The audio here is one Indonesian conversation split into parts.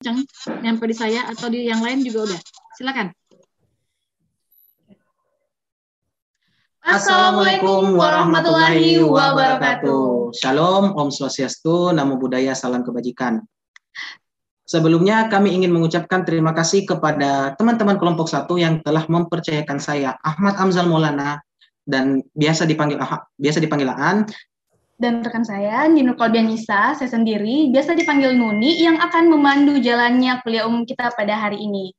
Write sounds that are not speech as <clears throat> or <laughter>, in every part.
kencang nyampe di saya atau di yang lain juga udah. Silakan. Assalamualaikum warahmatullahi wabarakatuh. Shalom, Om Swastiastu, Namo Buddhaya, Salam Kebajikan. Sebelumnya kami ingin mengucapkan terima kasih kepada teman-teman kelompok satu yang telah mempercayakan saya Ahmad Amzal Maulana dan biasa dipanggil biasa dipanggil Aan dan rekan saya Nino Klaudianisa, saya sendiri biasa dipanggil Nuni yang akan memandu jalannya kuliah umum kita pada hari ini.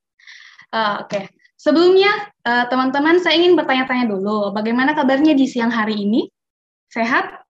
Uh, Oke, okay. Sebelumnya, eh, teman-teman, saya ingin bertanya-tanya dulu, bagaimana kabarnya di siang hari ini? Sehat?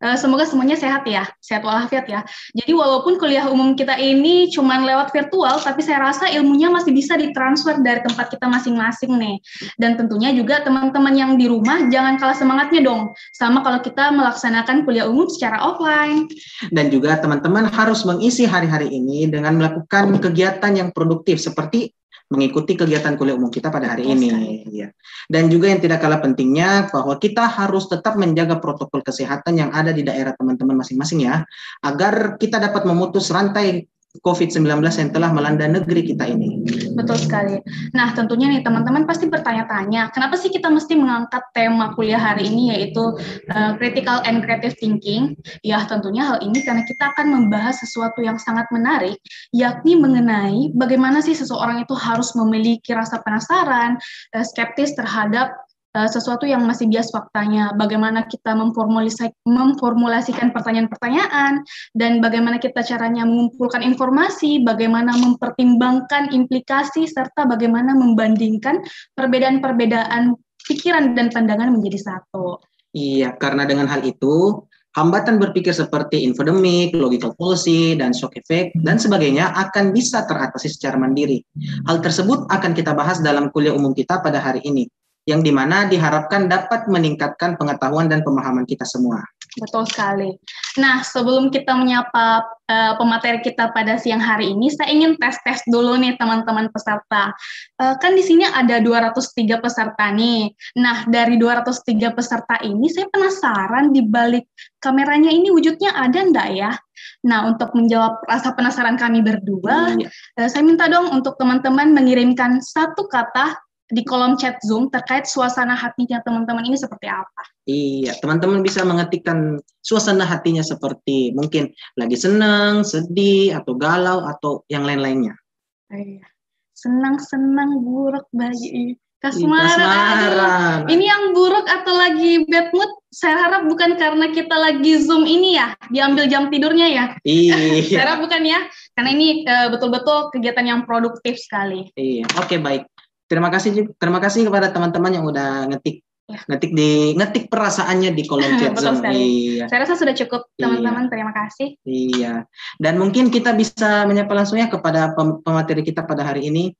Eh, semoga semuanya sehat ya, sehat walafiat ya. Jadi walaupun kuliah umum kita ini cuma lewat virtual, tapi saya rasa ilmunya masih bisa ditransfer dari tempat kita masing-masing nih. Dan tentunya juga teman-teman yang di rumah jangan kalah semangatnya dong, sama kalau kita melaksanakan kuliah umum secara offline. Dan juga teman-teman harus mengisi hari-hari ini dengan melakukan kegiatan yang produktif seperti mengikuti kegiatan kuliah umum kita pada hari ini. Ya. Dan juga yang tidak kalah pentingnya bahwa kita harus tetap menjaga protokol kesehatan yang ada di daerah teman-teman masing-masing ya, agar kita dapat memutus rantai COVID-19 yang telah melanda negeri kita ini. Betul sekali. Nah, tentunya nih teman-teman pasti bertanya-tanya, kenapa sih kita mesti mengangkat tema kuliah hari ini yaitu uh, critical and creative thinking? Ya, tentunya hal ini karena kita akan membahas sesuatu yang sangat menarik, yakni mengenai bagaimana sih seseorang itu harus memiliki rasa penasaran, uh, skeptis terhadap uh, sesuatu yang masih bias faktanya, bagaimana kita memformulasikan pertanyaan-pertanyaan, dan bagaimana kita caranya mengumpulkan informasi, bagaimana mempertimbangkan implikasi, serta bagaimana membandingkan perbedaan-perbedaan pikiran dan pandangan menjadi satu. Iya, karena dengan hal itu, hambatan berpikir seperti infodemic, logical policy, dan shock effect, dan sebagainya akan bisa teratasi secara mandiri. Hal tersebut akan kita bahas dalam kuliah umum kita pada hari ini yang di mana diharapkan dapat meningkatkan pengetahuan dan pemahaman kita semua. Betul sekali. Nah, sebelum kita menyapa uh, pemateri kita pada siang hari ini, saya ingin tes-tes dulu nih teman-teman peserta. Uh, kan di sini ada 203 peserta nih. Nah, dari 203 peserta ini, saya penasaran di balik kameranya ini wujudnya ada enggak ya? Nah, untuk menjawab rasa penasaran kami berdua, iya. uh, saya minta dong untuk teman-teman mengirimkan satu kata di kolom chat Zoom terkait suasana hatinya teman-teman ini seperti apa. Iya, teman-teman bisa mengetikkan suasana hatinya seperti mungkin lagi senang, sedih, atau galau, atau yang lain-lainnya. Iya. Senang-senang, buruk, bayi. Kasmaran. Ini yang buruk atau lagi bad mood, saya harap bukan karena kita lagi Zoom ini ya, diambil jam tidurnya ya. Iya. <laughs> saya harap bukan ya, karena ini eh, betul-betul uh, kegiatan yang produktif sekali. Iya, oke baik terima kasih terima kasih kepada teman-teman yang udah ngetik ya. ngetik di ngetik perasaannya di kolom chat. <laughs> Iya. Saya rasa sudah cukup iya. teman-teman. Iya. Terima kasih. Iya. Dan mungkin kita bisa menyapa langsung ya kepada pemateri kita pada hari ini.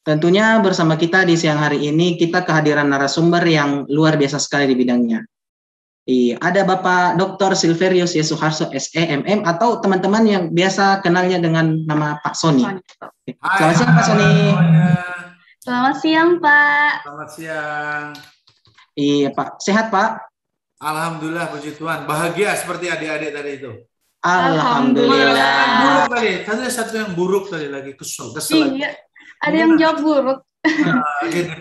Tentunya bersama kita di siang hari ini kita kehadiran narasumber yang luar biasa sekali di bidangnya. Iya, ada Bapak Dr. Silverius Yesuharso SEMM atau teman-teman yang biasa kenalnya dengan nama Pak Sony. Selamat siang Pak Sony. Selamat siang Pak. Selamat siang. Iya Pak, sehat Pak? Alhamdulillah puji Tuhan, bahagia seperti adik-adik tadi itu. Alhamdulillah. Alhamdulillah. Buruk tadi, tadi satu yang buruk tadi lagi kesel, kesel. Iya, ada yang jawab buruk. Nah,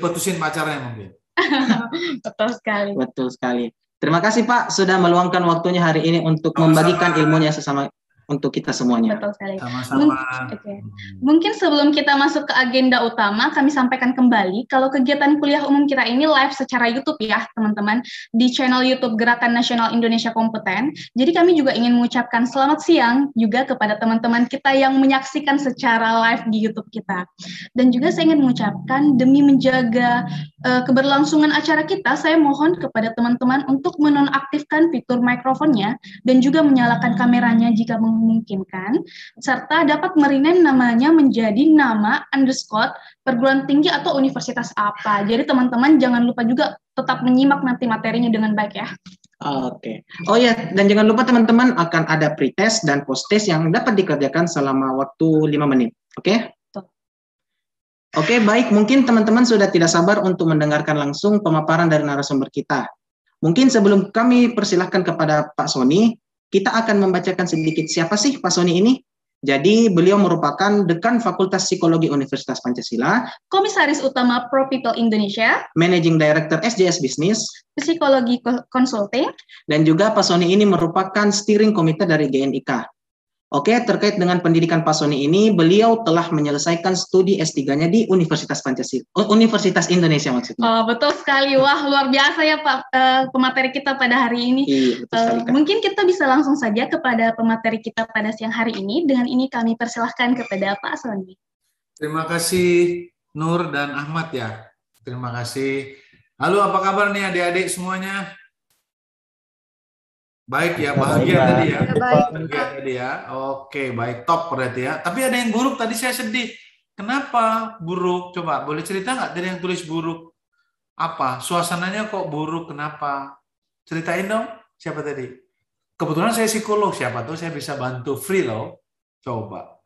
putusin pacarnya mungkin. <laughs> Betul sekali. Betul sekali. Terima kasih Pak sudah meluangkan waktunya hari ini untuk membagikan ilmunya sesama untuk kita semuanya. Betul sekali. Sama-sama. okay. Mungkin sebelum kita masuk ke agenda utama, kami sampaikan kembali kalau kegiatan kuliah umum kita ini live secara YouTube ya, teman-teman, di channel YouTube Gerakan Nasional Indonesia Kompeten. Jadi kami juga ingin mengucapkan selamat siang juga kepada teman-teman kita yang menyaksikan secara live di YouTube kita. Dan juga saya ingin mengucapkan demi menjaga uh, keberlangsungan acara kita, saya mohon kepada teman-teman untuk menonaktifkan fitur mikrofonnya dan juga menyalakan kameranya jika meng memungkinkan, serta dapat merename namanya menjadi nama underscore perguruan tinggi atau universitas apa. Jadi teman-teman jangan lupa juga tetap menyimak nanti materinya dengan baik ya. Oke. Okay. Oh ya, dan jangan lupa teman-teman akan ada pretest dan post-test yang dapat dikerjakan selama waktu 5 menit. Oke? Okay? Oke, okay, baik. Mungkin teman-teman sudah tidak sabar untuk mendengarkan langsung pemaparan dari narasumber kita. Mungkin sebelum kami persilahkan kepada Pak Sony, kita akan membacakan sedikit siapa sih Pak Sony ini. Jadi beliau merupakan dekan Fakultas Psikologi Universitas Pancasila, Komisaris Utama Pro People Indonesia, Managing Director SJS Business, Psikologi Consulting, dan juga Pak Sony ini merupakan steering komite dari GNIK. Oke, terkait dengan pendidikan Pak Sony ini, beliau telah menyelesaikan studi S3-nya di Universitas Pancasila, Universitas Indonesia maksudnya. Oh, betul sekali. Wah, luar biasa ya Pak uh, pemateri kita pada hari ini. Iya, betul sekali, uh, mungkin kita bisa langsung saja kepada pemateri kita pada siang hari ini. Dengan ini kami persilahkan kepada Pak Sony. Terima kasih Nur dan Ahmad ya. Terima kasih. Halo, apa kabar nih adik-adik semuanya? Baik ya, bahagia baik, tadi ya. Baik. Bahagia tadi ya. Oke, baik top berarti ya. Tapi ada yang buruk tadi saya sedih. Kenapa buruk? Coba boleh cerita nggak dari yang tulis buruk? Apa? Suasananya kok buruk? Kenapa? Ceritain dong. Siapa tadi? Kebetulan saya psikolog. Siapa tuh saya bisa bantu free loh. Coba.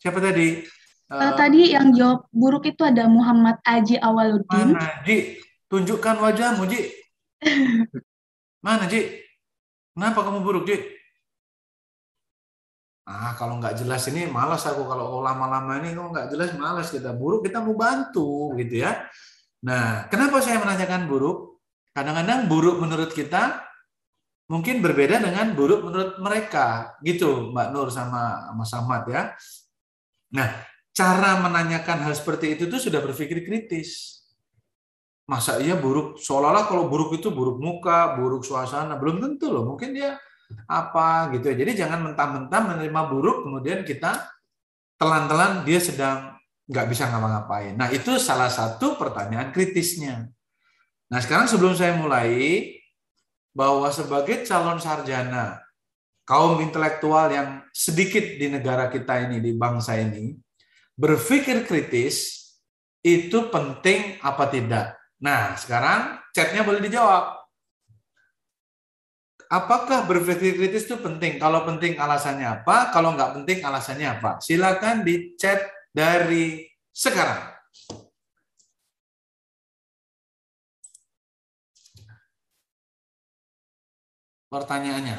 Siapa tadi? Uh, tadi yang jawab buruk itu ada Muhammad Aji Awaluddin. Mana, Ji? Tunjukkan wajahmu, Ji. <laughs> Mana, Ji? Kenapa kamu buruk, Dik? Ah, kalau nggak jelas ini malas aku kalau lama-lama ini kok nggak jelas malas kita buruk kita mau bantu gitu ya. Nah, kenapa saya menanyakan buruk? Kadang-kadang buruk menurut kita mungkin berbeda dengan buruk menurut mereka, gitu Mbak Nur sama Mas Ahmad ya. Nah, cara menanyakan hal seperti itu tuh sudah berpikir kritis masa iya buruk seolah-olah kalau buruk itu buruk muka, buruk suasana, belum tentu loh. Mungkin dia apa gitu ya. Jadi jangan mentah-mentah menerima buruk kemudian kita telan-telan dia sedang nggak bisa ngapa-ngapain. Nah itu salah satu pertanyaan kritisnya. Nah sekarang sebelum saya mulai bahwa sebagai calon sarjana kaum intelektual yang sedikit di negara kita ini di bangsa ini berpikir kritis itu penting apa tidak? Nah, sekarang chatnya boleh dijawab. Apakah berpikir kritis itu penting? Kalau penting alasannya apa? Kalau nggak penting alasannya apa? Silakan di chat dari sekarang. Pertanyaannya,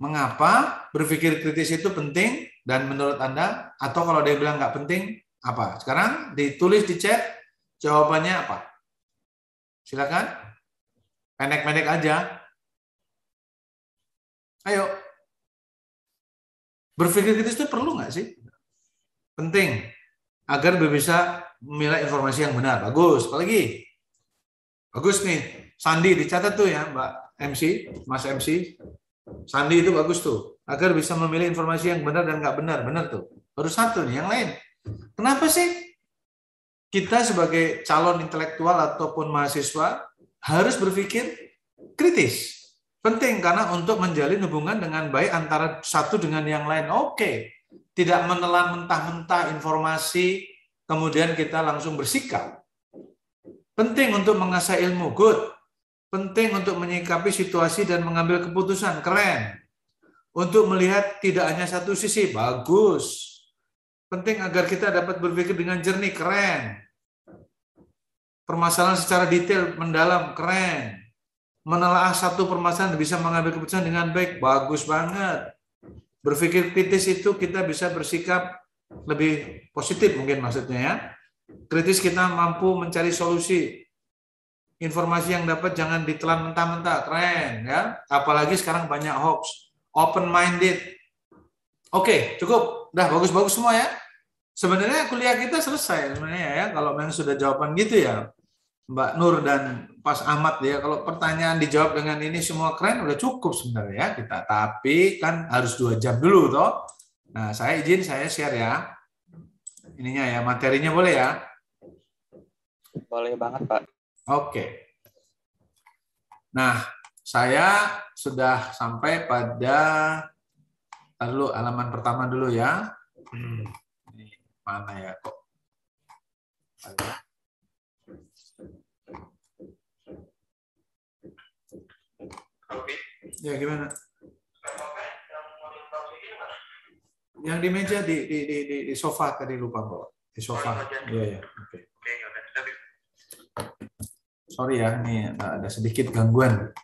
mengapa berpikir kritis itu penting dan menurut Anda, atau kalau dia bilang nggak penting, apa? Sekarang ditulis di chat jawabannya apa? Silakan. Pendek-pendek aja. Ayo. Berpikir kritis itu perlu nggak sih? Penting. Agar bisa memilih informasi yang benar. Bagus. Apalagi? Bagus nih. Sandi dicatat tuh ya Mbak MC, Mas MC. Sandi itu bagus tuh. Agar bisa memilih informasi yang benar dan nggak benar. Benar tuh. Baru satu nih. Yang lain. Kenapa sih kita sebagai calon intelektual ataupun mahasiswa harus berpikir kritis? Penting karena untuk menjalin hubungan dengan baik antara satu dengan yang lain. Oke, tidak menelan mentah-mentah informasi, kemudian kita langsung bersikap. Penting untuk mengasah ilmu, good. Penting untuk menyikapi situasi dan mengambil keputusan, keren. Untuk melihat tidak hanya satu sisi, bagus Penting agar kita dapat berpikir dengan jernih, keren. Permasalahan secara detail, mendalam, keren. Menelaah satu permasalahan bisa mengambil keputusan dengan baik, bagus banget. Berpikir kritis itu kita bisa bersikap lebih positif mungkin maksudnya ya. Kritis kita mampu mencari solusi. Informasi yang dapat jangan ditelan mentah-mentah, keren ya. Apalagi sekarang banyak hoax. Open minded. Oke, cukup. Udah bagus-bagus semua ya. Sebenarnya kuliah kita selesai sebenarnya ya kalau memang sudah jawaban gitu ya. Mbak Nur dan Pas Ahmad ya kalau pertanyaan dijawab dengan ini semua keren udah cukup sebenarnya ya kita. Tapi kan harus dua jam dulu toh. Nah saya izin saya share ya. Ininya ya materinya boleh ya. Boleh banget Pak. Oke. Nah saya sudah sampai pada lalu halaman pertama dulu ya. Hmm, ini mana ya kok? Ya gimana? Yang di meja di di di di, di sofa tadi lupa bawa. Di sofa. Iya ya. Oke. Sorry ya, ini ada sedikit gangguan.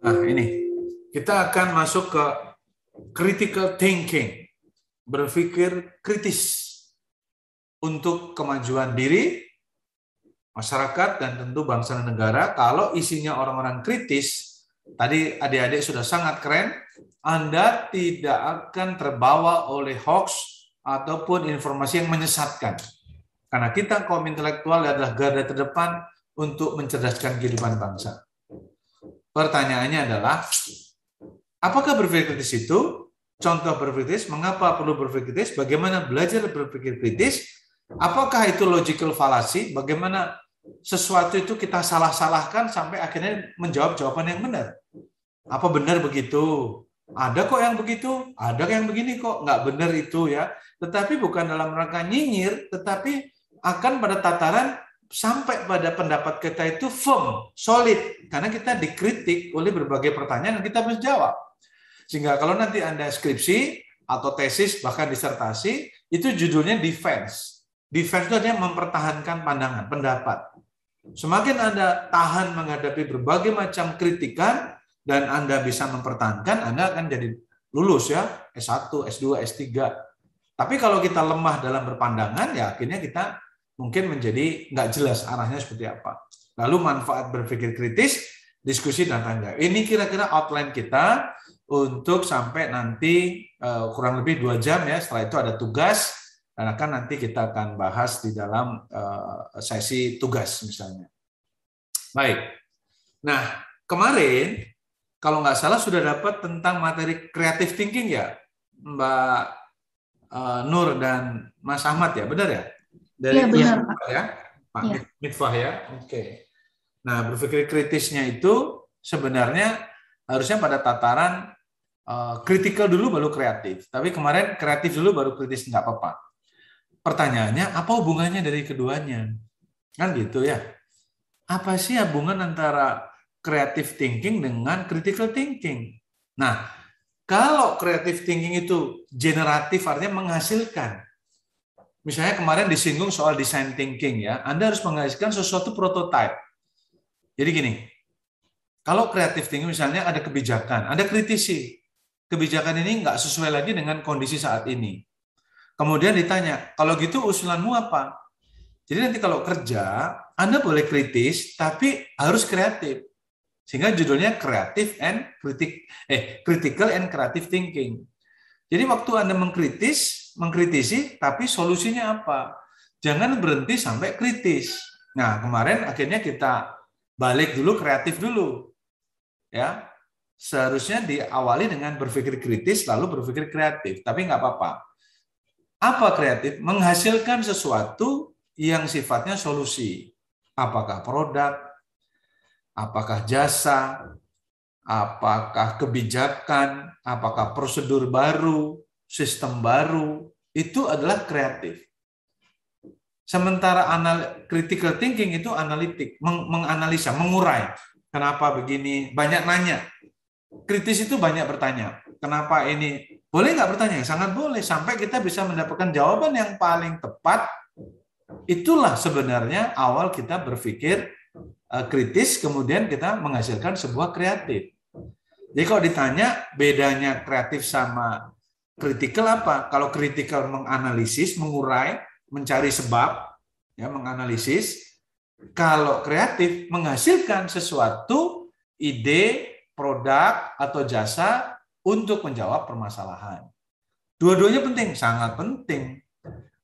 Nah, ini kita akan masuk ke critical thinking, berpikir kritis untuk kemajuan diri, masyarakat, dan tentu bangsa dan negara. Kalau isinya orang-orang kritis, tadi adik-adik sudah sangat keren, Anda tidak akan terbawa oleh hoax ataupun informasi yang menyesatkan. Karena kita kaum intelektual adalah garda terdepan untuk mencerdaskan kehidupan bangsa. Pertanyaannya adalah, apakah berpikir kritis itu? Contoh berpikir kritis, mengapa perlu berpikir kritis? Bagaimana belajar berpikir kritis? Apakah itu logical fallacy? Bagaimana sesuatu itu kita salah-salahkan sampai akhirnya menjawab jawaban yang benar? Apa benar begitu? Ada kok yang begitu, ada yang begini kok, nggak benar itu ya. Tetapi bukan dalam rangka nyinyir, tetapi akan pada tataran sampai pada pendapat kita itu firm, solid, karena kita dikritik oleh berbagai pertanyaan dan kita harus jawab. Sehingga kalau nanti Anda skripsi atau tesis, bahkan disertasi, itu judulnya defense. Defense itu artinya mempertahankan pandangan, pendapat. Semakin Anda tahan menghadapi berbagai macam kritikan, dan Anda bisa mempertahankan, Anda akan jadi lulus ya, S1, S2, S3. Tapi kalau kita lemah dalam berpandangan, ya akhirnya kita mungkin menjadi nggak jelas arahnya seperti apa. Lalu manfaat berpikir kritis, diskusi dan tanda. Ini kira-kira outline kita untuk sampai nanti uh, kurang lebih dua jam ya. Setelah itu ada tugas dan akan nanti kita akan bahas di dalam uh, sesi tugas misalnya. Baik. Nah kemarin kalau nggak salah sudah dapat tentang materi creative thinking ya, Mbak uh, Nur dan Mas Ahmad ya, benar ya? dari ya, benar, Pak. ya, Pak ya. Mitfah ya. Oke. Nah, berpikir kritisnya itu sebenarnya harusnya pada tataran uh, kritikal dulu baru kreatif. Tapi kemarin kreatif dulu baru kritis nggak apa-apa. Pertanyaannya apa hubungannya dari keduanya? Kan gitu ya. Apa sih hubungan antara creative thinking dengan critical thinking? Nah, kalau creative thinking itu generatif artinya menghasilkan. Misalnya kemarin disinggung soal design thinking ya, Anda harus menghasilkan sesuatu prototype. Jadi gini, kalau kreatif thinking misalnya ada kebijakan, ada kritisi. Kebijakan ini nggak sesuai lagi dengan kondisi saat ini. Kemudian ditanya, kalau gitu usulanmu apa? Jadi nanti kalau kerja, Anda boleh kritis, tapi harus kreatif. Sehingga judulnya kreatif and kritik eh critical and creative thinking. Jadi waktu Anda mengkritis, mengkritisi, tapi solusinya apa? Jangan berhenti sampai kritis. Nah, kemarin akhirnya kita balik dulu kreatif dulu. Ya. Seharusnya diawali dengan berpikir kritis lalu berpikir kreatif, tapi nggak apa-apa. Apa kreatif? Menghasilkan sesuatu yang sifatnya solusi. Apakah produk, apakah jasa, apakah kebijakan, apakah prosedur baru, sistem baru, itu adalah kreatif. Sementara anal critical thinking itu analitik, meng menganalisa, mengurai. Kenapa begini? Banyak nanya. Kritis itu banyak bertanya. Kenapa ini? Boleh nggak bertanya? Sangat boleh. Sampai kita bisa mendapatkan jawaban yang paling tepat. Itulah sebenarnya awal kita berpikir eh, kritis, kemudian kita menghasilkan sebuah kreatif. Jadi kalau ditanya bedanya kreatif sama Kritikal apa? Kalau kritikal menganalisis, mengurai, mencari sebab, ya menganalisis. Kalau kreatif menghasilkan sesuatu ide, produk atau jasa untuk menjawab permasalahan. Dua-duanya penting, sangat penting.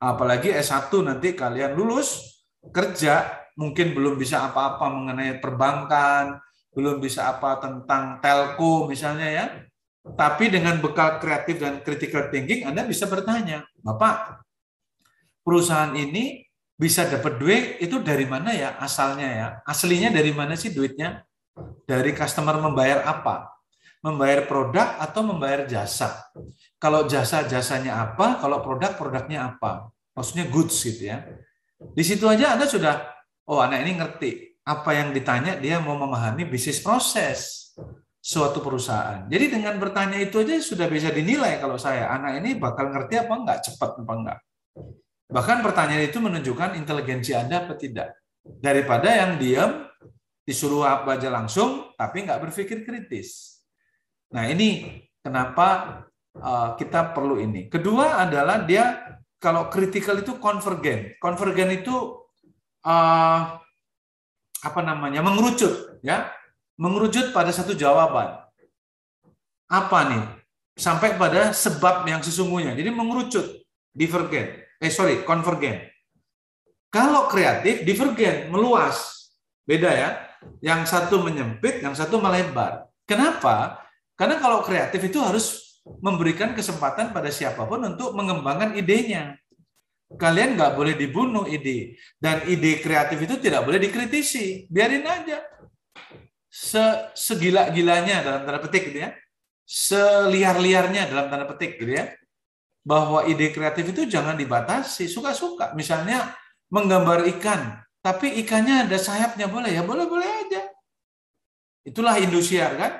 Apalagi S1 nanti kalian lulus kerja, mungkin belum bisa apa-apa mengenai perbankan, belum bisa apa tentang telco misalnya ya tapi dengan bekal kreatif dan critical thinking, Anda bisa bertanya, Bapak, perusahaan ini bisa dapat duit itu dari mana ya asalnya ya? Aslinya dari mana sih duitnya? Dari customer membayar apa? Membayar produk atau membayar jasa? Kalau jasa-jasanya apa, kalau produk-produknya apa? Maksudnya goods gitu ya. Di situ aja Anda sudah, oh anak ini ngerti. Apa yang ditanya, dia mau memahami bisnis proses suatu perusahaan. Jadi dengan bertanya itu aja sudah bisa dinilai kalau saya anak ini bakal ngerti apa enggak, cepat apa enggak. Bahkan pertanyaan itu menunjukkan inteligensi Anda apa tidak. Daripada yang diam disuruh apa aja langsung, tapi nggak berpikir kritis. Nah ini kenapa uh, kita perlu ini. Kedua adalah dia kalau kritikal itu konvergen. Konvergen itu uh, apa namanya mengerucut, ya, mengerucut pada satu jawaban. Apa nih? Sampai pada sebab yang sesungguhnya. Jadi mengerucut, divergen. Eh sorry, konvergen. Kalau kreatif, divergen, meluas. Beda ya. Yang satu menyempit, yang satu melebar. Kenapa? Karena kalau kreatif itu harus memberikan kesempatan pada siapa pun untuk mengembangkan idenya. Kalian nggak boleh dibunuh ide. Dan ide kreatif itu tidak boleh dikritisi. Biarin aja. Segila-gilanya dalam tanda petik gitu ya. Seliar-liarnya dalam tanda petik gitu ya. Bahwa ide kreatif itu jangan dibatasi. Suka-suka. Misalnya menggambar ikan, tapi ikannya ada sayapnya boleh ya boleh boleh aja. Itulah industriar kan,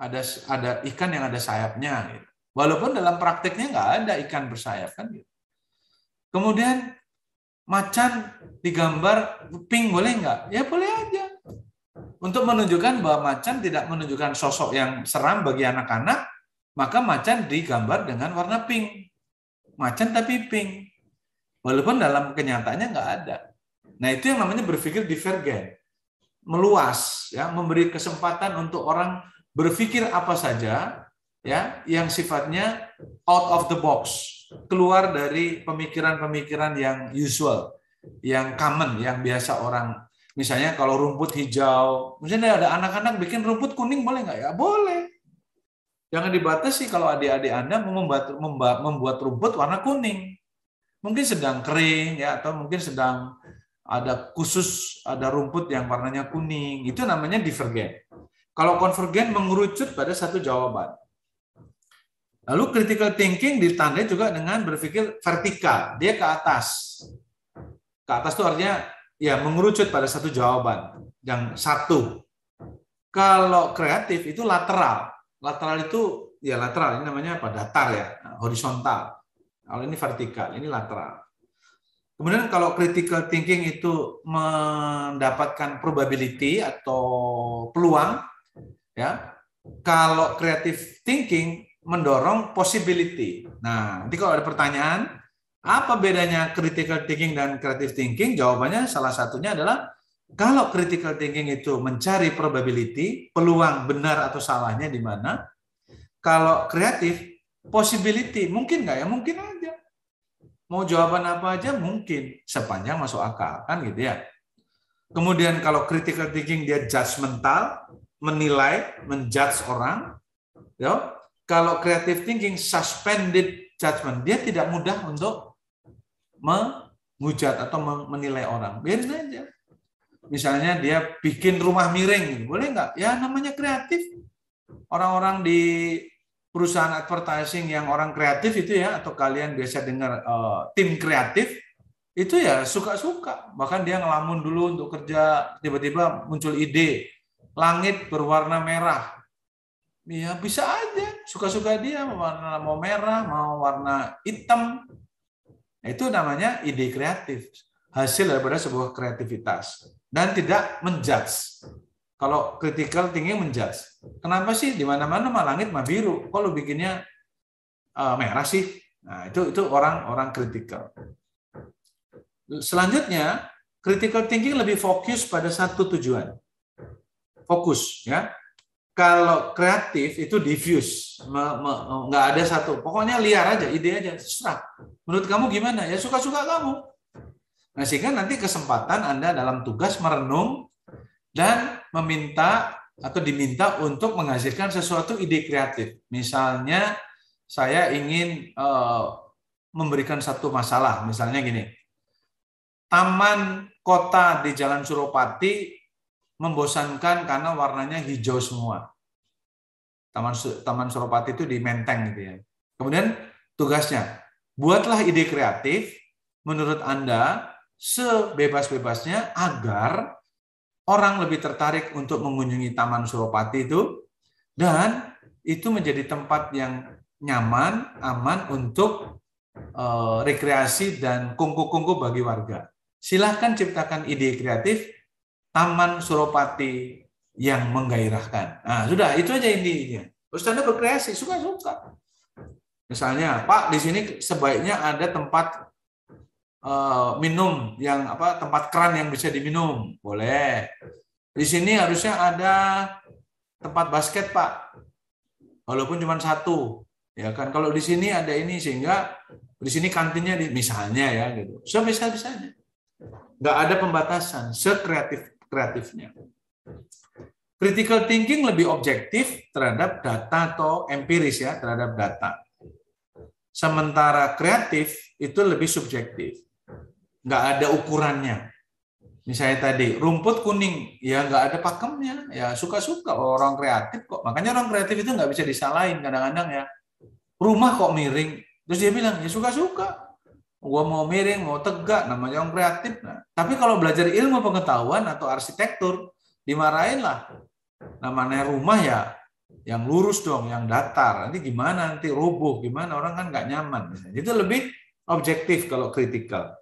ada ada ikan yang ada sayapnya. Gitu. Walaupun dalam prakteknya nggak ada ikan bersayap kan. Gitu. Kemudian macan digambar pink boleh nggak? Ya boleh aja. Untuk menunjukkan bahwa macan tidak menunjukkan sosok yang seram bagi anak-anak, maka macan digambar dengan warna pink. Macan tapi pink. Walaupun dalam kenyataannya nggak ada. Nah itu yang namanya berpikir divergen, meluas, ya, memberi kesempatan untuk orang berpikir apa saja, ya, yang sifatnya out of the box, keluar dari pemikiran-pemikiran yang usual, yang common, yang biasa orang. Misalnya kalau rumput hijau, misalnya ada anak-anak bikin rumput kuning boleh nggak ya? Boleh. Jangan dibatasi kalau adik-adik Anda membuat, membuat rumput warna kuning. Mungkin sedang kering ya atau mungkin sedang ada khusus ada rumput yang warnanya kuning. Itu namanya divergen kalau konvergen mengerucut pada satu jawaban. Lalu critical thinking ditandai juga dengan berpikir vertikal. Dia ke atas. Ke atas itu artinya ya mengerucut pada satu jawaban yang satu. Kalau kreatif itu lateral lateral itu ya lateral ini namanya apa datar ya horizontal kalau ini vertikal, ini lateral. Kemudian kalau critical thinking itu mendapatkan probability atau peluang, ya. Kalau creative thinking mendorong possibility. Nah, nanti kalau ada pertanyaan, apa bedanya critical thinking dan creative thinking? Jawabannya salah satunya adalah kalau critical thinking itu mencari probability, peluang benar atau salahnya di mana. Kalau kreatif possibility mungkin nggak ya? Mungkin aja. Mau jawaban apa aja? Mungkin. Sepanjang masuk akal kan gitu ya? Kemudian kalau critical thinking dia judgmental menilai menjudge orang ya kalau creative thinking suspended judgment. Dia tidak mudah untuk menghujat atau menilai orang. Biarin aja misalnya dia bikin rumah miring boleh nggak? Ya namanya kreatif. Orang-orang di perusahaan advertising yang orang kreatif itu ya atau kalian biasa dengar uh, tim kreatif itu ya suka-suka. Bahkan dia ngelamun dulu untuk kerja tiba-tiba muncul ide langit berwarna merah. Ya bisa aja. Suka-suka dia mau warna mau merah mau warna hitam. Itu namanya ide kreatif. Hasil daripada sebuah kreativitas dan tidak menjudge kalau critical tinggi menjudge. Kenapa sih di mana-mana mah langit mah biru? Kok lu bikinnya uh, merah sih? Nah, itu itu orang-orang critical. Selanjutnya, critical thinking lebih fokus pada satu tujuan. Fokus, ya. Kalau kreatif itu diffuse, nggak ada satu. Pokoknya liar aja, ide aja, terserah. Menurut kamu gimana? Ya suka-suka kamu. Nah, sehingga nanti kesempatan Anda dalam tugas merenung dan meminta atau diminta untuk menghasilkan sesuatu ide kreatif. Misalnya saya ingin uh, memberikan satu masalah, misalnya gini. Taman kota di Jalan Suropati membosankan karena warnanya hijau semua. Taman Taman Suropati itu di Menteng gitu ya. Kemudian tugasnya, buatlah ide kreatif menurut Anda sebebas-bebasnya agar orang lebih tertarik untuk mengunjungi Taman Suropati itu dan itu menjadi tempat yang nyaman, aman untuk uh, rekreasi dan kungku-kungku bagi warga. Silahkan ciptakan ide kreatif taman Suropati yang menggairahkan. Nah, sudah itu aja intinya. Terus berkreasi suka-suka. Misalnya, Pak, di sini sebaiknya ada tempat uh, minum yang apa tempat keran yang bisa diminum. Boleh. Di sini harusnya ada tempat basket, Pak. Walaupun cuma satu. Ya kan kalau di sini ada ini sehingga di sini kantinnya di, misalnya ya gitu. So bisa bisanya. Nggak ada pembatasan, sekreatif kreatifnya. Critical thinking lebih objektif terhadap data atau empiris ya terhadap data. Sementara kreatif itu lebih subjektif. Nggak ada ukurannya. Misalnya tadi, rumput kuning, ya nggak ada pakemnya. Ya suka-suka orang kreatif kok. Makanya orang kreatif itu nggak bisa disalahin kadang-kadang ya. Rumah kok miring. Terus dia bilang, ya suka-suka. Gua mau miring, mau tegak, namanya orang kreatif. Nah, tapi kalau belajar ilmu pengetahuan atau arsitektur, dimarahin lah. Namanya rumah ya yang lurus dong, yang datar. Nanti gimana nanti roboh, gimana orang kan nggak nyaman. Itu lebih objektif kalau kritikal.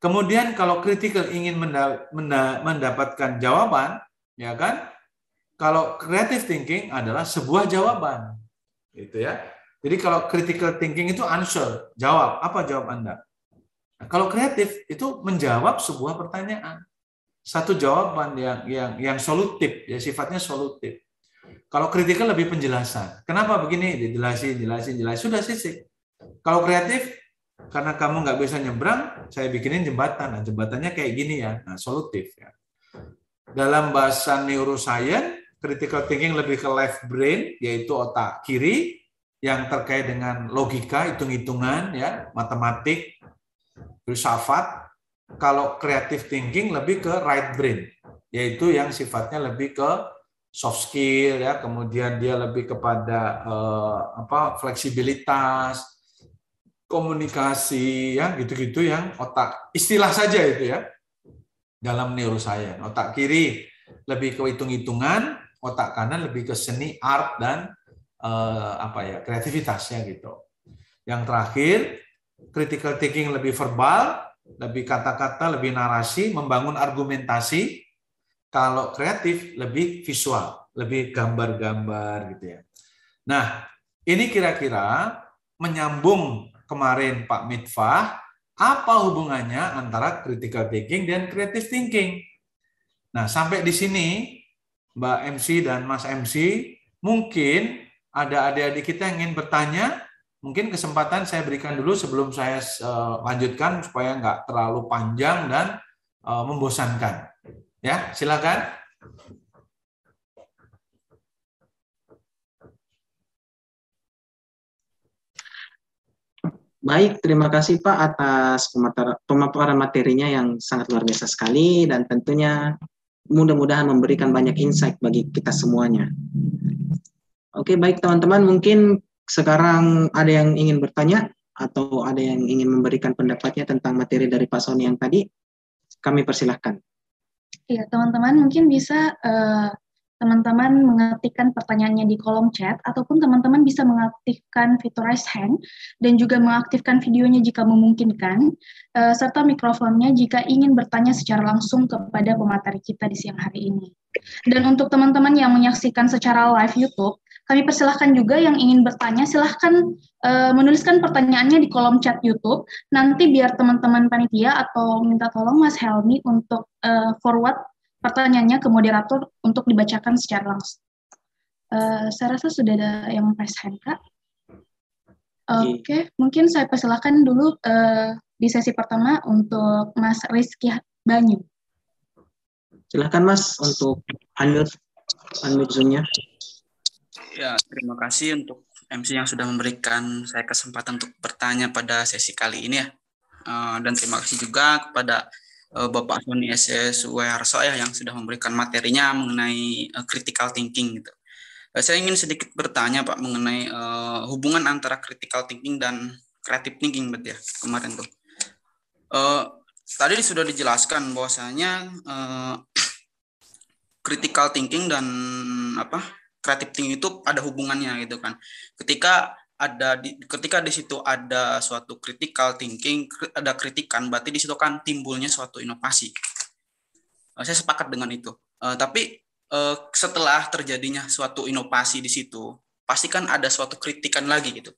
Kemudian kalau kritikal ingin mendapatkan jawaban, ya kan? Kalau creative thinking adalah sebuah jawaban. Gitu ya. Jadi kalau critical thinking itu answer, jawab. Apa jawab Anda? Nah, kalau kreatif itu menjawab sebuah pertanyaan. Satu jawaban yang yang yang solutif, ya sifatnya solutif. Kalau kritikal lebih penjelasan. Kenapa begini? Dijelasin, jelasin, jelasin. Sudah sih. Kalau kreatif, karena kamu nggak bisa nyebrang, saya bikinin jembatan. Nah, jembatannya kayak gini ya. Nah, solutif ya. Dalam bahasa neuroscience, critical thinking lebih ke left brain, yaitu otak kiri, yang terkait dengan logika, hitung-hitungan, ya, matematik, filsafat. Kalau creative thinking lebih ke right brain, yaitu yang sifatnya lebih ke soft skill ya, kemudian dia lebih kepada uh, apa fleksibilitas, komunikasi ya gitu-gitu yang otak istilah saja itu ya dalam neuroscience. Otak kiri lebih ke hitung-hitungan, otak kanan lebih ke seni, art dan uh, apa ya kreativitasnya gitu. Yang terakhir critical thinking lebih verbal, lebih kata-kata, lebih narasi, membangun argumentasi kalau kreatif lebih visual, lebih gambar-gambar gitu ya. Nah, ini kira-kira menyambung kemarin Pak Mitfah, apa hubungannya antara critical thinking dan creative thinking? Nah, sampai di sini Mbak MC dan Mas MC, mungkin ada adik-adik kita yang ingin bertanya, mungkin kesempatan saya berikan dulu sebelum saya eh, lanjutkan supaya nggak terlalu panjang dan eh, membosankan. Ya, silakan. Baik, terima kasih Pak atas pemaparan materinya yang sangat luar biasa sekali dan tentunya mudah-mudahan memberikan banyak insight bagi kita semuanya. Oke, baik teman-teman, mungkin sekarang ada yang ingin bertanya atau ada yang ingin memberikan pendapatnya tentang materi dari Pak Sony yang tadi, kami persilahkan. Ya, teman-teman mungkin bisa eh, teman-teman mengetikkan pertanyaannya di kolom chat ataupun teman-teman bisa mengaktifkan fitur raise hand dan juga mengaktifkan videonya jika memungkinkan uh, serta mikrofonnya jika ingin bertanya secara langsung kepada pemateri kita di siang hari ini. Dan untuk teman-teman yang menyaksikan secara live YouTube, kami persilahkan juga yang ingin bertanya, silahkan uh, menuliskan pertanyaannya di kolom chat YouTube. Nanti biar teman-teman panitia atau minta tolong Mas Helmi untuk uh, forward pertanyaannya ke moderator untuk dibacakan secara langsung. Uh, saya rasa sudah ada yang press hand, Kak. Oke, okay. mungkin saya persilahkan dulu uh, di sesi pertama untuk Mas Rizky Banyu. Silahkan Mas untuk unmute, unmute Zoom-nya. Ya, terima kasih untuk MC yang sudah memberikan saya kesempatan untuk bertanya pada sesi kali ini ya. Uh, dan terima kasih juga kepada Bapak Sony SS Weharso ya yang sudah memberikan materinya mengenai uh, critical thinking gitu. Uh, saya ingin sedikit bertanya Pak mengenai hubungan antara critical thinking dan creative thinking berarti ya kemarin tuh. Uh, tadi sudah dijelaskan bahwasanya <clears throat> critical thinking dan apa creative thinking itu ada hubungannya gitu kan. Ketika ada di, ketika di situ ada suatu critical thinking, ada kritikan, berarti di situ kan timbulnya suatu inovasi. saya sepakat dengan itu. tapi setelah terjadinya suatu inovasi di situ, pasti kan ada suatu kritikan lagi gitu.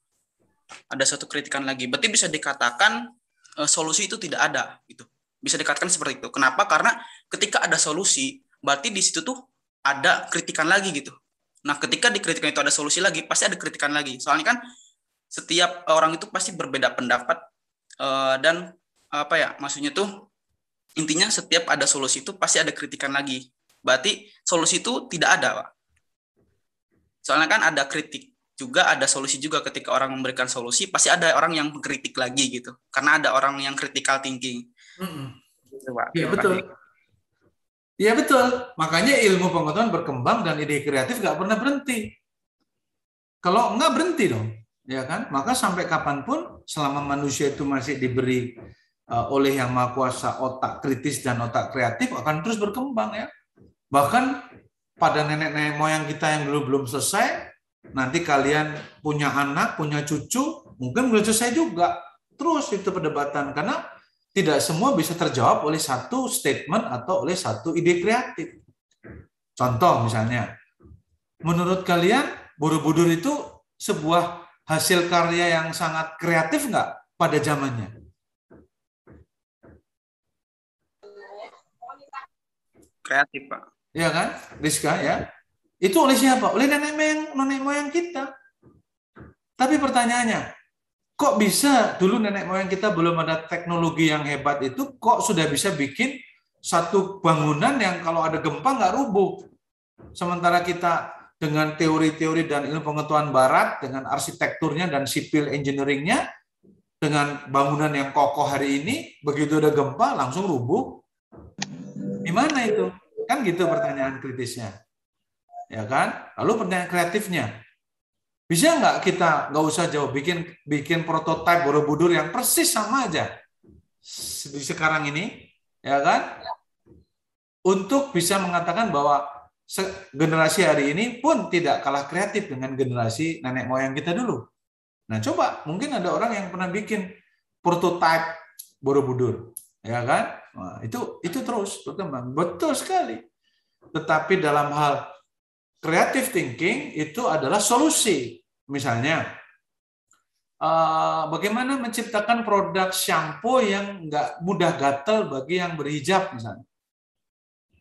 Ada suatu kritikan lagi. Berarti bisa dikatakan solusi itu tidak ada gitu. Bisa dikatakan seperti itu. Kenapa? Karena ketika ada solusi, berarti di situ tuh ada kritikan lagi gitu. Nah, ketika di kritikan itu ada solusi lagi, pasti ada kritikan lagi. Soalnya kan setiap orang itu pasti berbeda pendapat uh, dan apa ya? Maksudnya tuh intinya setiap ada solusi itu pasti ada kritikan lagi. Berarti solusi itu tidak ada, Pak. Soalnya kan ada kritik juga ada solusi juga ketika orang memberikan solusi pasti ada orang yang mengkritik lagi gitu karena ada orang yang critical thinking Iya betul. Iya betul. Makanya ilmu pengetahuan berkembang dan ide kreatif nggak pernah berhenti. Kalau nggak berhenti dong, ya kan? Maka sampai kapan pun selama manusia itu masih diberi uh, oleh yang maha kuasa otak kritis dan otak kreatif akan terus berkembang ya. Bahkan pada nenek-nenek moyang kita yang dulu belum selesai, nanti kalian punya anak, punya cucu, mungkin belum selesai juga. Terus itu perdebatan karena tidak semua bisa terjawab oleh satu statement atau oleh satu ide kreatif. Contoh misalnya, menurut kalian Borobudur itu sebuah hasil karya yang sangat kreatif nggak pada zamannya? Kreatif, Pak. Iya kan, Rizka ya? Itu oleh siapa? Oleh nenek moyang, nenek moyang kita. Tapi pertanyaannya, kok bisa? Dulu nenek moyang kita belum ada teknologi yang hebat itu kok sudah bisa bikin satu bangunan yang kalau ada gempa nggak rubuh? Sementara kita dengan teori-teori dan ilmu pengetahuan barat dengan arsitekturnya dan sipil engineeringnya dengan bangunan yang kokoh hari ini begitu ada gempa langsung rubuh. Gimana itu? Kan gitu pertanyaan kritisnya. Ya kan? Lalu pertanyaan kreatifnya bisa nggak kita nggak usah jauh bikin bikin prototipe Borobudur yang persis sama aja di sekarang ini, ya kan? Untuk bisa mengatakan bahwa generasi hari ini pun tidak kalah kreatif dengan generasi nenek moyang kita dulu. Nah, coba mungkin ada orang yang pernah bikin prototipe Borobudur, ya kan? Nah, itu itu terus berkembang. Betul sekali. Tetapi dalam hal creative thinking itu adalah solusi Misalnya, uh, bagaimana menciptakan produk shampoo yang nggak mudah gatal bagi yang berhijab misalnya.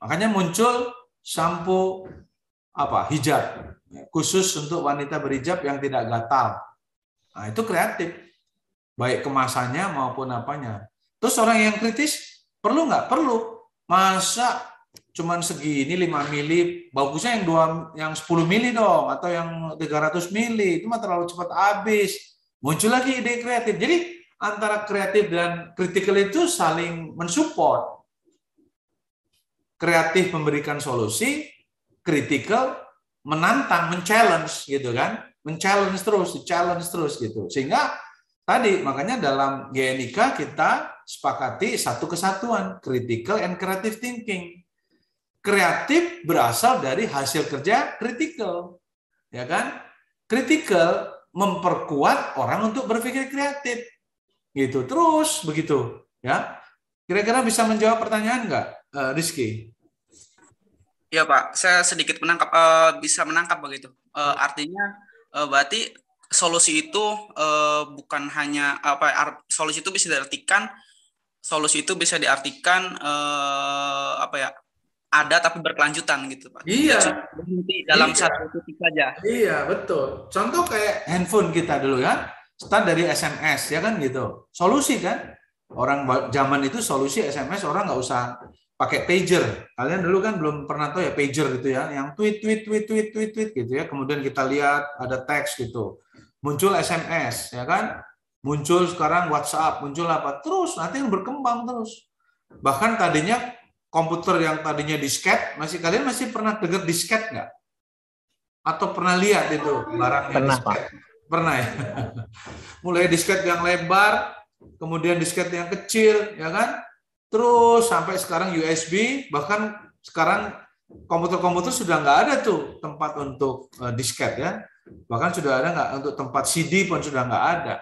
Makanya muncul shampoo apa hijab khusus untuk wanita berhijab yang tidak gatal. Nah, itu kreatif. Baik kemasannya maupun apanya. Terus orang yang kritis perlu nggak? Perlu. Masa cuman segini 5 mili, bagusnya yang dua yang 10 mili dong atau yang 300 mili. Itu mah terlalu cepat habis. Muncul lagi ide kreatif. Jadi antara kreatif dan kritikal itu saling mensupport. Kreatif memberikan solusi, kritikal menantang, men-challenge gitu kan. Men-challenge terus, challenge terus gitu. Sehingga tadi makanya dalam GNIK kita sepakati satu kesatuan, critical and creative thinking kreatif berasal dari hasil kerja kritikal. Ya kan? Kritikal memperkuat orang untuk berpikir kreatif. Gitu. Terus begitu, ya. Kira-kira bisa menjawab pertanyaan enggak, uh, Rizky? Iya Pak, saya sedikit menangkap uh, bisa menangkap begitu. Uh, artinya uh, berarti solusi itu uh, bukan hanya apa solusi itu bisa diartikan solusi itu bisa diartikan uh, apa ya ada tapi berkelanjutan gitu pak. Iya. Berhenti dalam iya. satu titik saja. Iya betul. Contoh kayak handphone kita dulu ya, start dari SMS ya kan gitu. Solusi kan. Orang zaman itu solusi SMS orang nggak usah pakai pager. Kalian dulu kan belum pernah tahu ya pager gitu ya, yang tweet tweet tweet tweet tweet tweet gitu ya. Kemudian kita lihat ada teks gitu. Muncul SMS ya kan. Muncul sekarang WhatsApp, muncul apa terus nanti berkembang terus. Bahkan tadinya komputer yang tadinya disket, masih kalian masih pernah dengar disket nggak? Atau pernah lihat itu barangnya pernah, disket? Pak. Pernah ya. <laughs> Mulai disket yang lebar, kemudian disket yang kecil, ya kan? Terus sampai sekarang USB, bahkan sekarang komputer-komputer sudah nggak ada tuh tempat untuk uh, disket ya. Bahkan sudah ada nggak untuk tempat CD pun sudah nggak ada.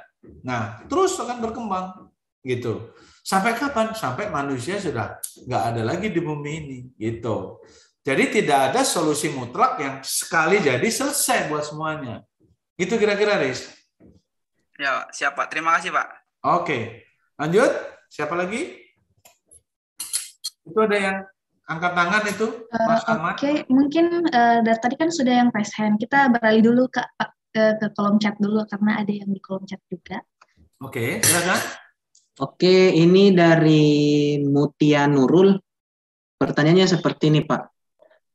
Nah, terus akan berkembang gitu. Sampai kapan? Sampai manusia sudah nggak ada lagi di bumi ini, gitu. Jadi tidak ada solusi mutlak yang sekali jadi selesai buat semuanya. Itu kira-kira, Riz. Ya, siapa? Terima kasih, Pak. Oke. Lanjut. Siapa lagi? Itu ada yang angkat tangan itu, Mas uh, Oke, okay. mungkin uh, dari tadi kan sudah yang press hand. Kita beralih dulu ke, ke ke kolom chat dulu karena ada yang di kolom chat juga. Oke, okay, silakan. Oke, ini dari Mutia Nurul. Pertanyaannya seperti ini, Pak.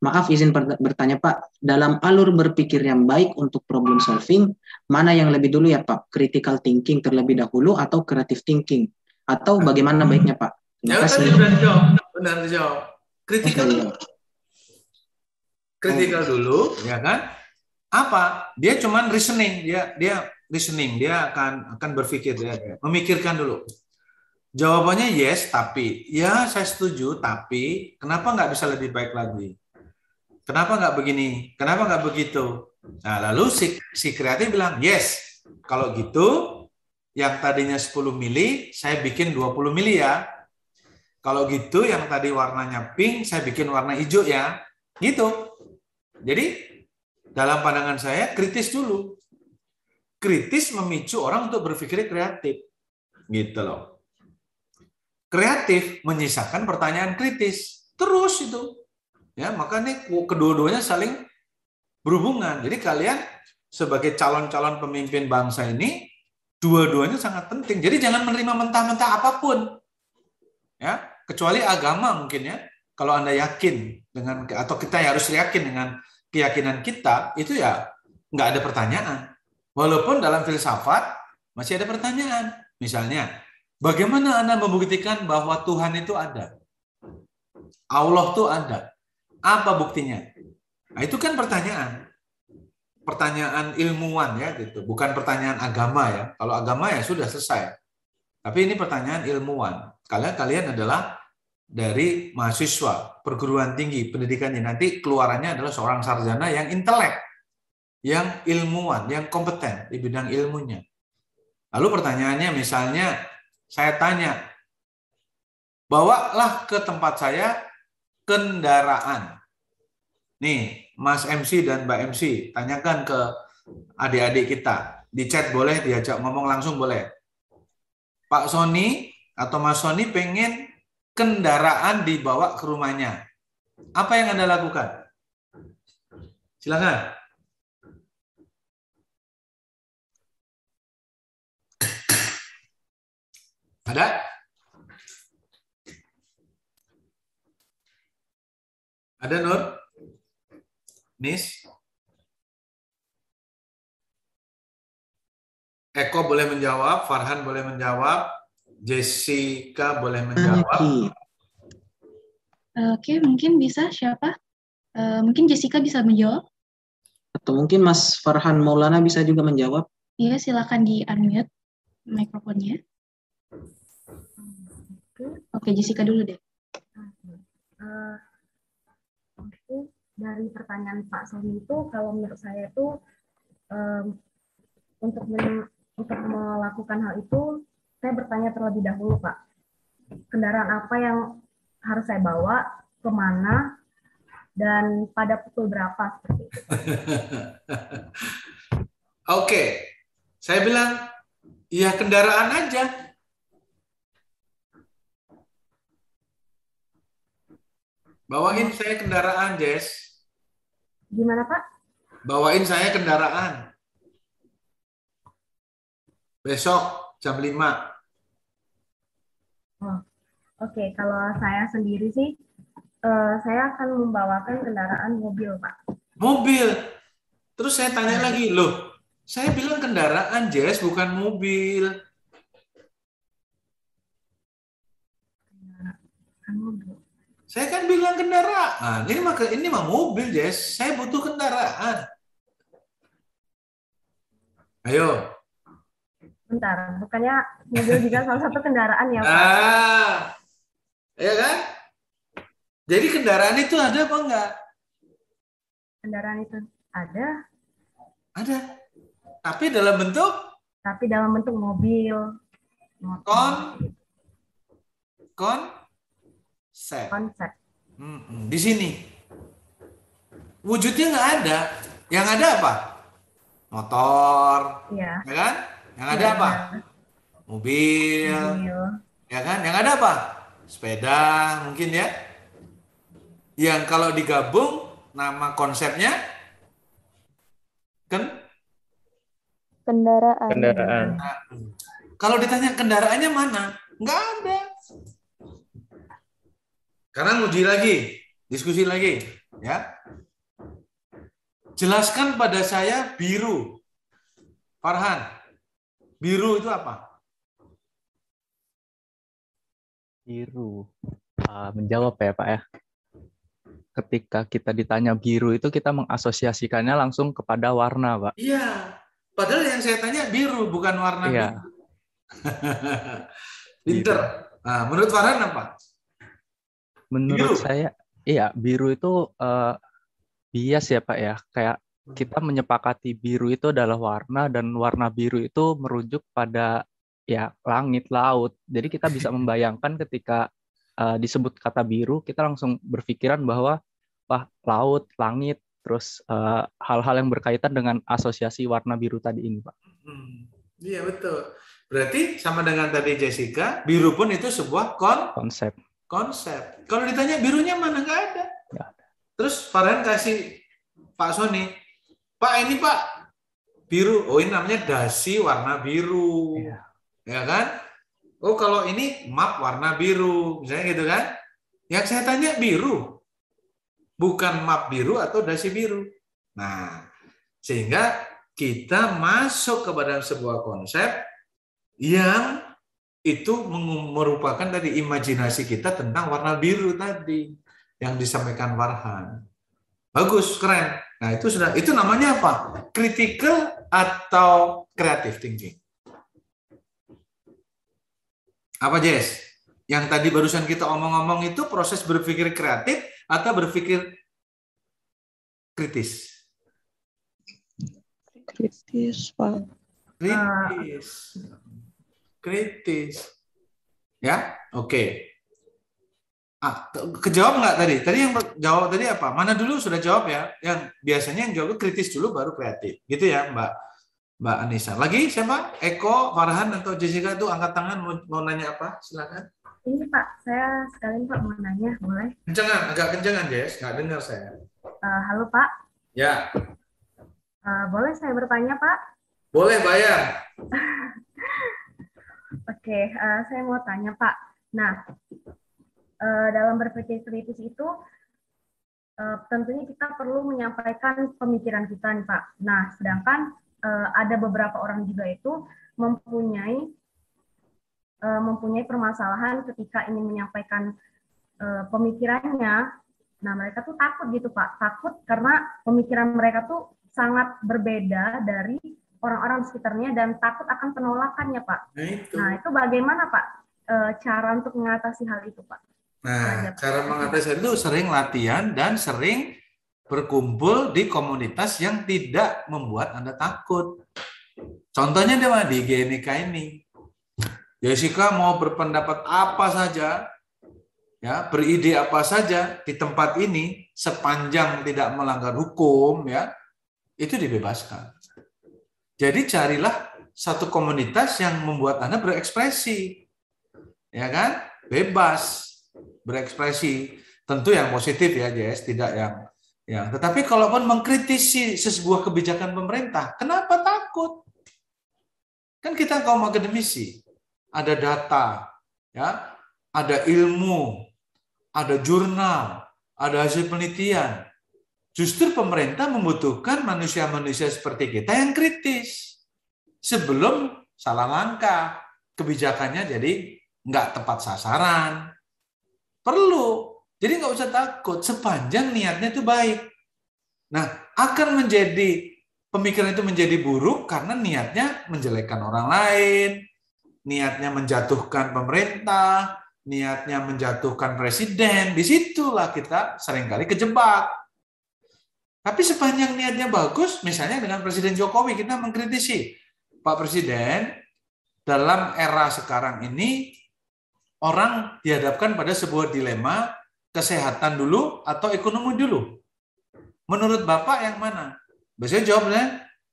Maaf izin bertanya Pak, dalam alur berpikir yang baik untuk problem solving, mana yang lebih dulu ya Pak? Critical thinking terlebih dahulu atau creative thinking? Atau bagaimana baiknya Pak? Terima ya, kasih. Benar dijawab. Benar dijawab. Critical. Okay. Critical oh. dulu, ya kan? Apa? Dia cuman reasoning, dia dia reasoning, dia akan akan berpikir, dia memikirkan dulu. Jawabannya yes, tapi ya saya setuju, tapi kenapa nggak bisa lebih baik lagi? Kenapa nggak begini? Kenapa nggak begitu? Nah, lalu si, si kreatif bilang, yes, kalau gitu yang tadinya 10 mili, saya bikin 20 mili ya. Kalau gitu yang tadi warnanya pink, saya bikin warna hijau ya. Gitu. Jadi dalam pandangan saya kritis dulu. Kritis memicu orang untuk berpikir kreatif. Gitu loh. Kreatif menyisakan pertanyaan kritis. Terus itu. Ya, maka ini kedua-duanya saling berhubungan. Jadi kalian sebagai calon-calon pemimpin bangsa ini dua-duanya sangat penting. Jadi jangan menerima mentah-mentah apa pun. Ya, kecuali agama mungkin ya. Kalau Anda yakin dengan atau kita harus yakin dengan keyakinan kita, itu ya nggak ada pertanyaan. Walaupun dalam filsafat masih ada pertanyaan. Misalnya, bagaimana Anda membuktikan bahwa Tuhan itu ada? Allah itu ada. Apa buktinya? Nah, itu kan pertanyaan. Pertanyaan ilmuwan ya gitu, bukan pertanyaan agama ya. Kalau agama ya sudah selesai. Tapi ini pertanyaan ilmuwan. Kalian kalian adalah dari mahasiswa perguruan tinggi pendidikannya nanti keluarannya adalah seorang sarjana yang intelek, yang ilmuwan, yang kompeten di bidang ilmunya. Lalu pertanyaannya misalnya saya tanya, bawalah ke tempat saya kendaraan. Nih, Mas MC dan Mbak MC, tanyakan ke adik-adik kita. Di chat boleh, diajak ngomong langsung boleh. Pak Sony atau Mas Sony pengen kendaraan dibawa ke rumahnya. Apa yang Anda lakukan? Silakan. Ada? Ada Nur? Nis? Eko boleh menjawab, Farhan boleh menjawab, Jessica boleh menjawab. Oke, mungkin bisa siapa? Uh, mungkin Jessica bisa menjawab. Atau mungkin Mas Farhan Maulana bisa juga menjawab. Iya, silakan di unmute mikrofonnya. Oke, Jessica dulu deh. Uh, dari pertanyaan Pak Sony itu kalau menurut saya itu um, untuk men, untuk melakukan hal itu saya bertanya terlebih dahulu Pak kendaraan apa yang harus saya bawa ke mana dan pada pukul berapa seperti itu. <laughs> Oke, saya bilang ya kendaraan aja. Bawain saya kendaraan, Jess. Gimana, Pak? Bawain saya kendaraan. Besok jam 5. Oh, Oke, okay. kalau saya sendiri sih, uh, saya akan membawakan kendaraan mobil, Pak. Mobil? Terus saya tanya lagi, loh, saya bilang kendaraan, Jess, bukan mobil. Kendaraan mobil. Saya kan bilang kendaraan. Ini mah ini mah mobil, Jess. Saya butuh kendaraan. Ayo. Bentar, bukannya mobil juga salah satu kendaraan ya, Pak? Ah. Ya kan? Jadi kendaraan itu ada apa enggak? Kendaraan itu ada. Ada. Tapi dalam bentuk? Tapi dalam bentuk mobil. Kon konsep. Konsep. Hmm, di sini wujudnya nggak ada. Yang ada apa? Motor, Iya. ya kan? Yang ada Iya, apa? iya. Mobil, Mobil. ya kan? Yang ada apa? Sepeda, mungkin ya. Yang kalau digabung nama konsepnya kan Kendaraan. Kendaraan. Kalau ditanya kendaraannya mana? Nggak ada. Sekarang uji lagi, diskusi lagi, ya. Jelaskan pada saya biru. Farhan, biru itu apa? Biru. Ah, menjawab ya Pak ya. Ketika kita ditanya biru itu kita mengasosiasikannya langsung kepada warna Pak. Iya. Padahal yang saya tanya biru, bukan warna Iya. biru. <laughs> Pinter. Nah, menurut Farhan apa? Menurut Biru. saya, iya biru itu eh, bias ya Pak ya. Kayak kita menyepakati biru itu adalah warna dan warna biru itu merujuk pada ya langit laut. Jadi kita bisa <laughs> membayangkan ketika eh, disebut kata biru, kita langsung berpikiran bahwa wah laut, langit, terus eh, hal-hal yang berkaitan dengan asosiasi warna biru tadi ini Pak. Hmm, Iya betul. Berarti sama dengan tadi Jessica, biru pun itu sebuah kon Konsep. Konsep. Kalau ditanya birunya mana nggak ada. Terus Farhan kasih Pak Sony, Pak ini Pak biru. Oh ini namanya dasi warna biru, Iya. ya kan? Oh kalau ini map warna biru, misalnya gitu kan? Yang saya tanya biru, bukan map biru atau dasi biru. Nah, sehingga kita masuk ke dalam sebuah konsep yang itu merupakan tadi imajinasi kita tentang warna biru tadi yang disampaikan Farhan. Bagus, keren. Nah, itu sudah itu namanya apa? Critical atau creative thinking. Apa, Jess? Yang tadi barusan kita omong-omong itu proses berpikir kreatif atau berpikir kritis? Kritis, Pak. Kritis. Kritis. Ya, oke. Ah, te- kejawab nggak tadi? Tadi yang jawab tadi apa? Mana dulu sudah jawab ya? Yang biasanya yang jawab kritis dulu baru kreatif. Gitu ya, Mbak Mbak Anissa. Lagi siapa? Eko, Farhan atau Jessica itu angkat tangan mau, mau nanya apa? Silakan. Ini Pak, saya sekalian Pak mau nanya, boleh? Kencengan, agak kencengan, Jess. Nggak dengar saya. Eh, halo Pak, Ya, Eh, boleh saya bertanya Pak? boleh bayar. <laughs> Oke, eh, saya mau tanya Pak. Nah, eh, dalam berpikir kritis itu eh, tentunya kita perlu menyampaikan pemikiran kita nih Pak. Nah, sedangkan eh, ada beberapa orang juga itu mempunyai eh, mempunyai permasalahan ketika ingin menyampaikan eh, pemikirannya. Nah, mereka tuh takut gitu Pak, takut karena pemikiran mereka tuh sangat berbeda dari orang-orang di sekitarnya dan takut akan penolakannya Pak. Nah, itu. Nah, itu bagaimana Pak eh, cara untuk mengatasi hal itu Pak? Nah, cara mengatasi itu sering latihan dan sering berkumpul di komunitas yang tidak membuat Anda takut. Contohnya di mana? Di GMK ini. Jessica mau berpendapat apa saja, ya beride apa saja di tempat ini sepanjang tidak melanggar hukum, ya itu dibebaskan. Jadi carilah satu komunitas yang membuat Anda berekspresi, ya kan? Bebas berekspresi. Tentu yang positif ya, Jess, tidak yang yang. Tetapi kalaupun mengkritisi sebuah kebijakan pemerintah, kenapa takut? Kan kita kaum akademisi, ada data, ya, ada ilmu, ada jurnal, ada hasil penelitian. Justru pemerintah membutuhkan manusia-manusia seperti kita yang kritis sebelum salah langkah kebijakannya jadi nggak tepat sasaran. Perlu. Jadi nggak usah takut sepanjang niatnya itu baik. Nah, akan menjadi pemikiran itu menjadi buruk karena niatnya menjelekkan orang lain, niatnya menjatuhkan pemerintah, niatnya menjatuhkan presiden. Di situlah kita sering kali kejebak. Tapi sepanjang niatnya bagus, misalnya dengan Presiden Jokowi kita mengkritisi Pak Presiden dalam era sekarang ini orang dihadapkan pada sebuah dilema kesehatan dulu atau ekonomi dulu. Menurut Bapak yang mana? Biasanya jawabnya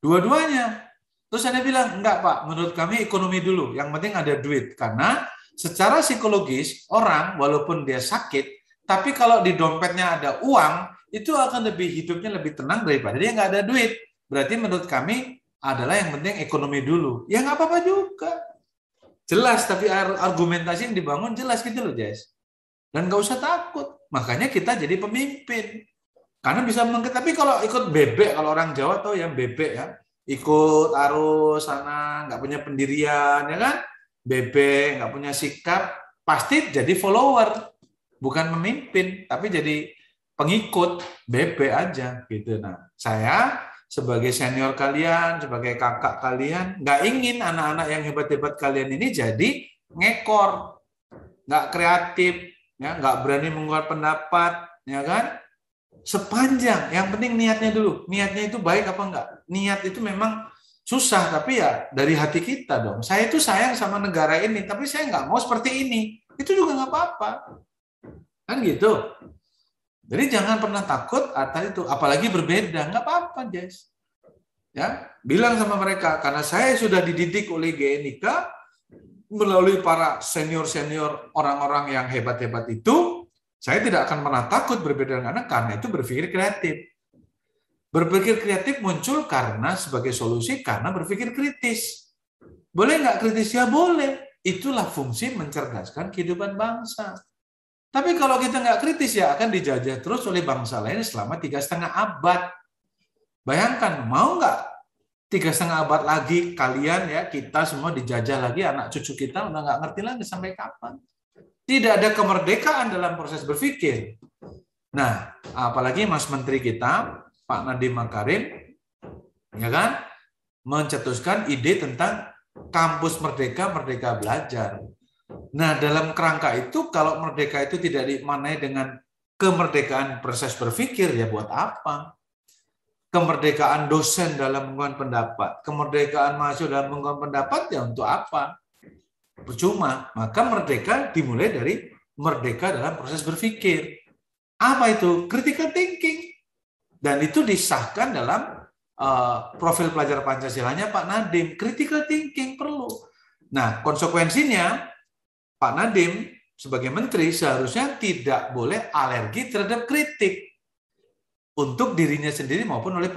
dua-duanya. Terus saya bilang, enggak Pak, menurut kami ekonomi dulu. Yang penting ada duit. Karena secara psikologis, orang walaupun dia sakit, tapi kalau di dompetnya ada uang, itu akan lebih hidupnya lebih tenang daripada dia nggak ada duit. Berarti menurut kami adalah yang penting ekonomi dulu. Ya nggak apa-apa juga. Jelas, tapi argumentasi yang dibangun jelas gitu loh, Jess. Dan nggak usah takut. Makanya kita jadi pemimpin. Karena bisa mengkritik. Tapi kalau ikut bebek, kalau orang Jawa tahu yang bebek ya, ikut arus sana, nggak punya pendirian, ya kan? Bebek, nggak punya sikap, pasti jadi follower. Bukan memimpin, tapi jadi pengikut bebek aja gitu. Nah, saya sebagai senior kalian, sebagai kakak kalian, nggak ingin anak-anak yang hebat-hebat kalian ini jadi ngekor, nggak kreatif, ya nggak berani mengeluarkan pendapat, ya kan? Sepanjang, yang penting niatnya dulu. Niatnya itu baik apa enggak? Niat itu memang susah, tapi ya dari hati kita dong. Saya itu sayang sama negara ini, tapi saya nggak mau seperti ini. Itu juga nggak apa-apa. Kan gitu. Jadi jangan pernah takut atas itu, apalagi berbeda, nggak apa-apa, Jess. Ya, bilang sama mereka karena saya sudah dididik oleh GNIK melalui para senior-senior orang-orang yang hebat-hebat itu, saya tidak akan pernah takut berbeda dengan anak karena itu berpikir kreatif. Berpikir kreatif muncul karena sebagai solusi karena berpikir kritis. Boleh nggak kritis? Ya boleh. Itulah fungsi mencerdaskan kehidupan bangsa. Tapi kalau kita nggak kritis ya akan dijajah terus oleh bangsa lain selama tiga setengah abad. Bayangkan, mau nggak tiga setengah abad lagi kalian ya kita semua dijajah lagi anak cucu kita udah nggak ngerti lagi sampai kapan. Tidak ada kemerdekaan dalam proses berpikir. Nah, apalagi Mas Menteri kita Pak Nadiem Makarim, ya kan, mencetuskan ide tentang kampus merdeka, merdeka belajar. Nah, dalam kerangka itu kalau merdeka itu tidak dimanai dengan kemerdekaan proses berpikir ya buat apa? Kemerdekaan dosen dalam mengungkapkan pendapat, kemerdekaan mahasiswa dalam mengungkapkan pendapat ya untuk apa? Percuma. Maka merdeka dimulai dari merdeka dalam proses berpikir. Apa itu? Critical thinking. Dan itu disahkan dalam uh, profil pelajar Pancasilanya Pak Nadim. Critical thinking perlu. Nah, konsekuensinya Pak Nadiem sebagai menteri seharusnya tidak boleh alergi terhadap kritik untuk dirinya sendiri maupun oleh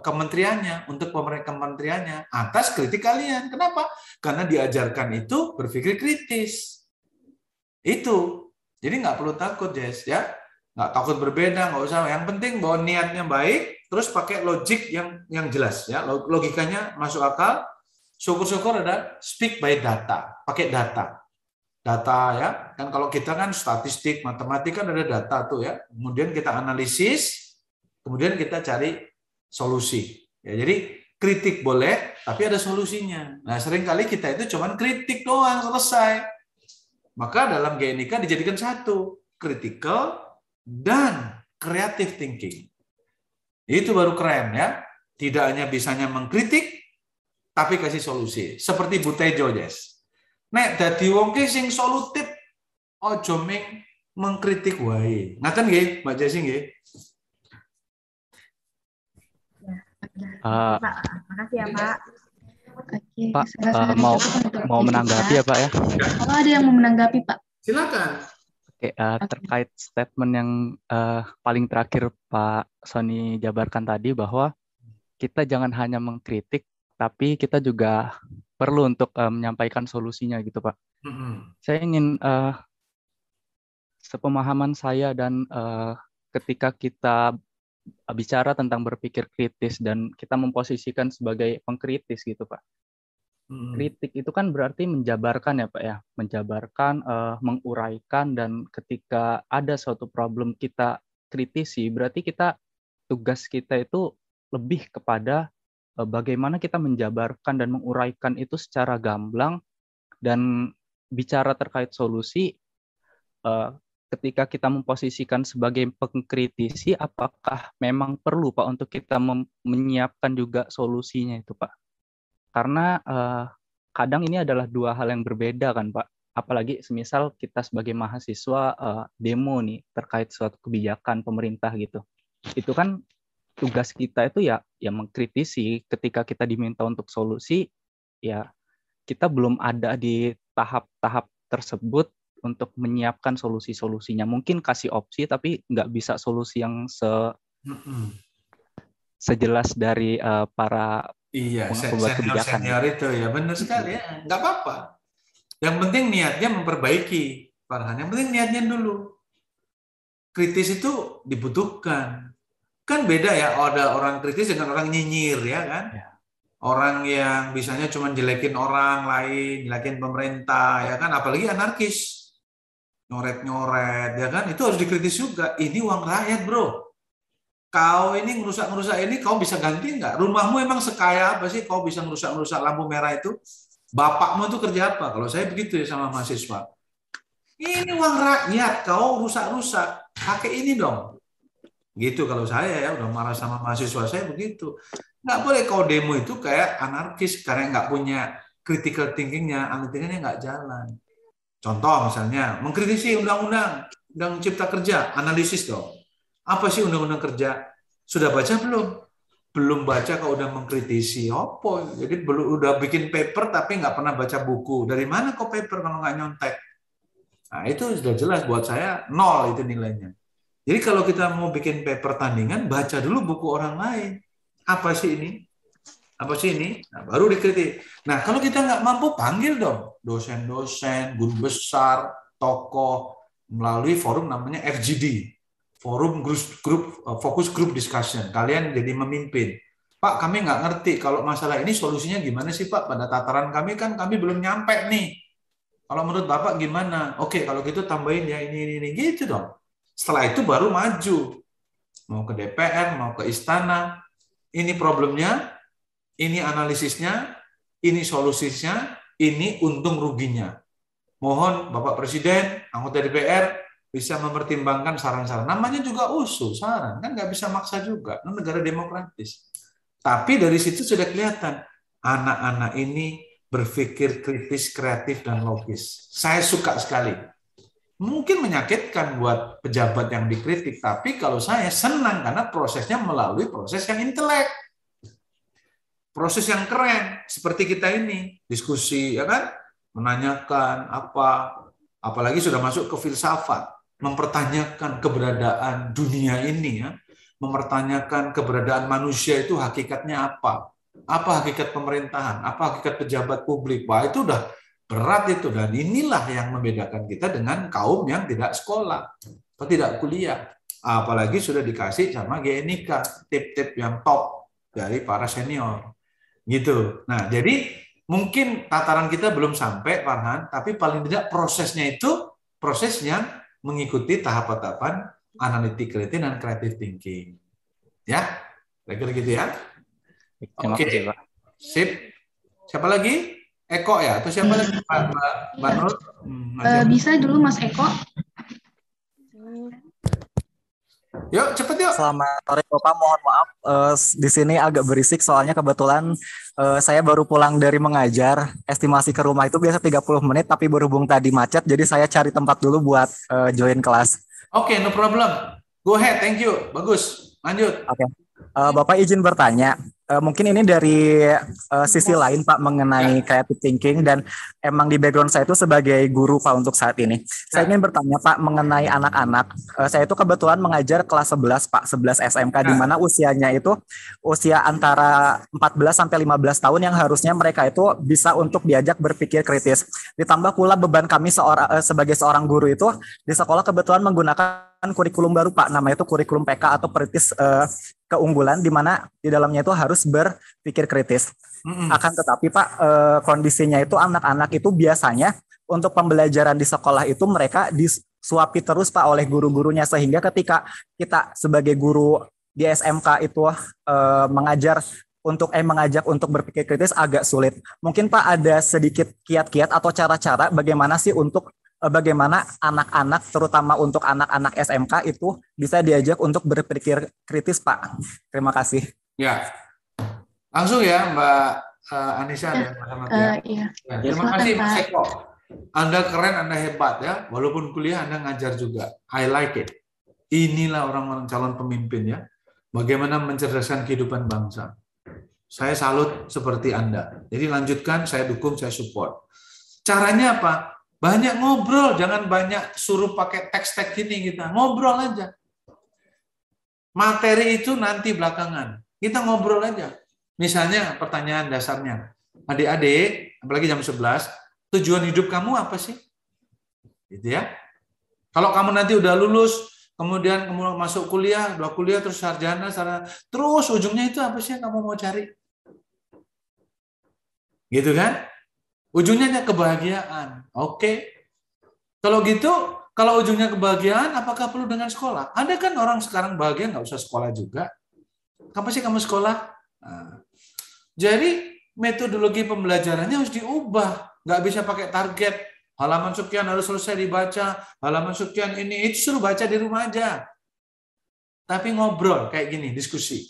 kementeriannya, untuk pemerintah kementeriannya atas kritik kalian. Kenapa? Karena diajarkan itu berpikir kritis. Itu. Jadi nggak perlu takut, Jess, ya. Nggak takut berbeda, nggak usah. Yang penting bahwa niatnya baik, terus pakai logik yang yang jelas, ya. Logikanya masuk akal. Syukur-syukur ada speak by data, pakai data data ya. Kan kalau kita kan statistik, matematika kan ada data tuh ya. Kemudian kita analisis, kemudian kita cari solusi. Ya, jadi kritik boleh, tapi ada solusinya. Nah, sering kali kita itu cuma kritik doang selesai. Maka dalam GNIK dijadikan satu, critical dan creative thinking. Itu baru keren ya. Tidak hanya bisanya mengkritik, tapi kasih solusi. Seperti Butejo, Jess Nek dadi wong ki sing solutif aja ming mengkritik wae. Ngaten nggih, Mbak Jesi nggih. Uh, Pak, makasih ya Pak. Oke, Pak, uh, mau mau menanggapi ya Pak ya? Kalau ada yang mau menanggapi Pak? Silakan. Oke, uh, terkait statement yang uh, paling terakhir Pak Sony jabarkan tadi bahwa kita jangan hanya mengkritik, tapi kita juga perlu untuk uh, menyampaikan solusinya gitu Pak. Mm-hmm. Saya ingin uh, sepemahaman saya dan uh, ketika kita bicara tentang berpikir kritis dan kita memposisikan sebagai pengkritis gitu Pak. Mm-hmm. Kritik itu kan berarti menjabarkan ya Pak ya, menjabarkan, uh, menguraikan dan ketika ada suatu problem kita kritisi, berarti kita tugas kita itu lebih kepada bagaimana kita menjabarkan dan menguraikan itu secara gamblang dan bicara terkait solusi eh, ketika kita memposisikan sebagai pengkritisi apakah memang perlu Pak untuk kita menyiapkan juga solusinya itu Pak? Karena uh, kadang ini adalah dua hal yang berbeda kan Pak. Apalagi semisal kita sebagai mahasiswa demo nih terkait suatu kebijakan pemerintah gitu. Itu kan tugas kita itu ya ya mengkritisi. Ketika kita diminta untuk solusi ya kita belum ada di tahap-tahap tersebut untuk menyiapkan solusi-solusinya. Mungkin kasih opsi tapi nggak bisa solusi yang se sejelas dari uh, para iya senior senior itu. Ya benar sekali ya. Nggak apa-apa. Yang penting niatnya memperbaiki, Farhan. Yang penting niatnya dulu. Kritis itu dibutuhkan. Kan beda ya, ada orang kritis dengan orang nyinyir ya kan. Ya. Orang yang bisanya cuma jelekin orang lain, jelekin pemerintah ya kan, apalagi anarkis. Nyoret-nyoret ya kan, itu harus dikritis juga. Ini uang rakyat, Bro. Kau ini ngerusak-ngerusak ini, kau bisa ganti nggak? Rumahmu emang sekaya apa sih kau bisa ngerusak-ngerusak lampu merah itu? Bapakmu itu kerja apa? Kalau saya begitu ya sama mahasiswa. Ini uang rakyat, kau rusak-rusak. Pakai ini dong. Gitu kalau saya ya, udah marah sama mahasiswa saya begitu. Nggak boleh kau demo itu kayak anarkis karena nggak punya critical thinkingnya, thinkingnya nggak jalan. Contoh misalnya, mengkritisi undang-undang, undang cipta kerja, analisis dong. Apa sih undang-undang kerja? Sudah baca belum? belum baca kok udah mengkritisi opo jadi belum udah bikin paper tapi nggak pernah baca buku dari mana kok paper kalau nggak nyontek nah itu sudah jelas buat saya nol itu nilainya jadi kalau kita mau bikin paper tandingan baca dulu buku orang lain apa sih ini apa sih ini nah, baru dikritik nah kalau kita nggak mampu panggil dong dosen-dosen guru besar tokoh melalui forum namanya FGD forum grup, grup eh, fokus grup discussion. Kalian jadi memimpin. Pak, kami nggak ngerti kalau masalah ini solusinya gimana sih Pak? Pada tataran kami kan kami belum nyampe nih. Kalau menurut Bapak gimana? Oke, kalau gitu tambahin ya ini, ini, ini. Gitu dong. Setelah itu baru maju. Mau ke DPR, mau ke istana. Ini problemnya, ini analisisnya, ini solusinya, ini untung ruginya. Mohon Bapak Presiden, anggota DPR, bisa mempertimbangkan saran-saran. Namanya juga usul, saran. Kan nggak bisa maksa juga. Ini negara demokratis. Tapi dari situ sudah kelihatan. Anak-anak ini berpikir kritis, kreatif, dan logis. Saya suka sekali. Mungkin menyakitkan buat pejabat yang dikritik. Tapi kalau saya senang karena prosesnya melalui proses yang intelek. Proses yang keren. Seperti kita ini. Diskusi, ya kan? Menanyakan apa, apalagi sudah masuk ke filsafat mempertanyakan keberadaan dunia ini ya, mempertanyakan keberadaan manusia itu hakikatnya apa? Apa hakikat pemerintahan? Apa hakikat pejabat publik? Wah, itu udah berat itu dan inilah yang membedakan kita dengan kaum yang tidak sekolah atau tidak kuliah. Apalagi sudah dikasih sama GNIK tip-tip yang top dari para senior. Gitu. Nah, jadi mungkin tataran kita belum sampai Farhan, tapi paling tidak prosesnya itu proses yang mengikuti tahapan-tahapan analytical dan creative thinking. Ya, kira-kira gitu ya. Oke, okay. sip. Siapa lagi? Eko ya? Atau siapa lagi? Mbak, Mbak, Mbak Nur? Hmm, uh, bisa dulu Mas Eko. Yuk, cepet yuk. Selamat sore Bapak, mohon maaf. Uh, di sini agak berisik soalnya kebetulan uh, saya baru pulang dari mengajar. Estimasi ke rumah itu biasa 30 menit, tapi berhubung tadi macet, jadi saya cari tempat dulu buat uh, join kelas. Oke, okay, no problem. Go ahead, thank you. Bagus. Lanjut. Oke. Okay. Uh, Bapak izin bertanya, uh, mungkin ini dari uh, sisi lain Pak mengenai ya. creative thinking dan emang di background saya itu sebagai guru Pak untuk saat ini. Saya ya. ingin bertanya Pak mengenai anak-anak. Uh, saya itu kebetulan mengajar kelas 11 Pak, 11 SMK di ya. mana usianya itu usia antara 14 sampai 15 tahun yang harusnya mereka itu bisa untuk diajak berpikir kritis. Ditambah pula beban kami seorang uh, sebagai seorang guru itu di sekolah kebetulan menggunakan kurikulum baru Pak, namanya itu kurikulum PK atau peritis uh, keunggulan di mana di dalamnya itu harus berpikir kritis. Mm-hmm. Akan tetapi Pak, uh, kondisinya itu anak-anak itu biasanya untuk pembelajaran di sekolah itu mereka disuapi terus Pak oleh guru-gurunya sehingga ketika kita sebagai guru di SMK itu uh, mengajar untuk eh mengajak untuk berpikir kritis agak sulit. Mungkin Pak ada sedikit kiat-kiat atau cara-cara bagaimana sih untuk Eh, bagaimana anak-anak terutama untuk anak-anak SMK itu bisa diajak untuk berpikir kritis Pak. Terima kasih. Ya. Langsung ya Mbak uh, Anissa ya. dan Mbak Ahmad ya. Uh, iya. ya. Terima kasih Mas Eko. Anda keren, Anda hebat ya. Walaupun kuliah Anda ngajar juga. I like it. Inilah orang-orang calon pemimpin ya. Bagaimana mencerdaskan kehidupan bangsa. Saya salut seperti Anda. Jadi lanjutkan, saya dukung, saya support. Caranya apa? Banyak ngobrol, jangan banyak suruh pakai teks-teks ini kita. Ngobrol aja. Materi itu nanti belakangan. Kita ngobrol aja. Misalnya pertanyaan dasarnya. Adik-adik, apalagi jam 11, tujuan hidup kamu apa sih? Gitu ya. Kalau kamu nanti udah lulus, kemudian kamu masuk kuliah, dua kuliah terus sarjana, sarjana, terus ujungnya itu apa sih yang kamu mau cari? Gitu kan? Ujungnya kebahagiaan. Oke. Kalau gitu, kalau ujungnya kebahagiaan, apakah perlu dengan sekolah? Ada kan orang sekarang bahagia nggak usah sekolah juga. Kapan sih kamu sekolah? Nah, jadi metodologi pembelajarannya harus diubah. Nggak bisa pakai target. Halaman sekian harus selesai dibaca. Halaman sekian ini, itu suruh baca di rumah aja. Tapi ngobrol kayak gini, diskusi.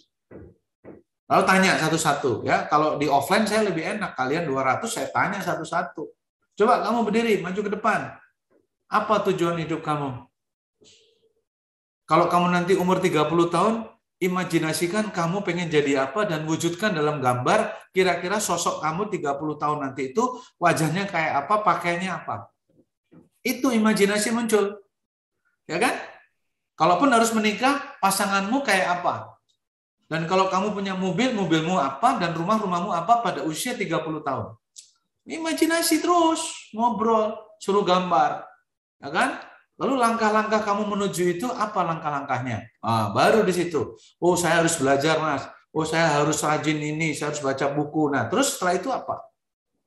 Lalu tanya satu-satu ya. Kalau di offline saya lebih enak. Kalian 200 saya tanya satu-satu. Coba kamu berdiri, maju ke depan. Apa tujuan hidup kamu? Kalau kamu nanti umur 30 tahun, imajinasikan kamu pengen jadi apa dan wujudkan dalam gambar kira-kira sosok kamu 30 tahun nanti itu wajahnya kayak apa, pakainya apa. Itu imajinasi muncul. Ya kan? Kalaupun harus menikah, pasanganmu kayak apa? Dan kalau kamu punya mobil, mobilmu apa, dan rumah, rumahmu apa pada usia 30 tahun. Imajinasi terus, ngobrol, suruh gambar. Ya kan? Lalu langkah-langkah kamu menuju itu apa langkah-langkahnya? Ah, baru di situ. Oh, saya harus belajar, Mas. Oh, saya harus rajin ini, saya harus baca buku. Nah, terus setelah itu apa?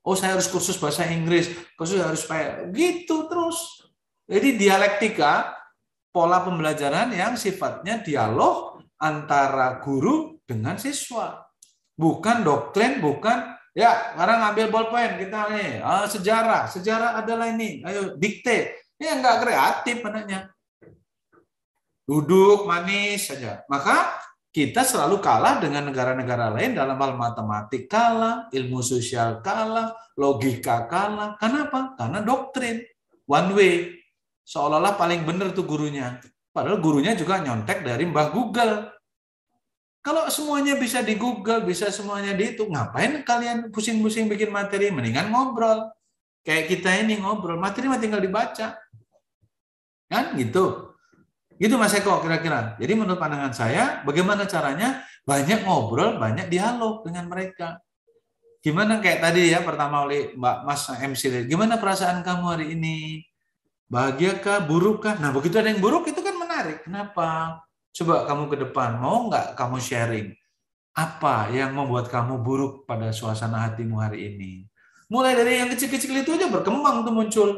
Oh, saya harus kursus bahasa Inggris, kursus harus supaya gitu terus. Jadi dialektika pola pembelajaran yang sifatnya dialog antara guru dengan siswa. Bukan doktrin, bukan ya sekarang ambil bolpen kita nih ah, sejarah, sejarah adalah ini, ayo dikte. Ya nggak kreatif anaknya. Duduk manis saja. Maka kita selalu kalah dengan negara-negara lain dalam hal matematik kalah, ilmu sosial kalah, logika kalah. Kenapa? Karena doktrin one way. Seolah-olah paling benar tuh gurunya. Padahal gurunya juga nyontek dari Mbah Google. Kalau semuanya bisa di Google, bisa semuanya dihitung, ngapain kalian pusing-pusing bikin materi? Mendingan ngobrol. Kayak kita ini ngobrol, materi mah tinggal dibaca. Kan gitu. Gitu Mas Eko kira-kira. Jadi menurut pandangan saya, bagaimana caranya? Banyak ngobrol, banyak dialog dengan mereka. Gimana kayak tadi ya pertama oleh Mbak Mas MC, gimana perasaan kamu hari ini? Bahagia kah, buruk kah? Nah begitu ada yang buruk itu kan menarik. Kenapa? Coba kamu ke depan, mau nggak kamu sharing? Apa yang membuat kamu buruk pada suasana hatimu hari ini? Mulai dari yang kecil-kecil itu aja berkembang tuh muncul.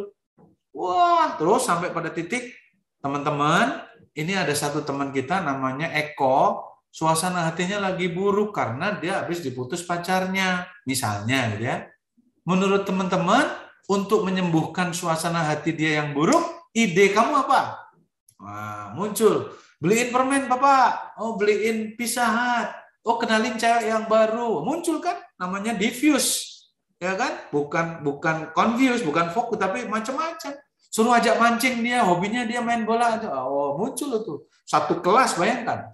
Wah, terus sampai pada titik teman-teman, ini ada satu teman kita namanya Eko, suasana hatinya lagi buruk karena dia habis diputus pacarnya, misalnya gitu ya. Menurut teman-teman, untuk menyembuhkan suasana hati dia yang buruk, ide kamu apa? Wah, muncul. Beliin permen, Bapak. Oh, beliin Pizza Hut. Oh, kenalin cewek yang baru. Muncul kan namanya diffuse. Ya kan? Bukan bukan confuse, bukan fokus, tapi macam-macam. Suruh ajak mancing dia, hobinya dia main bola aja. Oh, muncul itu. Satu kelas, bayangkan.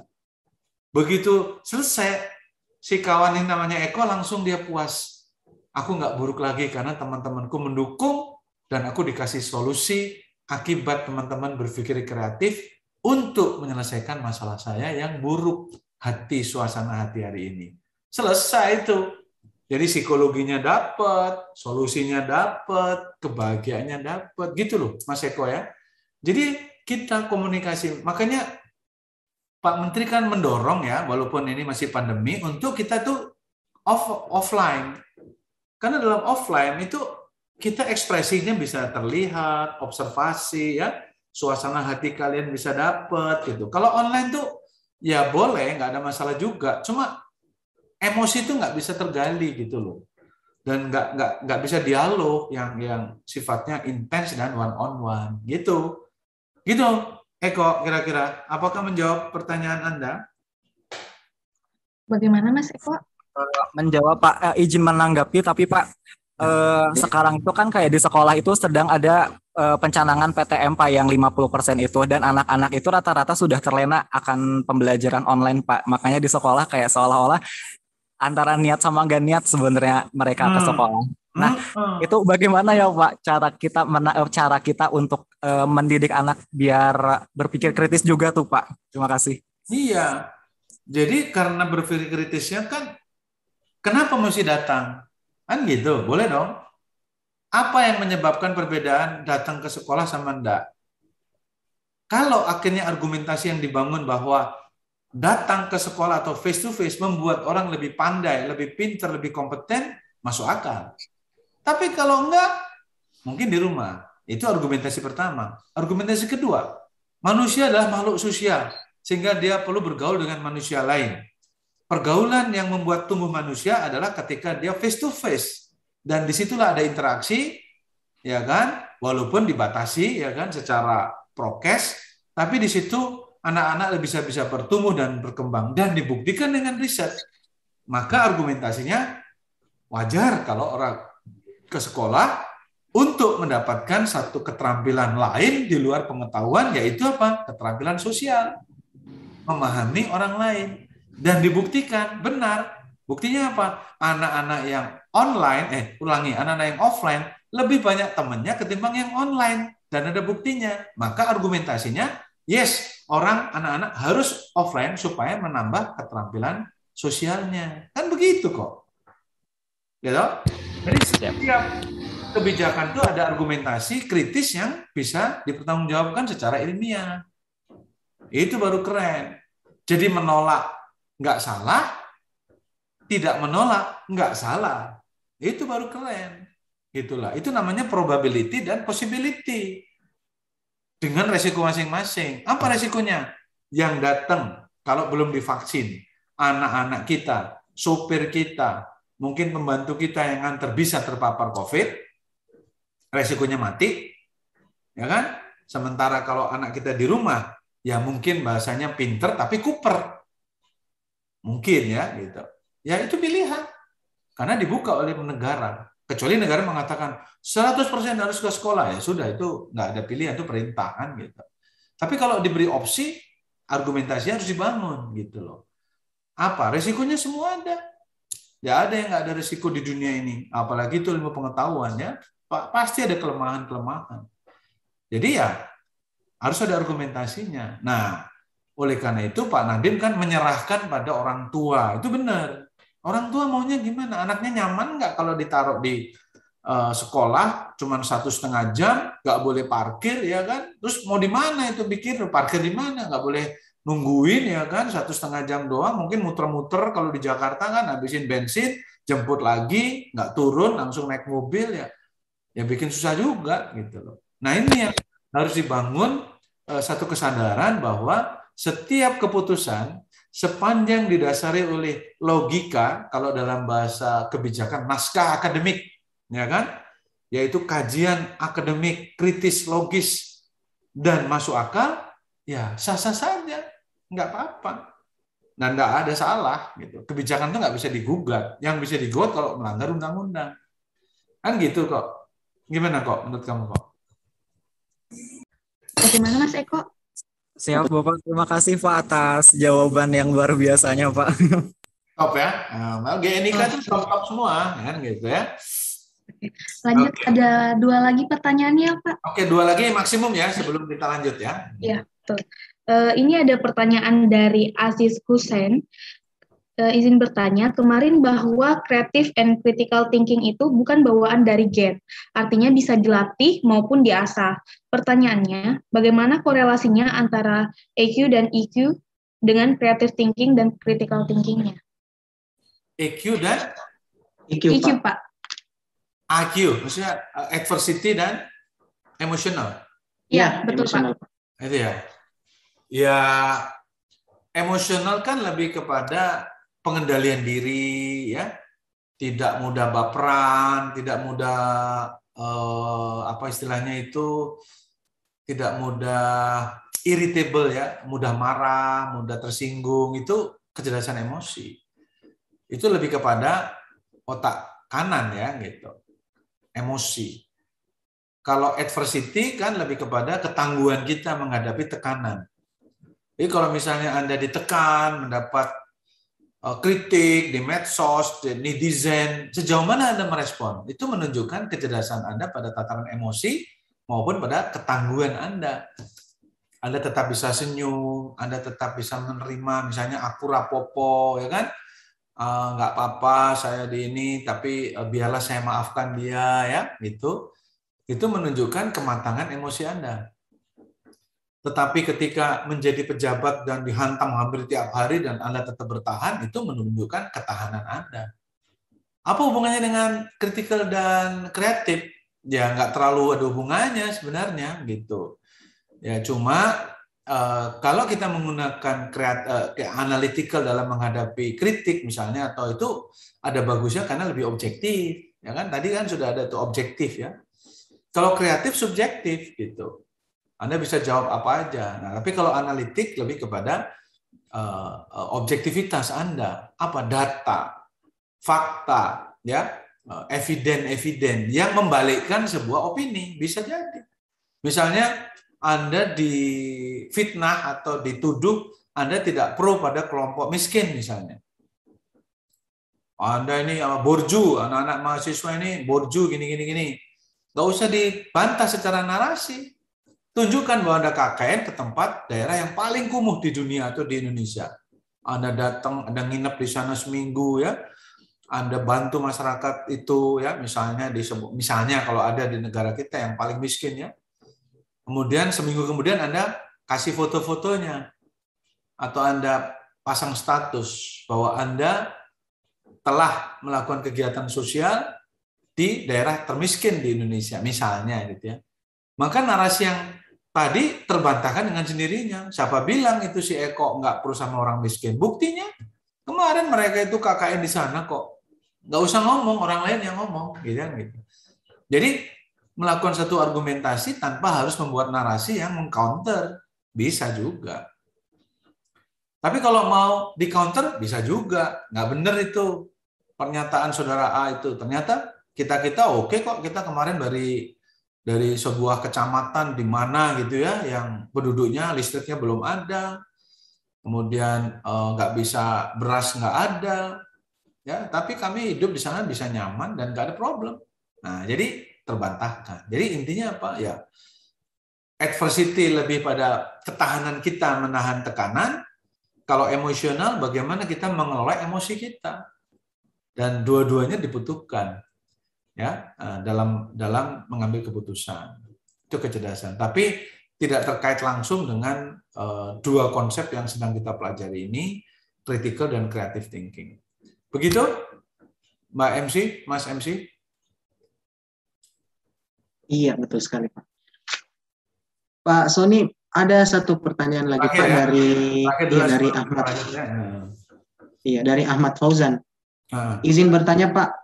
Begitu selesai, si kawan yang namanya Eko langsung dia puas. Aku nggak buruk lagi karena teman-temanku mendukung dan aku dikasih solusi akibat teman-teman berpikir kreatif untuk menyelesaikan masalah saya yang buruk hati suasana hati hari ini. Selesai itu. Jadi psikologinya dapat, solusinya dapat, kebahagiaannya dapat, gitu loh Mas Eko ya. Jadi kita komunikasi, makanya Pak Menteri kan mendorong ya, walaupun ini masih pandemi, untuk kita tuh off offline. Karena dalam offline itu kita ekspresinya bisa terlihat, observasi ya, suasana hati kalian bisa dapat gitu. Kalau online tuh ya boleh, nggak ada masalah juga. Cuma emosi itu nggak bisa tergali gitu loh, dan nggak nggak nggak bisa dialog yang yang sifatnya intens dan one on one gitu. Gitu, Eko kira-kira. Apakah menjawab pertanyaan anda? Bagaimana Mas Eko? Menjawab Pak, eh, izin menanggapi tapi Pak uh, sekarang itu kan kayak di sekolah itu sedang ada uh, pencanangan PTM Pak yang 50% itu dan anak-anak itu rata-rata sudah terlena akan pembelajaran online Pak. Makanya di sekolah kayak seolah-olah antara niat sama gak niat sebenarnya mereka hmm. ke sekolah. Nah, hmm. itu bagaimana ya Pak cara kita mena cara kita untuk uh, mendidik anak biar berpikir kritis juga tuh Pak. Terima kasih. Iya. Jadi karena berpikir kritisnya kan kenapa mesti datang? Kan gitu, boleh dong. Apa yang menyebabkan perbedaan datang ke sekolah sama enggak? Kalau akhirnya argumentasi yang dibangun bahwa datang ke sekolah atau face to face membuat orang lebih pandai, lebih pintar, lebih kompeten, masuk akal. Tapi kalau enggak, mungkin di rumah. Itu argumentasi pertama. Argumentasi kedua, manusia adalah makhluk sosial, sehingga dia perlu bergaul dengan manusia lain. Pergaulan yang membuat tumbuh manusia adalah ketika dia face to face dan di situlah ada interaksi, ya kan? Walaupun dibatasi, ya kan, secara prokes, tapi di situ anak-anak bisa bisa bertumbuh dan berkembang dan dibuktikan dengan riset. Maka argumentasinya wajar kalau orang ke sekolah untuk mendapatkan satu keterampilan lain di luar pengetahuan yaitu apa? Keterampilan sosial. Memahami orang lain. Dan dibuktikan benar. Buktinya apa? Anak-anak yang online, eh ulangi, anak-anak yang offline lebih banyak temannya ketimbang yang online. Dan ada buktinya. Maka argumentasinya, yes, orang anak-anak harus offline supaya menambah keterampilan sosialnya. Kan begitu kok. Gitu? Jadi setiap kebijakan itu ada argumentasi kritis yang bisa dipertanggungjawabkan secara ilmiah. Itu baru keren. Jadi menolak nggak salah, tidak menolak nggak salah. Itu baru keren. Itulah. Itu namanya probability dan possibility. Dengan resiko masing-masing. Apa resikonya? Yang datang kalau belum divaksin, anak-anak kita, sopir kita, mungkin pembantu kita yang nganter bisa terpapar COVID, resikonya mati, ya kan? Sementara kalau anak kita di rumah, ya mungkin bahasanya pinter tapi kuper. Mungkin ya gitu. Ya itu pilihan. Karena dibuka oleh negara. Kecuali negara mengatakan 100% harus ke sekolah ya sudah itu nggak ada pilihan itu perintah kan gitu. Tapi kalau diberi opsi argumentasinya harus dibangun gitu loh. Apa? Resikonya semua ada. Ya ada yang nggak ada resiko di dunia ini. Apalagi itu ilmu pengetahuan ya. Pasti ada kelemahan-kelemahan. Jadi ya harus ada argumentasinya. Nah, oleh karena itu Pak Nadiem kan menyerahkan pada orang tua. Itu benar. Orang tua maunya gimana? Anaknya nyaman nggak kalau ditaruh di uh, sekolah cuma satu setengah jam, nggak boleh parkir ya kan? Terus mau di mana itu pikir parkir di mana? Nggak boleh nungguin ya kan? Satu setengah jam doang, mungkin muter-muter kalau di Jakarta kan habisin bensin, jemput lagi, nggak turun langsung naik mobil ya, ya bikin susah juga gitu loh. Nah ini yang harus dibangun uh, satu kesadaran bahwa setiap keputusan sepanjang didasari oleh logika kalau dalam bahasa kebijakan naskah akademik ya kan? Yaitu kajian akademik kritis logis dan masuk akal ya sah-sah saja. Nggak apa-apa. Dan nggak ada salah gitu. Kebijakan itu nggak bisa digugat. Yang bisa digugat kalau melanggar undang-undang. Kan gitu kok. Gimana kok menurut kamu kok? Bagaimana Mas Eko Siap Bapak, terima kasih Pak atas jawaban yang luar biasanya Pak. Top ya. Nah, GNIK itu top, top semua kan gitu ya. Lanjut Oke. ada dua lagi pertanyaannya Pak. Oke dua lagi maksimum ya sebelum kita lanjut ya. Iya betul. Uh, ini ada pertanyaan dari Aziz Hussein uh, izin bertanya, kemarin bahwa creative and critical thinking itu bukan bawaan dari gen, artinya bisa dilatih maupun diasah. Pertanyaannya, bagaimana korelasinya antara EQ dan EQ dengan creative thinking dan critical thinkingnya? EQ dan EQ, EQ Pak. Pak. AQ, maksudnya uh, adversity dan emotional. Iya, ya, betul emotional. Pak. Itu ya. Ya, emosional kan lebih kepada pengendalian diri ya. Tidak mudah baperan tidak mudah eh, apa istilahnya itu tidak mudah irritable ya. Mudah marah mudah tersinggung. Itu kecerdasan emosi. Itu lebih kepada otak kanan ya gitu. Emosi. Kalau adversity kan lebih kepada ketangguhan kita menghadapi tekanan. Jadi kalau misalnya Anda ditekan, mendapat kritik di medsos, di netizen, sejauh mana Anda merespon? Itu menunjukkan kecerdasan Anda pada tataran emosi maupun pada ketangguhan Anda. Anda tetap bisa senyum, Anda tetap bisa menerima, misalnya aku rapopo, ya kan? Uh, nggak apa-apa saya di ini, tapi uh, biarlah saya maafkan dia, ya, gitu itu menunjukkan kematangan emosi Anda. Tetapi ketika menjadi pejabat dan dihantam hampir tiap hari dan Anda tetap bertahan, itu menunjukkan ketahanan Anda. Apa hubungannya dengan kritikal dan kreatif? Ya nggak terlalu ada hubungannya sebenarnya gitu. Ya cuma uh, kalau kita menggunakan kreat, uh, analytical dalam menghadapi kritik misalnya atau itu ada bagusnya karena lebih objektif. Ya kan tadi kan sudah ada itu objektif ya kalau kreatif subjektif gitu. Anda bisa jawab apa aja. Nah, tapi kalau analitik lebih kepada uh, objektivitas Anda, apa data, fakta, ya, uh, eviden-eviden yang membalikkan sebuah opini bisa jadi. Misalnya Anda difitnah atau dituduh Anda tidak pro pada kelompok miskin misalnya. Anda ini borju, anak-anak mahasiswa ini borju gini gini gini. Nggak usah dibantah secara narasi. Tunjukkan bahwa Anda KKN ke tempat daerah yang paling kumuh di dunia atau di Indonesia. Anda datang, Anda nginep di sana seminggu ya. Anda bantu masyarakat itu ya, misalnya di misalnya kalau ada di negara kita yang paling miskin ya. Kemudian seminggu kemudian Anda kasih foto-fotonya atau Anda pasang status bahwa Anda telah melakukan kegiatan sosial di daerah termiskin di Indonesia misalnya gitu ya. Maka narasi yang tadi terbantahkan dengan sendirinya. Siapa bilang itu si Eko nggak perlu sama orang miskin? Buktinya kemarin mereka itu KKN di sana kok. Nggak usah ngomong, orang lain yang ngomong. Gitu, kan, gitu. Jadi melakukan satu argumentasi tanpa harus membuat narasi yang mengcounter. Bisa juga. Tapi kalau mau di counter bisa juga. Nggak benar itu pernyataan saudara A itu. Ternyata kita kita oke okay kok kita kemarin dari dari sebuah kecamatan di mana gitu ya yang penduduknya listriknya belum ada kemudian eh, nggak eh, bisa beras nggak ada ya. Tapi kami hidup di sana bisa nyaman dan nggak ada problem. Nah jadi terbantahkan. Jadi intinya apa? Ya adversity lebih pada ketahanan kita menahan tekanan. Kalau emosional bagaimana kita mengelola emosi kita? Dan dua-duanya dibutuhkan ya eh, dalam dalam mengambil keputusan. Itu kecerdasan. Tapi tidak terkait langsung dengan uh, dua konsep yang sedang kita pelajari ini critical dan creative thinking. Begitu? Mbak MC Mas MC iya betul sekali Pak. Pak Sony ada satu pertanyaan lagi Pak ya. dari iya, dari Ahmad. ya. iya dari Ahmad Fauzan. Ah. izin bertanya Pak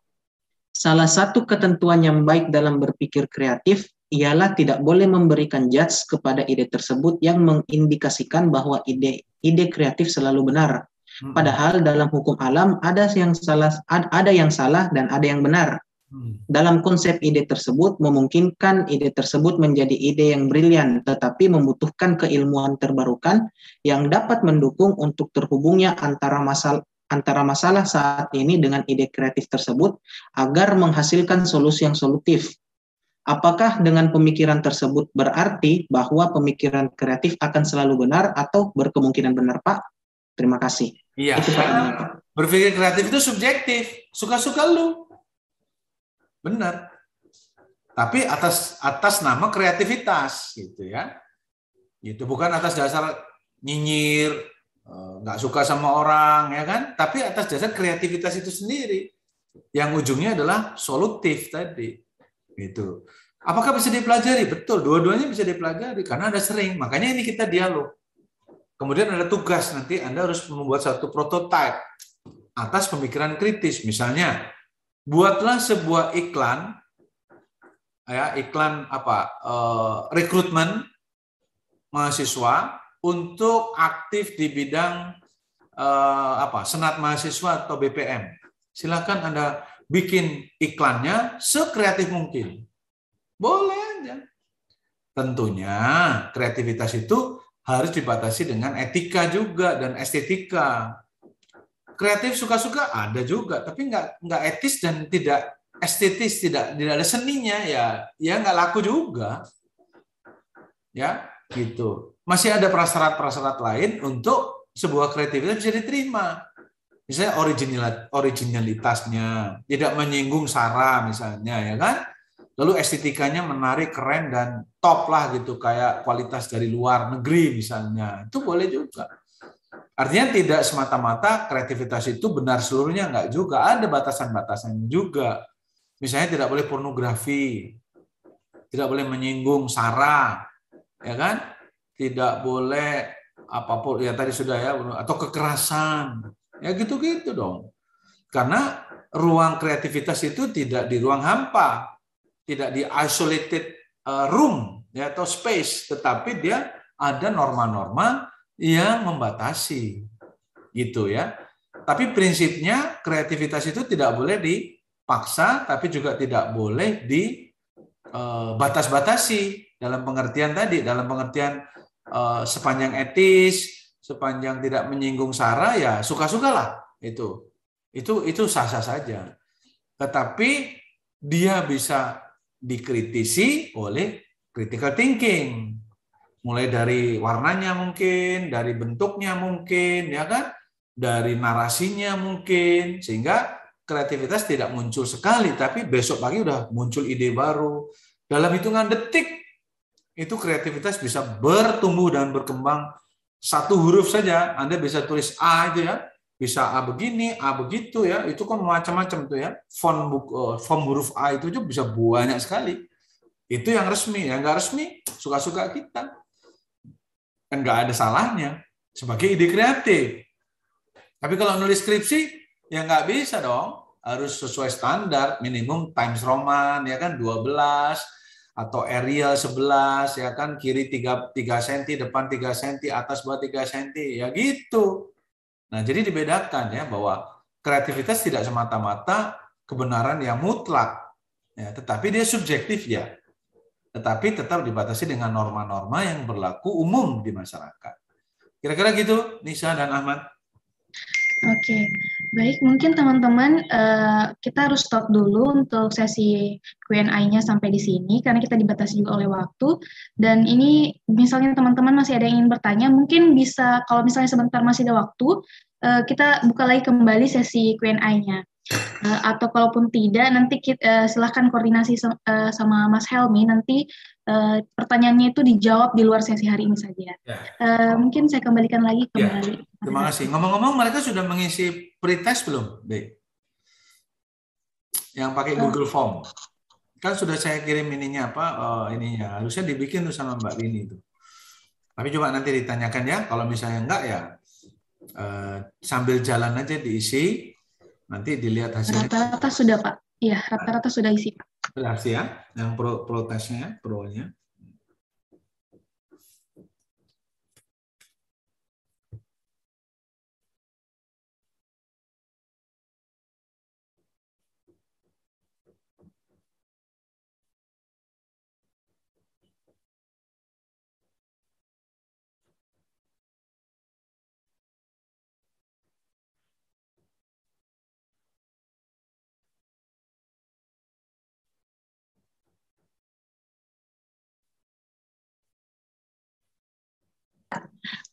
Salah satu ketentuan yang baik dalam berpikir kreatif ialah tidak boleh memberikan judge kepada ide tersebut yang mengindikasikan bahwa ide ide kreatif selalu benar. Hmm. Padahal dalam hukum alam ada yang salah ada yang salah dan ada yang benar. Hmm. Dalam konsep ide tersebut memungkinkan ide tersebut menjadi ide yang brilian tetapi membutuhkan keilmuan terbarukan yang dapat mendukung untuk terhubungnya antara masalah antara masalah saat ini dengan ide kreatif tersebut agar menghasilkan solusi yang solutif. Apakah dengan pemikiran tersebut berarti bahwa pemikiran kreatif akan selalu benar atau berkemungkinan benar, Pak? Terima kasih. Iya. Itu Pak. Berpikir kreatif itu subjektif, suka-suka lu. Benar. Tapi atas atas nama kreativitas gitu ya. Itu bukan atas dasar nyinyir, nggak suka sama orang ya kan? Tapi atas dasar kreativitas itu sendiri. Yang ujungnya adalah solutif tadi gitu. Apakah bisa dipelajari? Betul dua-duanya bisa dipelajari karena ada sering. Makanya ini kita dialog. Kemudian ada tugas nanti anda harus membuat satu prototipe atas pemikiran kritis. Misalnya buatlah sebuah iklan ya iklan apa uh, rekrutmen mahasiswa untuk aktif di bidang uh, apa senat mahasiswa atau BPM. Silakan Anda bikin iklannya sekreatif mungkin. Boleh aja. Tentunya kreativitas itu harus dibatasi dengan etika juga dan estetika. Kreatif suka-suka ada juga, tapi nggak nggak etis dan tidak estetis, tidak tidak ada seninya ya, ya nggak laku juga. Ya, gitu. Masih ada prasyarat-prasyarat lain untuk sebuah kreativitas bisa diterima. Misalnya original originalitasnya, tidak menyinggung sara misalnya, ya kan? Lalu estetikanya menarik, keren dan top lah gitu kayak kualitas dari luar negeri misalnya. Itu boleh juga. Artinya tidak semata-mata kreativitas itu benar seluruhnya enggak juga, ada batasan-batasannya juga. Misalnya tidak boleh pornografi, tidak boleh menyinggung sara, ya kan? Tidak boleh apa pun ya tadi sudah ya atau kekerasan. Ya gitu-gitu dong. Karena ruang kreativitas itu tidak di ruang hampa, tidak di isolated uh, room ya atau space, tetapi dia ada norma-norma yang membatasi gitu ya. Tapi prinsipnya kreativitas itu tidak boleh dipaksa, tapi juga tidak boleh dibatas-batasi uh, dalam pengertian tadi, dalam pengertian uh, sepanjang etis, sepanjang tidak menyinggung sara ya suka-sukalah itu. Itu itu sah-sah saja. Tetapi dia bisa dikritisi oleh critical thinking. Mulai dari warnanya mungkin, dari bentuknya mungkin, ya kan? Dari narasinya mungkin, sehingga kreativitas tidak muncul sekali, tapi besok pagi udah muncul ide baru. Dalam hitungan detik, itu kreativitas bisa bertumbuh dan berkembang satu huruf saja. Anda bisa tulis A itu ya, bisa A begini, A begitu ya, itu kan macam-macam tuh ya. Font uh, font huruf A itu juga bisa banyak sekali. Itu yang resmi, yang nggak resmi suka-suka kita. Kan nggak ada salahnya sebagai ide kreatif. Tapi kalau nulis skripsi ya nggak bisa dong, harus sesuai standar minimum Times Roman ya kan 12 atau Arial 11 ya kan kiri 3 3 cm, depan 3 cm, atas bawah 3 cm ya gitu. Nah, jadi dibedakan ya bahwa kreativitas tidak semata-mata kebenaran yang mutlak, ya, tetapi dia subjektif ya. Tetapi tetap dibatasi dengan norma-norma yang berlaku umum di masyarakat. Kira-kira gitu, Nisa dan Ahmad. Oke, baik. Mungkin teman-teman uh, kita harus stop dulu untuk sesi Q&A-nya sampai di sini karena kita dibatasi juga oleh waktu. Dan ini misalnya teman-teman masih ada yang ingin bertanya, mungkin bisa kalau misalnya sebentar masih ada waktu, uh, kita buka lagi kembali sesi Q&A-nya. Uh, eh, atau kalaupun tidak, nanti kita, uh, silahkan koordinasi uh, sama Mas Helmi. Nanti uh, pertanyaannya itu dijawab di luar sesi hari ini saja. Ya. Uh, mungkin saya kembalikan lagi ya. kembali. Ya. Terima kasih. Ngomong-ngomong, mereka sudah mengisi pretest belum, B? Yang pakai oh. Google Form. Kan sudah saya kirim ininya apa? Uh, ininya harusnya dibikin tuh sama Mbak Rini itu. Tapi coba nanti ditanyakan ya. Kalau misalnya enggak ya uh, sambil jalan aja diisi. Nanti dilihat hasilnya. Rata-rata sudah Pak. Iya, rata-rata sudah isi Pak. Sudah ya, yang pro protesnya, pro-nya.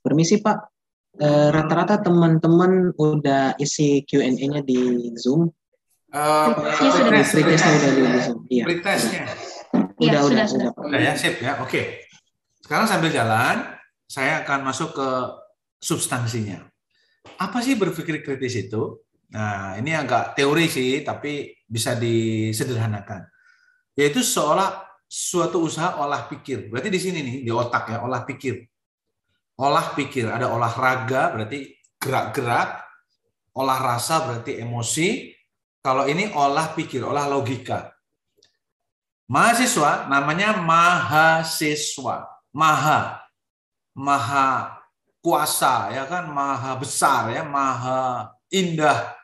Permisi Pak, eh, rata-rata teman-teman udah isi Q&A-nya di Zoom. Uh, ya, sudah. Pretestnya udah di Zoom. Iya. Pretestnya. Udah, ya, udah, sudah, udah, udah. ya, sip ya. Oke. Sekarang sambil jalan, saya akan masuk ke substansinya. Apa sih berpikir kritis itu? Nah, ini agak teori sih, tapi bisa disederhanakan. Yaitu seolah suatu usaha olah pikir. Berarti di sini nih, di otak ya, olah pikir olah pikir, ada olahraga berarti gerak-gerak, olah rasa berarti emosi, kalau ini olah pikir, olah logika. Mahasiswa namanya mahasiswa, maha, maha kuasa ya kan, maha besar ya, maha indah,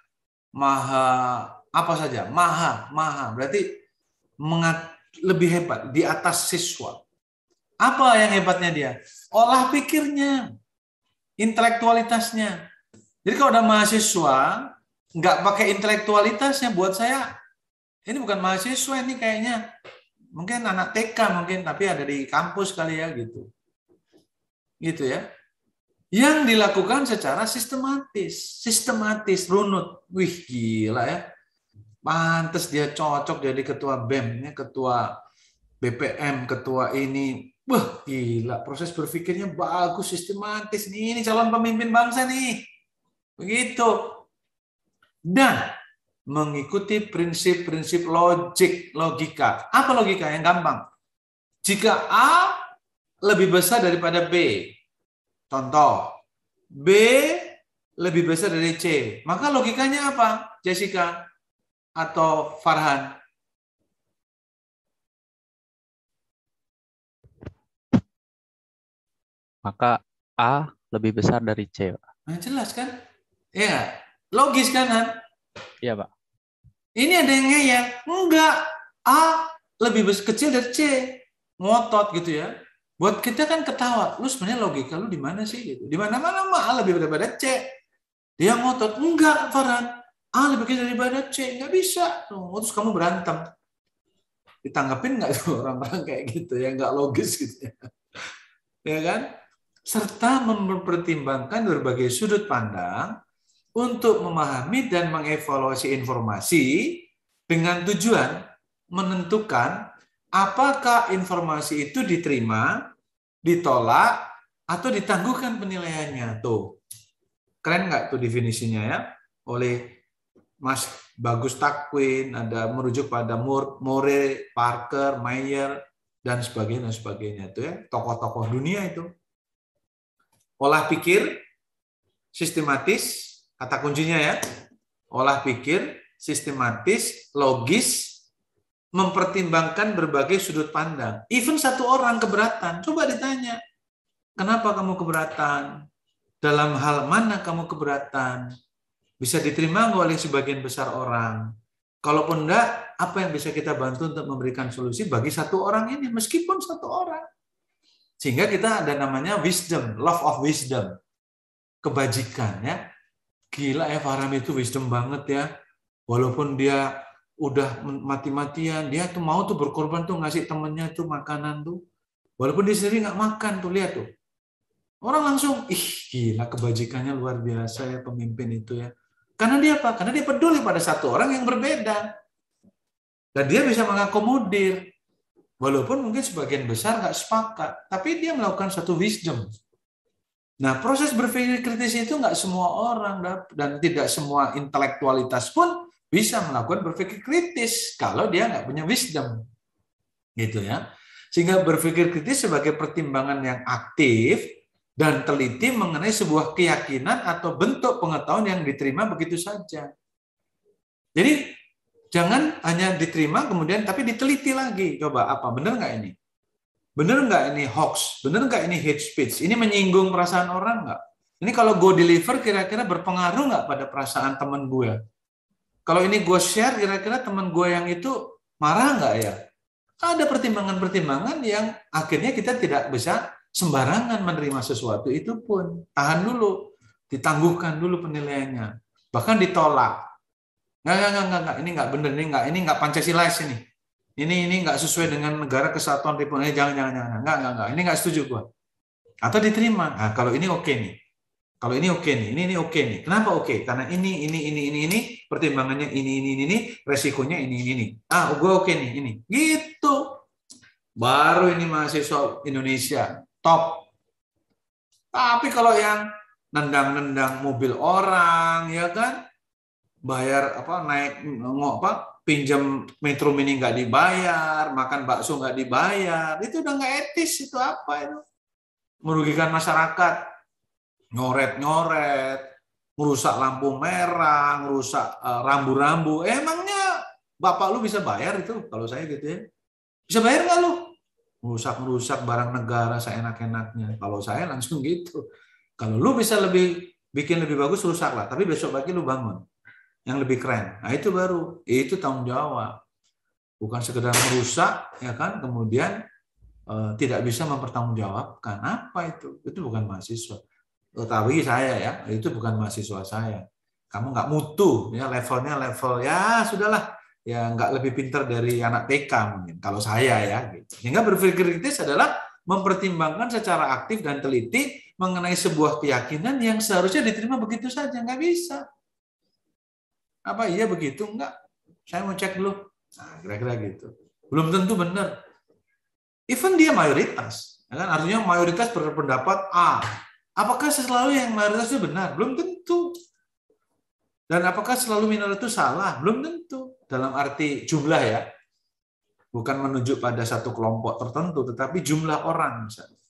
maha apa saja, maha, maha. Berarti mengat, lebih hebat di atas siswa. Apa yang hebatnya dia? Olah pikirnya, intelektualitasnya. Jadi kalau ada mahasiswa nggak pakai intelektualitasnya, buat saya ini bukan mahasiswa ini kayaknya mungkin anak TK mungkin tapi ada di kampus kali ya gitu. Gitu ya. Yang dilakukan secara sistematis, sistematis, runut. Wih, gila ya. Pantes dia cocok jadi ketua BEM, ketua BPM, ketua ini. Wah, gila. Proses berpikirnya bagus, sistematis. Nih, ini calon pemimpin bangsa nih. Begitu. Dan mengikuti prinsip-prinsip logik, logika. Apa logika yang gampang? Jika A lebih besar daripada B, contoh, B lebih besar dari C, maka logikanya apa, Jessica atau Farhan? Maka A lebih besar dari C. Nah, jelas kan? Ya, logis kan, Han? Iya, Pak. Ini ada yang ngeyel. Enggak. A lebih besar kecil dari C. Ngotot gitu ya. Buat kita kan ketawa. Lu sebenarnya logika lu di mana sih gitu. Di mana-mana mah A lebih daripada C. Dia ngotot. Enggak, Farhan. A lebih kecil daripada C. Enggak bisa. Oh, terus kamu berantem. Ditanggapin nggak tuh orang-orang kayak gitu ya. Enggak logis gitu ya. <laughs> Ya kan? Serta mempertimbangkan berbagai sudut pandang untuk memahami dan mengevaluasi informasi dengan tujuan menentukan apakah informasi itu diterima, ditolak, atau ditangguhkan penilaiannya. Tuh, keren nggak tuh definisinya ya? Oleh Mas Bagus Takwin, ada merujuk pada More, Parker, Mayer, dan sebagainya, dan sebagainya. Itu ya, tokoh-tokoh dunia itu. Olah pikir, sistematis, Kata kuncinya ya, olah pikir, sistematis, logis, mempertimbangkan berbagai sudut pandang. Even satu orang keberatan, coba ditanya, kenapa kamu keberatan? Dalam hal mana kamu keberatan? Bisa diterima oleh sebagian besar orang? Kalaupun enggak, apa yang bisa kita bantu untuk memberikan solusi bagi satu orang ini, meskipun satu orang. Sehingga kita ada namanya wisdom, love of wisdom. Kebajikan ya gila ya Farham itu wisdom banget ya. Walaupun dia udah mati-matian, dia tuh mau tuh berkorban tuh ngasih temennya tuh makanan tuh. Walaupun dia sendiri nggak makan tuh, lihat tuh. Orang langsung, ih gila kebajikannya luar biasa ya pemimpin itu ya. Karena dia apa? Karena dia peduli pada satu orang yang berbeda. Dan dia bisa mengakomodir. Walaupun mungkin sebagian besar nggak sepakat. Tapi dia melakukan satu wisdom. Nah, proses berpikir kritis itu nggak semua orang dan tidak semua intelektualitas pun bisa melakukan berpikir kritis kalau dia nggak punya wisdom, gitu ya. Sehingga berpikir kritis sebagai pertimbangan yang aktif dan teliti mengenai sebuah keyakinan atau bentuk pengetahuan yang diterima begitu saja. Jadi jangan hanya diterima kemudian tapi diteliti lagi. Coba apa benar nggak ini? Bener nggak ini hoax? Bener nggak ini hate speech? Ini menyinggung perasaan orang nggak? Ini kalau gue deliver kira-kira berpengaruh nggak pada perasaan temen gue? Kalau ini gue share kira-kira temen gue yang itu marah nggak ya? Ada pertimbangan-pertimbangan yang akhirnya kita tidak bisa sembarangan menerima sesuatu itu pun. Tahan dulu, ditangguhkan dulu penilaiannya. Bahkan ditolak. Nggak, nggak, nggak, nggak, ini nggak bener, ini nggak, ini nggak Pancasilais ini. Ini ini nggak sesuai dengan negara kesatuan Republik jangan jangan jangan. Nggak nggak nggak. Ini nggak setuju gua. Atau diterima. Nah, kalau ini oke okay nih. Kalau ini oke okay nih. Ini ini oke okay nih. Kenapa oke? Okay? karena ini ini ini ini ini pertimbangannya ini ini ini, ini resikonya ini ini ini. Ah gua oke okay nih ini. Gitu. Baru ini mahasiswa Indonesia. Top. Tapi kalau yang nendang-nendang mobil orang ya kan bayar apa naik apa pinjam metro mini nggak dibayar, makan bakso nggak dibayar, itu udah nggak etis itu apa itu? Merugikan masyarakat, nyoret-nyoret, merusak lampu merah, merusak eh, rambu-rambu. Emangnya bapak lu bisa bayar itu kalau saya gitu ya? Bisa bayar nggak lu? Merusak-merusak barang negara saya enak-enaknya. Kalau saya <laughs> langsung gitu. Kalau lu bisa lebih bikin lebih bagus rusak lah, tapi besok pagi lu bangun. Yang lebih keren. Nah itu baru, itu tanggung jawab. Bukan sekedar merusak, ya kan? Kemudian uh, tidak bisa mempertanggungjawabkan apa itu? Itu bukan mahasiswa. Ketahui saya ya, itu bukan mahasiswa saya. Kamu nggak mutu, ya levelnya level ya sudahlah, ya nggak lebih pintar dari anak TK mungkin. Kalau saya ya, gitu. Sehingga berpikir kritis adalah mempertimbangkan secara aktif dan teliti mengenai sebuah keyakinan yang seharusnya diterima begitu saja, nggak bisa. Apa iya begitu? Enggak. Saya mau cek dulu. Nah, kira-kira gitu. Belum tentu benar. Even dia mayoritas. Ya kan? Artinya mayoritas berpendapat A. Apakah selalu yang mayoritas itu benar? Belum tentu. Dan apakah selalu minoritas itu salah? Belum tentu. Dalam arti jumlah ya. Bukan menunjuk pada satu kelompok tertentu, tetapi jumlah orang misalnya.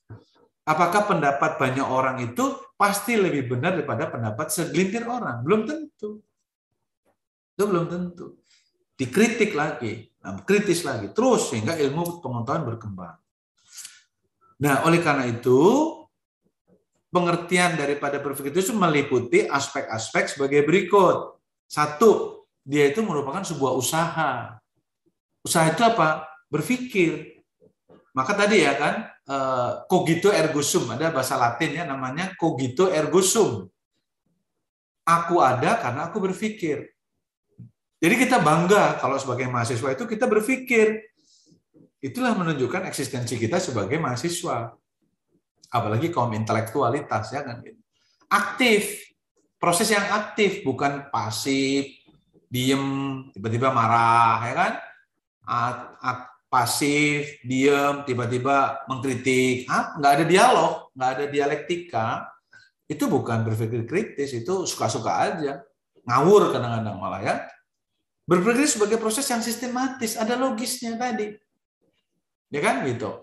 Apakah pendapat banyak orang itu pasti lebih benar daripada pendapat segelintir orang? Belum tentu. Itu belum tentu. Dikritik lagi, nah, kritis lagi, terus sehingga ilmu pengetahuan berkembang. Nah, oleh karena itu, pengertian daripada berpikir itu meliputi aspek-aspek sebagai berikut. Satu, dia itu merupakan sebuah usaha. Usaha itu apa? Berpikir. Maka tadi ya kan, eh, cogito ergo sum, ada bahasa Latin ya namanya cogito ergo sum. Aku ada karena aku berpikir. Jadi kita bangga kalau sebagai mahasiswa itu kita berpikir. Itulah menunjukkan eksistensi kita sebagai mahasiswa. Apalagi kaum intelektualitas ya kan gitu. Aktif. Proses yang aktif bukan pasif, diem, tiba-tiba marah ya kan? pasif, diem, tiba-tiba mengkritik. Ah, nggak ada dialog, nggak ada dialektika. Itu bukan berpikir kritis, itu suka-suka aja. Ngawur kadang-kadang malah ya. Berpikir sebagai proses yang sistematis, ada logisnya tadi. Ya kan gitu.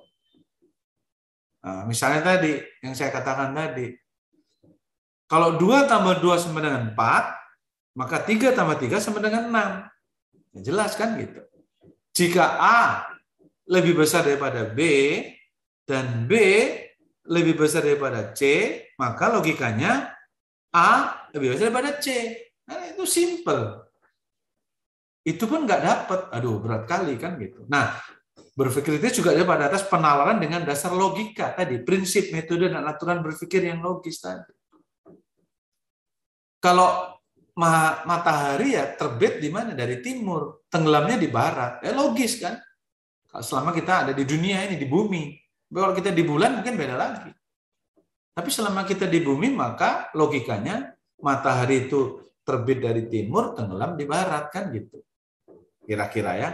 Nah, misalnya tadi, yang saya katakan tadi, kalau 2 tambah 2 sama dengan 4, maka 3 tambah 3 sama dengan 6. Ya, jelas kan gitu. Jika A lebih besar daripada B, dan B lebih besar daripada C, maka logikanya A lebih besar daripada C. Nah, itu simple itu pun nggak dapat. Aduh, berat kali kan gitu. Nah, berpikir itu juga ada pada atas penalaran dengan dasar logika tadi, prinsip, metode, dan aturan berpikir yang logis tadi. Kalau matahari ya terbit di mana? Dari timur, tenggelamnya di barat. Ya logis kan? Selama kita ada di dunia ini, di bumi. Kalau kita di bulan mungkin beda lagi. Tapi selama kita di bumi, maka logikanya matahari itu terbit dari timur, tenggelam di barat kan gitu kira-kira ya.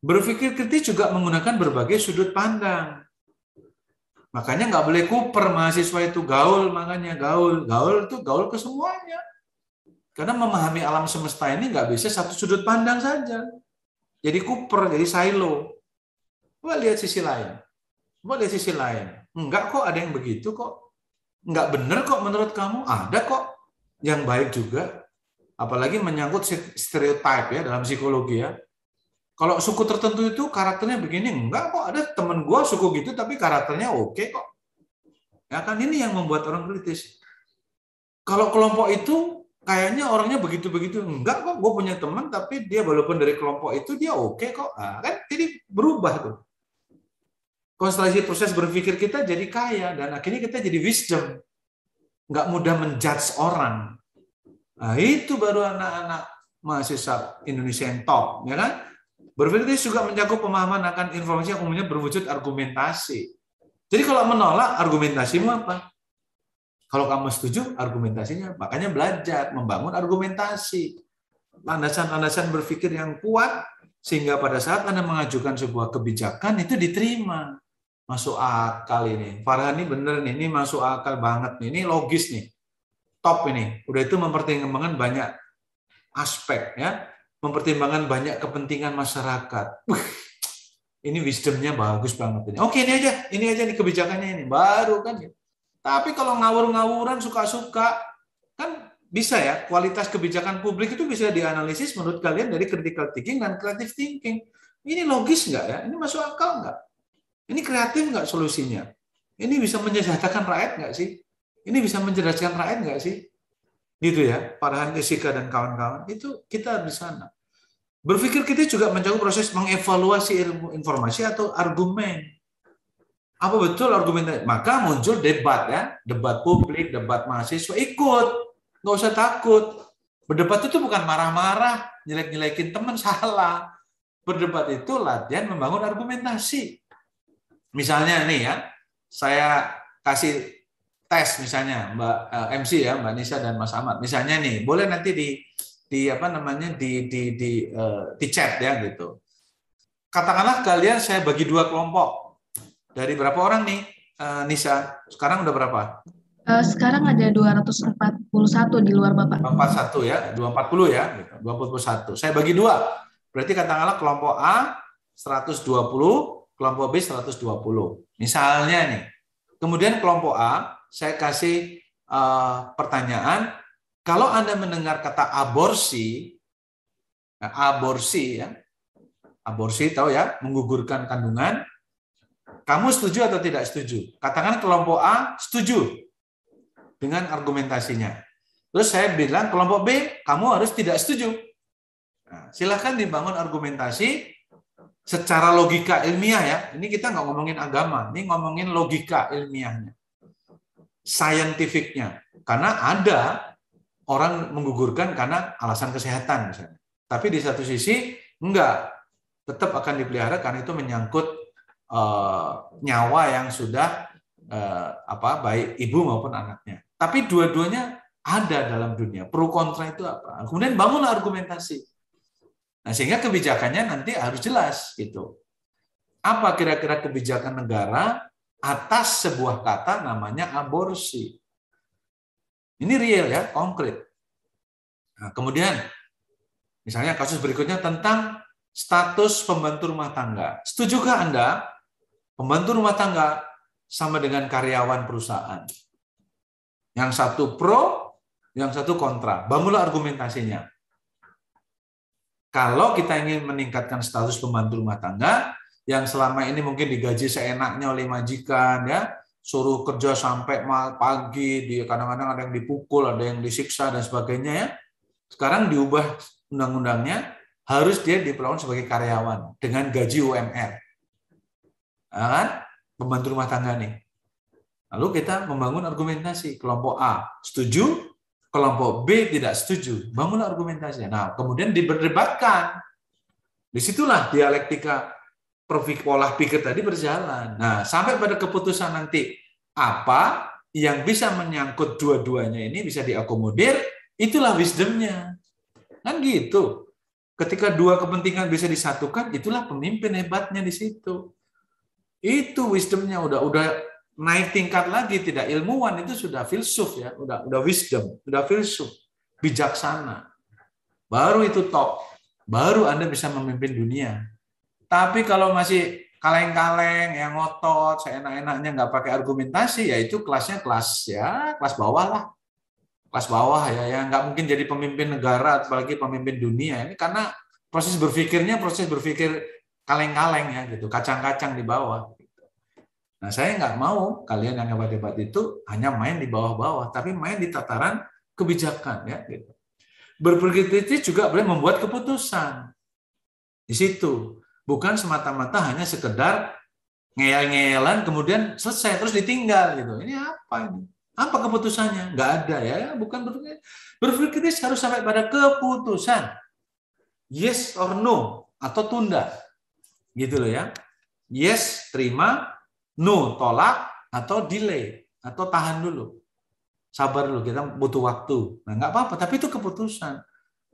Berpikir kritis juga menggunakan berbagai sudut pandang. Makanya nggak boleh kuper mahasiswa itu gaul, makanya gaul. Gaul itu gaul ke semuanya. Karena memahami alam semesta ini nggak bisa satu sudut pandang saja. Jadi kuper, jadi silo. Coba lihat sisi lain. Coba lihat sisi lain. Enggak kok ada yang begitu kok. Enggak benar kok menurut kamu. Ada kok yang baik juga apalagi menyangkut stereotip ya dalam psikologi ya. Kalau suku tertentu itu karakternya begini, enggak kok ada temen gue suku gitu tapi karakternya oke kok. Ya kan ini yang membuat orang kritis. Kalau kelompok itu kayaknya orangnya begitu-begitu, enggak kok gue punya teman tapi dia walaupun dari kelompok itu dia oke kok. Nah, kan jadi berubah tuh. Konstelasi proses berpikir kita jadi kaya dan akhirnya kita jadi wisdom. Enggak mudah menjudge orang Nah, itu baru anak-anak mahasiswa Indonesia yang top, ya kan? Berpikir juga mencakup pemahaman akan informasi yang umumnya berwujud argumentasi. Jadi kalau menolak, argumentasimu apa? Kalau kamu setuju, argumentasinya. Makanya belajar, membangun argumentasi. Landasan-landasan berpikir yang kuat, sehingga pada saat Anda mengajukan sebuah kebijakan, itu diterima. Masuk akal ini. Farhan ini bener nih, ini masuk akal banget nih. Ini logis nih top ini. Udah itu mempertimbangkan banyak aspek ya, mempertimbangkan banyak kepentingan masyarakat. Ini wisdomnya bagus banget ini. Oke ini aja, ini aja nih kebijakannya ini baru kan. Tapi kalau ngawur-ngawuran suka-suka kan bisa ya kualitas kebijakan publik itu bisa dianalisis menurut kalian dari critical thinking dan creative thinking. Ini logis nggak ya? Ini masuk akal nggak? Ini kreatif nggak solusinya? Ini bisa menyejahterakan rakyat nggak sih? Ini bisa mencerdaskan rakyat nggak sih? gitu ya, Farhan Jessica dan kawan-kawan, itu kita di sana. Berpikir kita juga mencoba proses mengevaluasi ilmu informasi atau argumen. Apa betul argumen? Maka muncul debat ya, debat publik, debat mahasiswa, ikut. Nggak usah takut. Berdebat itu bukan marah-marah, jelek-jelekin teman, <laughs> salah. Berdebat itu latihan membangun argumentasi. Misalnya nih ya, saya kasih tes misalnya Mbak eh, MC ya, Mbak Nisa dan Mas Ahmad. Misalnya nih, boleh nanti di di apa namanya di di di uh, di chat ya gitu. Katakanlah kalian saya bagi dua kelompok. Dari berapa orang nih uh, Nisa? Sekarang udah berapa? Uh, sekarang ada 241 di luar Bapak. 241 ya, 240 ya, gitu. 241. Saya bagi dua. Berarti katakanlah kelompok A 120, kelompok B 120. Misalnya nih. Kemudian kelompok A saya kasih uh, pertanyaan kalau Anda mendengar kata aborsi, nah, aborsi ya, aborsi tahu ya, menggugurkan kandungan, kamu setuju atau tidak setuju? Katakan kelompok A setuju dengan argumentasinya. Terus saya bilang kelompok B, kamu harus tidak setuju. Nah, silahkan dibangun argumentasi secara logika ilmiah ya. Ini kita nggak ngomongin agama, ini ngomongin logika ilmiahnya, scientificnya. Karena ada orang menggugurkan karena alasan kesehatan misalnya. Tapi di satu sisi enggak, tetap akan dipelihara karena itu menyangkut uh, nyawa yang sudah uh, apa baik ibu maupun anaknya. Tapi dua-duanya ada dalam dunia. Pro kontra itu apa? Kemudian bangunlah argumentasi. Nah, sehingga kebijakannya nanti harus jelas gitu. Apa kira-kira kebijakan negara atas sebuah kata namanya aborsi? Ini real ya, konkret. Nah, kemudian, misalnya kasus berikutnya tentang status pembantu rumah tangga. Setujukah Anda pembantu rumah tangga sama dengan karyawan perusahaan? Yang satu pro, yang satu kontra. Bangunlah argumentasinya. Kalau kita ingin meningkatkan status pembantu rumah tangga, yang selama ini mungkin digaji seenaknya oleh majikan, ya suruh kerja sampai pagi, di kadang-kadang ada yang dipukul, ada yang disiksa dan sebagainya ya. Sekarang diubah undang-undangnya harus dia diperlakukan sebagai karyawan dengan gaji UMR. Nah, kan? Pembantu rumah tangga nih. Lalu kita membangun argumentasi. Kelompok A setuju, kelompok B tidak setuju. Bangun argumentasi. Nah, kemudian diberdebatkan. Di situlah dialektika pola pikir tadi berjalan. Nah, sampai pada keputusan nanti apa yang bisa menyangkut dua-duanya ini bisa diakomodir, itulah wisdomnya. Kan gitu. Ketika dua kepentingan bisa disatukan, itulah pemimpin hebatnya di situ. Itu wisdomnya udah udah naik tingkat lagi, tidak ilmuwan itu sudah filsuf ya, udah udah wisdom, udah filsuf, bijaksana. Baru itu top. Baru Anda bisa memimpin dunia. Tapi kalau masih kaleng-kaleng, yang ngotot, seenak-enaknya nggak pakai argumentasi, ya itu kelasnya kelas ya kelas bawah lah, kelas bawah ya, yang nggak mungkin jadi pemimpin negara, apalagi pemimpin dunia. Ini karena proses berpikirnya proses berpikir kaleng-kaleng ya gitu, kacang-kacang di bawah. Nah saya nggak mau kalian yang hebat-hebat itu hanya main di bawah-bawah, tapi main di tataran kebijakan ya gitu. Berpikir kritis juga boleh membuat keputusan. Di situ bukan semata-mata hanya sekedar ngeyel-ngeyelan kemudian selesai terus ditinggal gitu. Ini apa ini? Apa keputusannya? Nggak ada ya, bukan berpikir. Berpikir harus sampai pada keputusan. Yes or no atau tunda. Gitu loh ya. Yes, terima, no, tolak atau delay atau tahan dulu. Sabar dulu, kita butuh waktu. Nah, nggak apa-apa, tapi itu keputusan.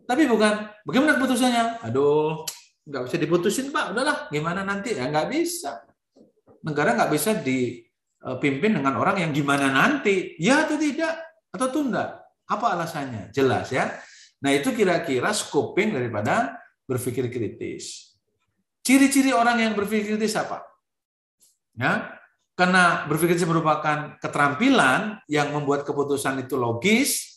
Tapi bukan, bagaimana keputusannya? Aduh, nggak bisa diputusin pak. Udahlah gimana nanti? Ya nggak bisa. Negara nggak bisa dipimpin dengan orang yang gimana nanti. Ya atau tidak? Atau tunda? Apa alasannya? Jelas ya. Nah itu kira-kira scoping daripada berpikir kritis. Ciri-ciri orang yang berpikir kritis apa? Ya karena berpikir kritis merupakan keterampilan yang membuat keputusan itu logis.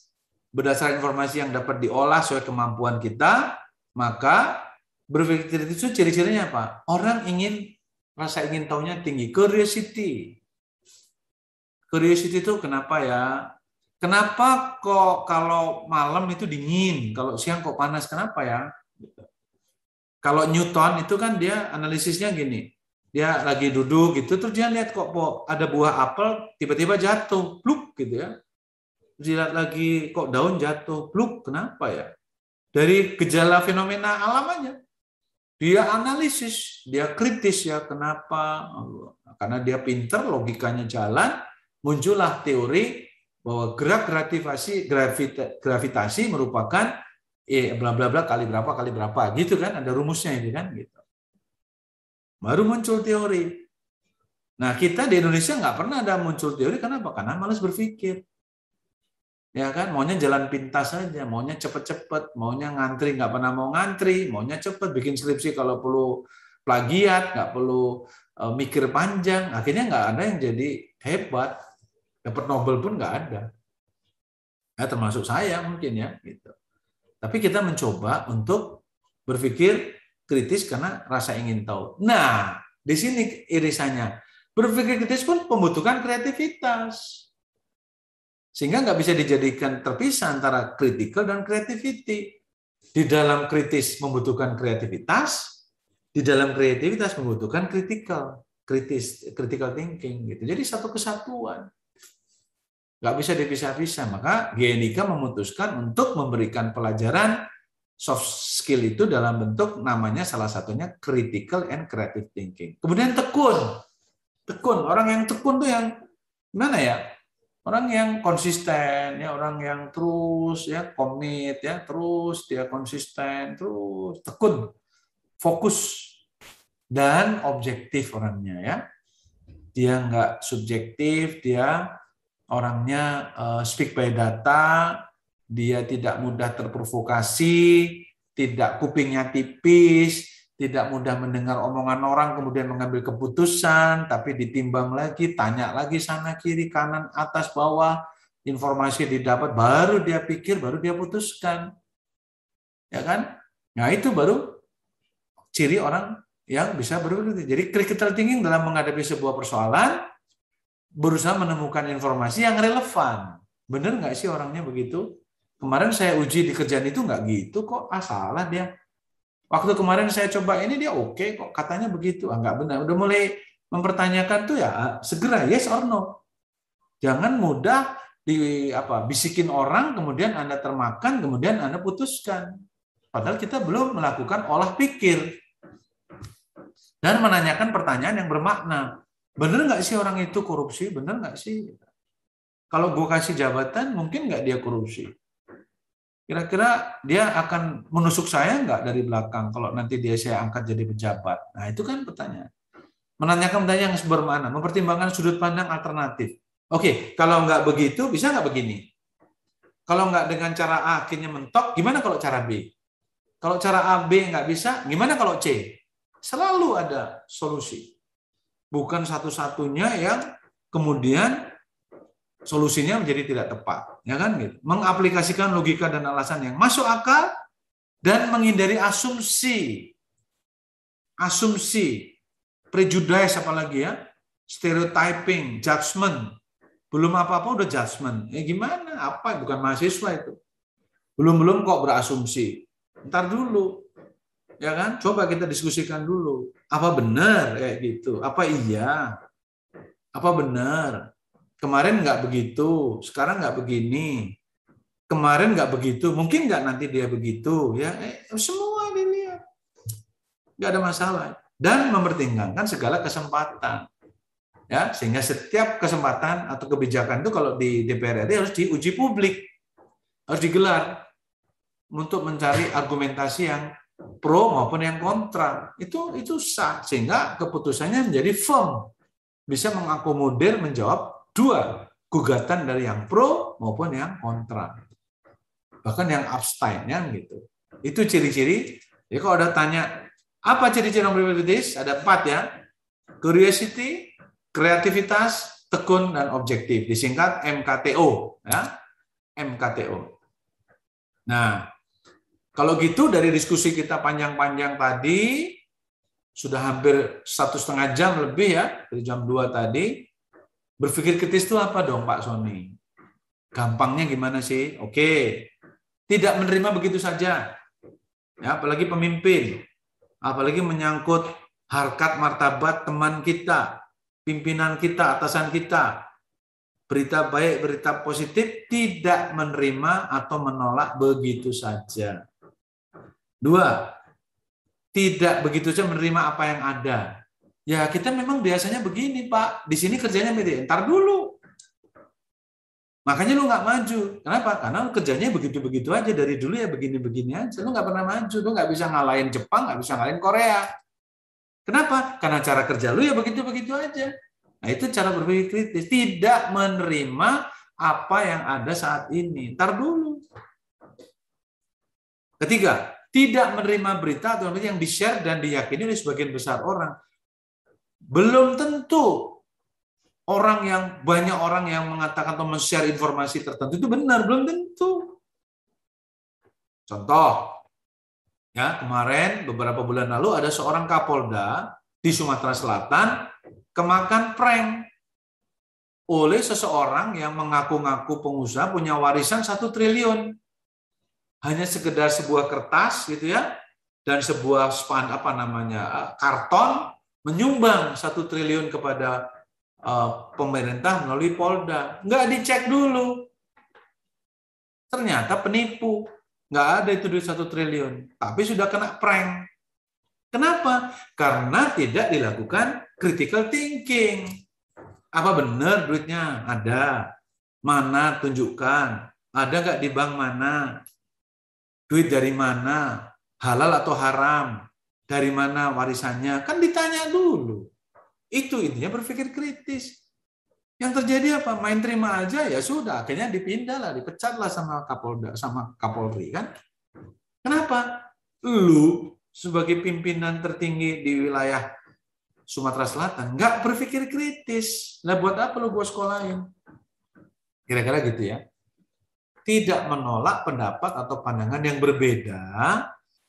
Berdasarkan informasi yang dapat diolah sesuai kemampuan kita maka Berpikir itu ciri-cirinya apa? Orang ingin rasa ingin tahunya tinggi, curiosity. Curiosity itu kenapa ya kenapa kok kalau malam itu dingin, kalau siang kok panas? Kenapa ya? Kalau Newton itu kan dia analisisnya gini, dia lagi duduk gitu, terus dia lihat kok ada buah apel tiba-tiba jatuh, pluk gitu ya. Terus lihat lagi kok daun jatuh, pluk, kenapa ya? Dari gejala fenomena alam aja. Dia analisis, dia kritis ya kenapa? Karena dia pinter, logikanya jalan, muncullah teori bahwa gerak gravitasi gravitasi merupakan eh bla bla bla kali berapa kali berapa gitu kan ada rumusnya ini kan gitu. Baru muncul teori. Nah kita di Indonesia nggak pernah ada muncul teori kenapa? Karena malas berpikir ya kan maunya jalan pintas saja maunya cepet-cepet maunya ngantri nggak pernah mau ngantri maunya cepet bikin skripsi kalau perlu plagiat nggak perlu uh, mikir panjang akhirnya nggak ada yang jadi hebat dapat Nobel pun nggak ada ya termasuk saya mungkin ya gitu tapi kita mencoba untuk berpikir kritis karena rasa ingin tahu. Nah, di sini irisannya. Berpikir kritis pun membutuhkan kreativitas. Sehingga nggak bisa dijadikan terpisah antara critical dan creativity. Di dalam kritis membutuhkan kreativitas, di dalam kreativitas membutuhkan critical, kritis, critical thinking gitu. Jadi satu kesatuan nggak bisa dipisah-pisah. Maka GNIK memutuskan untuk memberikan pelajaran soft skill itu dalam bentuk namanya salah satunya critical and creative thinking. Kemudian tekun. Tekun, orang yang tekun tuh yang mana ya? Orang yang konsisten, ya orang yang terus ya komit ya, terus dia konsisten, terus tekun, fokus dan objektif orangnya ya. Dia nggak subjektif, dia orangnya uh, speak by data, dia tidak mudah terprovokasi, tidak kupingnya tipis, tidak mudah mendengar omongan orang kemudian mengambil keputusan, tapi ditimbang lagi, tanya lagi sana kiri kanan atas bawah, informasi didapat baru dia pikir, baru dia putuskan. Ya kan? Nah, itu baru ciri orang yang bisa berpikir. Jadi critical thinking dalam menghadapi sebuah persoalan berusaha menemukan informasi yang relevan. Benar nggak sih orangnya begitu? Kemarin saya uji di kerjaan itu nggak gitu kok, ah salah dia. Waktu kemarin saya coba ini dia oke okay, kok katanya begitu, ah nggak benar. Udah mulai mempertanyakan tuh ya ah, segera yes or no. Jangan mudah di apa bisikin orang kemudian anda termakan kemudian anda putuskan. Padahal kita belum melakukan olah pikir dan menanyakan pertanyaan yang bermakna. Bener nggak sih orang itu korupsi? Bener nggak sih? Kalau gue kasih jabatan, mungkin nggak dia korupsi? Kira-kira dia akan menusuk saya nggak dari belakang kalau nanti dia saya angkat jadi pejabat? Nah itu kan pertanyaan. Menanyakan pertanyaan yang bermakna, mempertimbangkan sudut pandang alternatif. Oke, kalau nggak begitu, bisa nggak begini? Kalau nggak dengan cara A akhirnya mentok, gimana kalau cara B? Kalau cara A, B nggak bisa, gimana kalau C? Selalu ada solusi bukan satu-satunya yang kemudian solusinya menjadi tidak tepat, ya kan gitu. Mengaplikasikan logika dan alasan yang masuk akal dan menghindari asumsi. Asumsi, prejudice apalagi ya, stereotyping, judgment. Belum apa-apa udah judgment. Ya gimana? Apa? Bukan mahasiswa itu. Belum-belum kok berasumsi. Ntar dulu ya kan? Coba kita diskusikan dulu. Apa benar kayak gitu? Apa iya? Apa benar? Kemarin nggak begitu, sekarang nggak begini. Kemarin nggak begitu, mungkin nggak nanti dia begitu, ya. Eh, semua dilihat, nggak ada masalah. Dan mempertimbangkan segala kesempatan, ya. Sehingga setiap kesempatan atau kebijakan itu kalau di DPR RI harus diuji publik, harus digelar untuk mencari argumentasi yang pro maupun yang kontra. Itu itu sah. Sehingga keputusannya menjadi firm. Bisa mengakomodir menjawab dua gugatan dari yang pro maupun yang kontra. Bahkan yang abstain ya gitu. Itu ciri-ciri. Jadi kalau ada tanya apa ciri-ciri yang kritis ada empat ya. Curiosity kreativitas tekun dan objektif. Disingkat MKTO ya. MKTO nah kalau gitu dari diskusi kita panjang-panjang tadi, sudah hampir satu setengah jam lebih ya, dari jam 2 tadi, berpikir kritis itu apa dong Pak Sony? Gampangnya gimana sih? Oke. Tidak menerima begitu saja. Ya, apalagi pemimpin. Apalagi menyangkut harkat martabat teman kita, pimpinan kita, atasan kita. Berita baik, berita positif tidak menerima atau menolak begitu saja. Dua, tidak begitu saja menerima apa yang ada. Ya kita memang biasanya begini Pak, di sini kerjanya beda. Ntar dulu, Makanya lu nggak maju. Kenapa? Karena lu kerjanya begitu-begitu aja dari dulu ya begini-begini aja. Lu nggak pernah maju. Lu nggak bisa ngalahin Jepang, nggak bisa ngalahin Korea. Kenapa? Karena cara kerja lu ya begitu-begitu aja. Nah itu cara berpikir kritis. Tidak menerima apa yang ada saat ini. Ntar dulu. Ketiga, tidak menerima berita atau yang di-share dan diyakini oleh sebagian besar orang. Belum tentu orang yang banyak orang yang mengatakan atau men-share informasi tertentu itu benar, belum tentu. Contoh, ya kemarin beberapa bulan lalu ada seorang Kapolda di Sumatera Selatan kemakan prank oleh seseorang yang mengaku-ngaku pengusaha punya warisan satu triliun. Hanya sekedar sebuah kertas gitu ya, dan sebuah span apa namanya karton menyumbang satu triliun kepada Eh, pemerintah melalui Polda. Nggak dicek dulu. Ternyata penipu. Nggak ada itu duit satu triliun. Tapi sudah kena prank. Kenapa? Karena tidak dilakukan critical thinking. Apa benar duitnya? Ada. Mana tunjukkan. Ada nggak di bank mana? Duit dari mana? Halal atau haram? Dari mana warisannya? Kan ditanya dulu. Itu intinya berpikir kritis. Yang terjadi apa? Main terima aja ya sudah, akhirnya dipindah lah, dipecat lah sama Kapolda, sama Kapolri kan. Kenapa? Lu sebagai pimpinan tertinggi di wilayah Sumatera Selatan nggak berpikir kritis. Lah buat apa lu buat sekolahin? Kira-kira gitu ya. Tidak menolak pendapat atau pandangan yang berbeda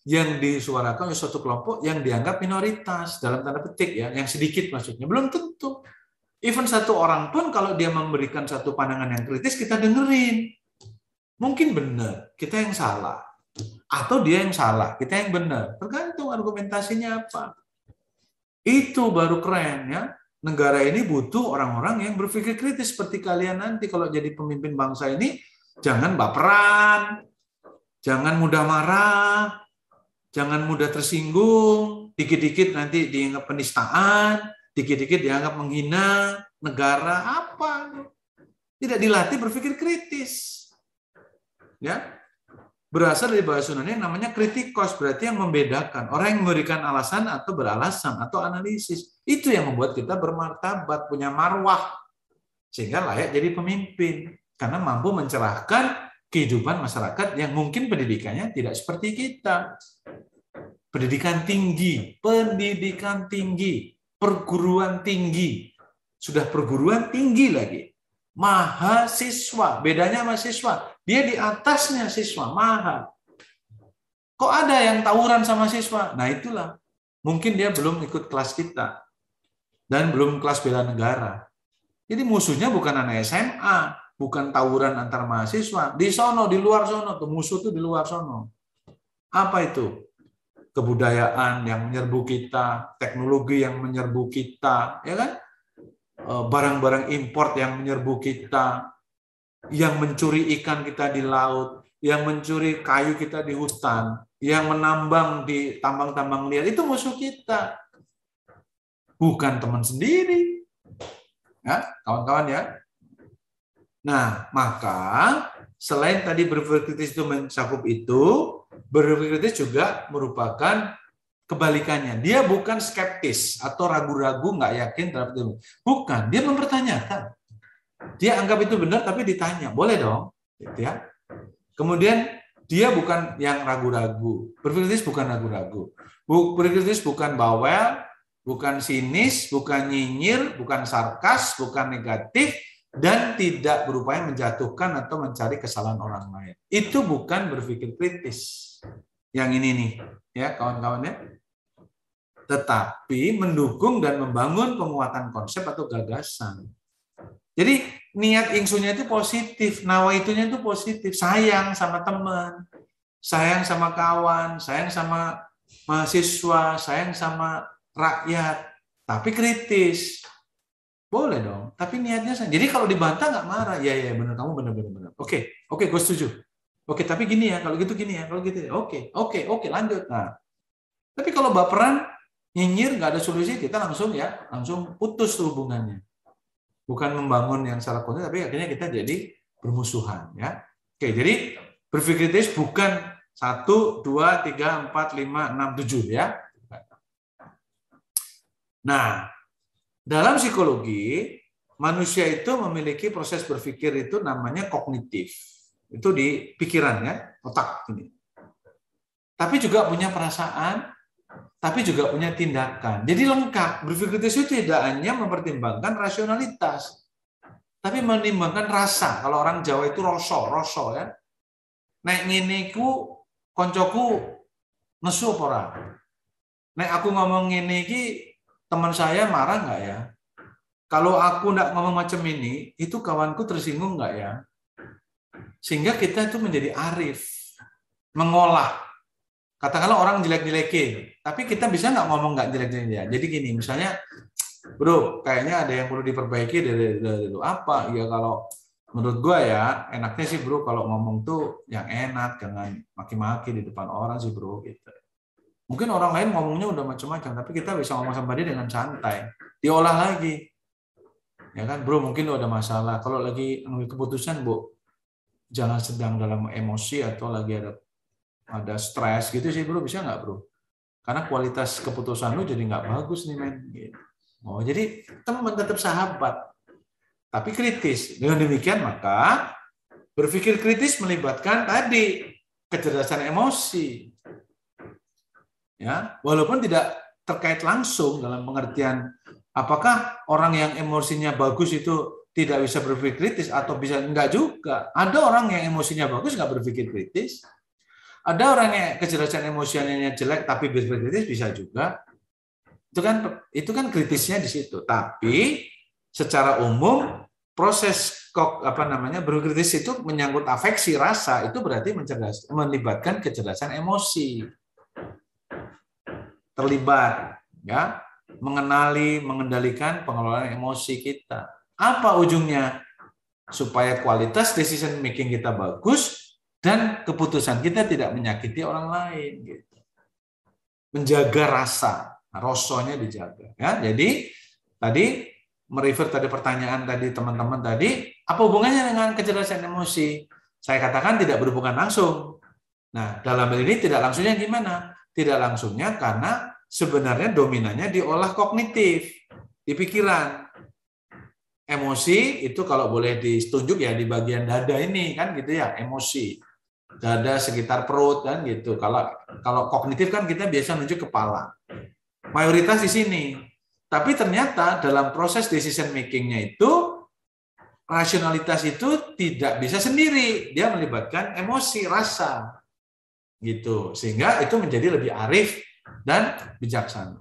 yang disuarakan oleh suatu kelompok yang dianggap minoritas dalam tanda petik ya, yang sedikit maksudnya. Belum tentu. Even satu orang pun kalau dia memberikan satu pandangan yang kritis kita dengerin. Mungkin benar, kita yang salah. Atau dia yang salah, kita yang benar. Tergantung argumentasinya apa. Itu baru keren ya. Negara ini butuh orang-orang yang berpikir kritis seperti kalian nanti kalau jadi pemimpin bangsa ini jangan baperan, jangan mudah marah, jangan mudah tersinggung, dikit-dikit nanti dianggap penistaan, dikit-dikit dianggap menghina negara apa. Tidak dilatih berpikir kritis. Ya. Berasal dari bahasa Yunani namanya kritikos, berarti yang membedakan. Orang yang memberikan alasan atau beralasan atau analisis. Itu yang membuat kita bermartabat, punya marwah. Sehingga layak jadi pemimpin. Karena mampu mencerahkan kehidupan masyarakat yang mungkin pendidikannya tidak seperti kita. Pendidikan tinggi, pendidikan tinggi, perguruan tinggi. Sudah perguruan tinggi lagi. Mahasiswa, bedanya mahasiswa. Dia di atasnya siswa, maha. Kok ada yang tawuran sama siswa? Nah itulah. Mungkin dia belum ikut kelas kita. Dan belum kelas bela negara. Jadi musuhnya bukan anak SMA, bukan tawuran antar mahasiswa. Di sono, di luar sono, tuh musuh tuh di luar sono. Apa itu? Kebudayaan yang menyerbu kita, teknologi yang menyerbu kita, ya kan? Eh, barang-barang import yang menyerbu kita, yang mencuri ikan kita di laut, yang mencuri kayu kita di hutan, yang menambang di tambang-tambang liar, itu musuh kita. Bukan teman sendiri. Ya, kawan-kawan ya. Nah, maka selain tadi berpikir kritis itu mencakup itu, berpikir kritis juga merupakan kebalikannya. Dia bukan skeptis atau ragu-ragu, nggak yakin terhadap itu. Bukan, dia mempertanyakan. Dia anggap itu benar, tapi ditanya. Boleh dong. Gitu ya. Kemudian dia bukan yang ragu-ragu. Berpikir kritis bukan ragu-ragu. Berpikir kritis bukan bawel, bukan sinis, bukan nyinyir, bukan sarkas, bukan negatif, dan tidak berupaya menjatuhkan atau mencari kesalahan orang lain. Itu bukan berpikir kritis. Yang ini nih, ya kawan-kawan ya. Tetapi mendukung dan membangun penguatan konsep atau gagasan. Jadi niat ingsunya itu positif, nawa itunya itu positif, sayang sama teman, sayang sama kawan, sayang sama mahasiswa, sayang sama rakyat, tapi kritis. Boleh dong, tapi niatnya sayang. Jadi kalau dibantah nggak marah, ya ya benar kamu benar benar benar. Oke, oke, gue setuju. Oke, tapi gini ya, kalau gitu gini ya, kalau gitu ya. Oke, oke, oke, lanjut. Nah, tapi kalau baperan, nyinyir, nggak ada solusi, kita langsung ya, langsung putus hubungannya bukan membangun yang salah konten tapi akhirnya kita jadi bermusuhan ya oke jadi berpikir kritis bukan satu dua tiga empat lima enam tujuh ya nah dalam psikologi manusia itu memiliki proses berpikir itu namanya kognitif itu di pikiran ya otak ini tapi juga punya perasaan tapi juga punya tindakan. Jadi lengkap. Berpikir itu tidak hanya mempertimbangkan rasionalitas, tapi menimbangkan rasa. Kalau orang Jawa itu rosso, rosso ya. Nek ngene ku koncoku nesu apa Nek aku ngomong ngene iki teman saya marah nggak ya? Kalau aku nggak ngomong macam ini, itu kawanku tersinggung nggak ya? Sehingga kita itu menjadi arif, mengolah katakanlah orang jelek-jelekin, tapi kita bisa nggak ngomong nggak jelek-jelekin ya. Jadi gini, misalnya, bro, kayaknya ada yang perlu diperbaiki dari, dari, apa? Ya kalau menurut gua ya, enaknya sih bro kalau ngomong tuh yang enak, jangan maki-maki di depan orang sih bro. Gitu. Mungkin orang lain ngomongnya udah macam-macam, tapi kita bisa ngomong sama dia dengan santai, diolah lagi. Ya kan, bro mungkin udah masalah. Kalau lagi ngambil keputusan, bu, jangan sedang dalam emosi atau lagi ada ada stres gitu sih bro. Bisa nggak bro? Karena kualitas keputusan lu jadi nggak bagus nih men. Oh jadi teman tetap sahabat. Tapi kritis. Dengan demikian maka berpikir kritis melibatkan tadi kecerdasan emosi ya walaupun tidak terkait langsung dalam pengertian apakah orang yang emosinya bagus itu tidak bisa berpikir kritis atau bisa enggak juga ada orang yang emosinya bagus nggak berpikir kritis ada orang yang kecerdasan emosionalnya jelek tapi berpikir kritis bisa juga. Itu kan itu kan kritisnya di situ. Tapi secara umum proses kok apa namanya berkritis itu menyangkut afeksi rasa itu berarti mencerdas, melibatkan kecerdasan emosi terlibat ya mengenali mengendalikan pengelolaan emosi kita apa ujungnya supaya kualitas decision making kita bagus dan keputusan kita tidak menyakiti orang lain gitu. Menjaga rasa, rosonya dijaga ya. Jadi tadi merefer tadi pertanyaan tadi teman-teman tadi, apa hubungannya dengan kecerdasan emosi? Saya katakan tidak berhubungan langsung. Nah, dalam hal ini tidak langsungnya gimana? Tidak langsungnya karena sebenarnya dominannya diolah kognitif, di pikiran. Emosi itu kalau boleh ditunjuk ya di bagian dada ini kan gitu ya, emosi dada sekitar perut kan gitu. Kalau kalau kognitif kan kita biasa nunjuk kepala. Mayoritas di sini. Tapi ternyata dalam proses decision makingnya itu rasionalitas itu tidak bisa sendiri. Dia melibatkan emosi, rasa. Gitu. Sehingga itu menjadi lebih arif dan bijaksana.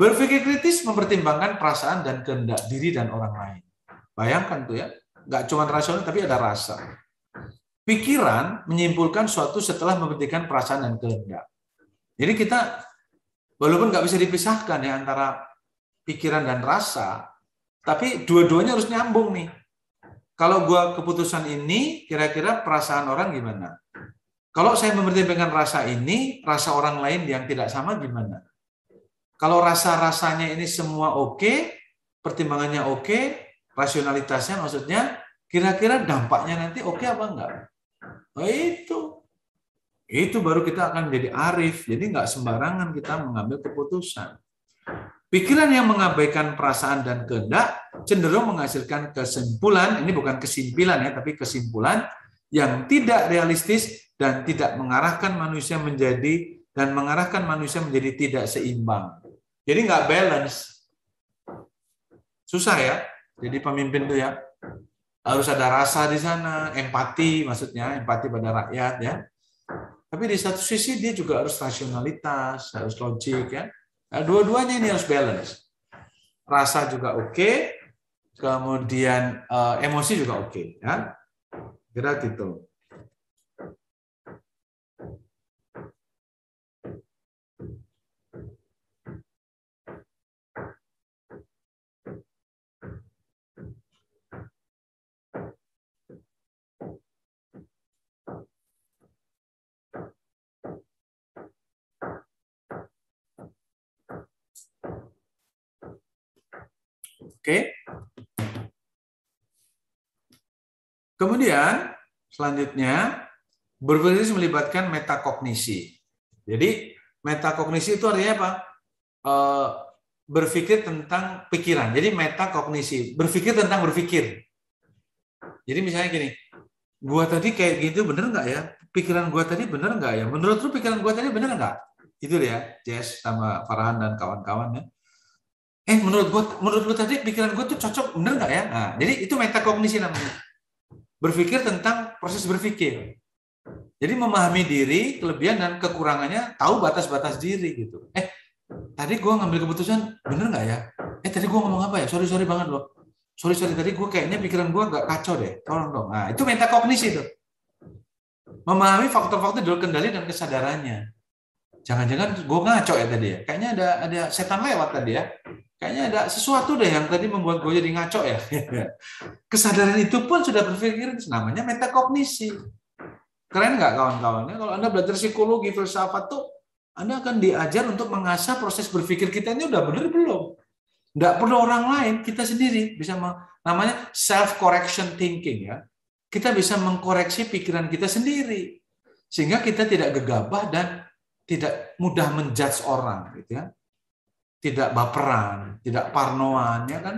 Berpikir kritis mempertimbangkan perasaan dan kehendak diri dan orang lain. Bayangkan tuh ya, nggak cuma rasional tapi ada rasa. Pikiran menyimpulkan suatu setelah mementingkan perasaan dan kehendak. Jadi kita walaupun nggak bisa dipisahkan ya antara pikiran dan rasa, tapi dua-duanya harus nyambung nih. Kalau gua keputusan ini, kira-kira perasaan orang gimana? Kalau saya mempertimbangkan rasa ini, rasa orang lain yang tidak sama gimana? Kalau rasa-rasanya ini semua oke, pertimbangannya oke, rasionalitasnya maksudnya kira-kira dampaknya nanti oke apa enggak? Oh itu. Itu baru kita akan menjadi arif. Jadi nggak sembarangan kita mengambil keputusan. Pikiran yang mengabaikan perasaan dan kehendak cenderung menghasilkan kesimpulan, ini bukan kesimpulan ya, tapi kesimpulan yang tidak realistis dan tidak mengarahkan manusia menjadi dan mengarahkan manusia menjadi tidak seimbang. Jadi nggak balance. Susah ya. Jadi pemimpin tuh ya harus ada rasa di sana, empati maksudnya, empati pada rakyat ya. Tapi di satu sisi dia juga harus rasionalitas, harus logik ya. Nah, dua-duanya ini harus balance. rasa juga oke, okay, kemudian uh, emosi juga oke, okay, ya. Kira gitu. Oke. Kemudian selanjutnya berpikir melibatkan metakognisi. Jadi metakognisi itu artinya apa? E, berpikir tentang pikiran. Jadi metakognisi, berpikir tentang berpikir. Jadi misalnya gini, gua tadi kayak gitu bener nggak ya? Pikiran gua tadi bener nggak ya? Menurut lu pikiran gua tadi bener nggak? Itu ya, Jess sama Farhan dan kawan-kawannya eh menurut gue menurut lu tadi pikiran gue tuh cocok bener nggak ya? Nah jadi itu metakognisi namanya. Berpikir tentang proses berpikir. Jadi memahami diri kelebihan dan kekurangannya tahu batas-batas diri gitu. Eh tadi gue ngambil keputusan bener nggak ya? Eh tadi gue ngomong apa ya? Sorry sorry banget loh sorry sorry tadi gue kayaknya pikiran gue nggak kacau deh. Tolong dong. Nah itu metakognisi tuh. Memahami faktor-faktor dulu kendali dan kesadarannya. Jangan-jangan gue ngaco ya tadi ya? Kayaknya ada ada setan lewat tadi ya kayaknya ada sesuatu deh yang tadi membuat gue jadi ngaco ya. Kesadaran itu pun sudah berpikir namanya metakognisi. Keren nggak kawan-kawannya? Kalau Anda belajar psikologi, filsafat tuh Anda akan diajar untuk mengasah proses berpikir kita ini udah benar belum? Nggak perlu orang lain, kita sendiri bisa namanya self correction thinking ya. Kita bisa mengkoreksi pikiran kita sendiri sehingga kita tidak gegabah dan tidak mudah menjudge orang gitu ya tidak baperan, tidak parnoan, ya kan?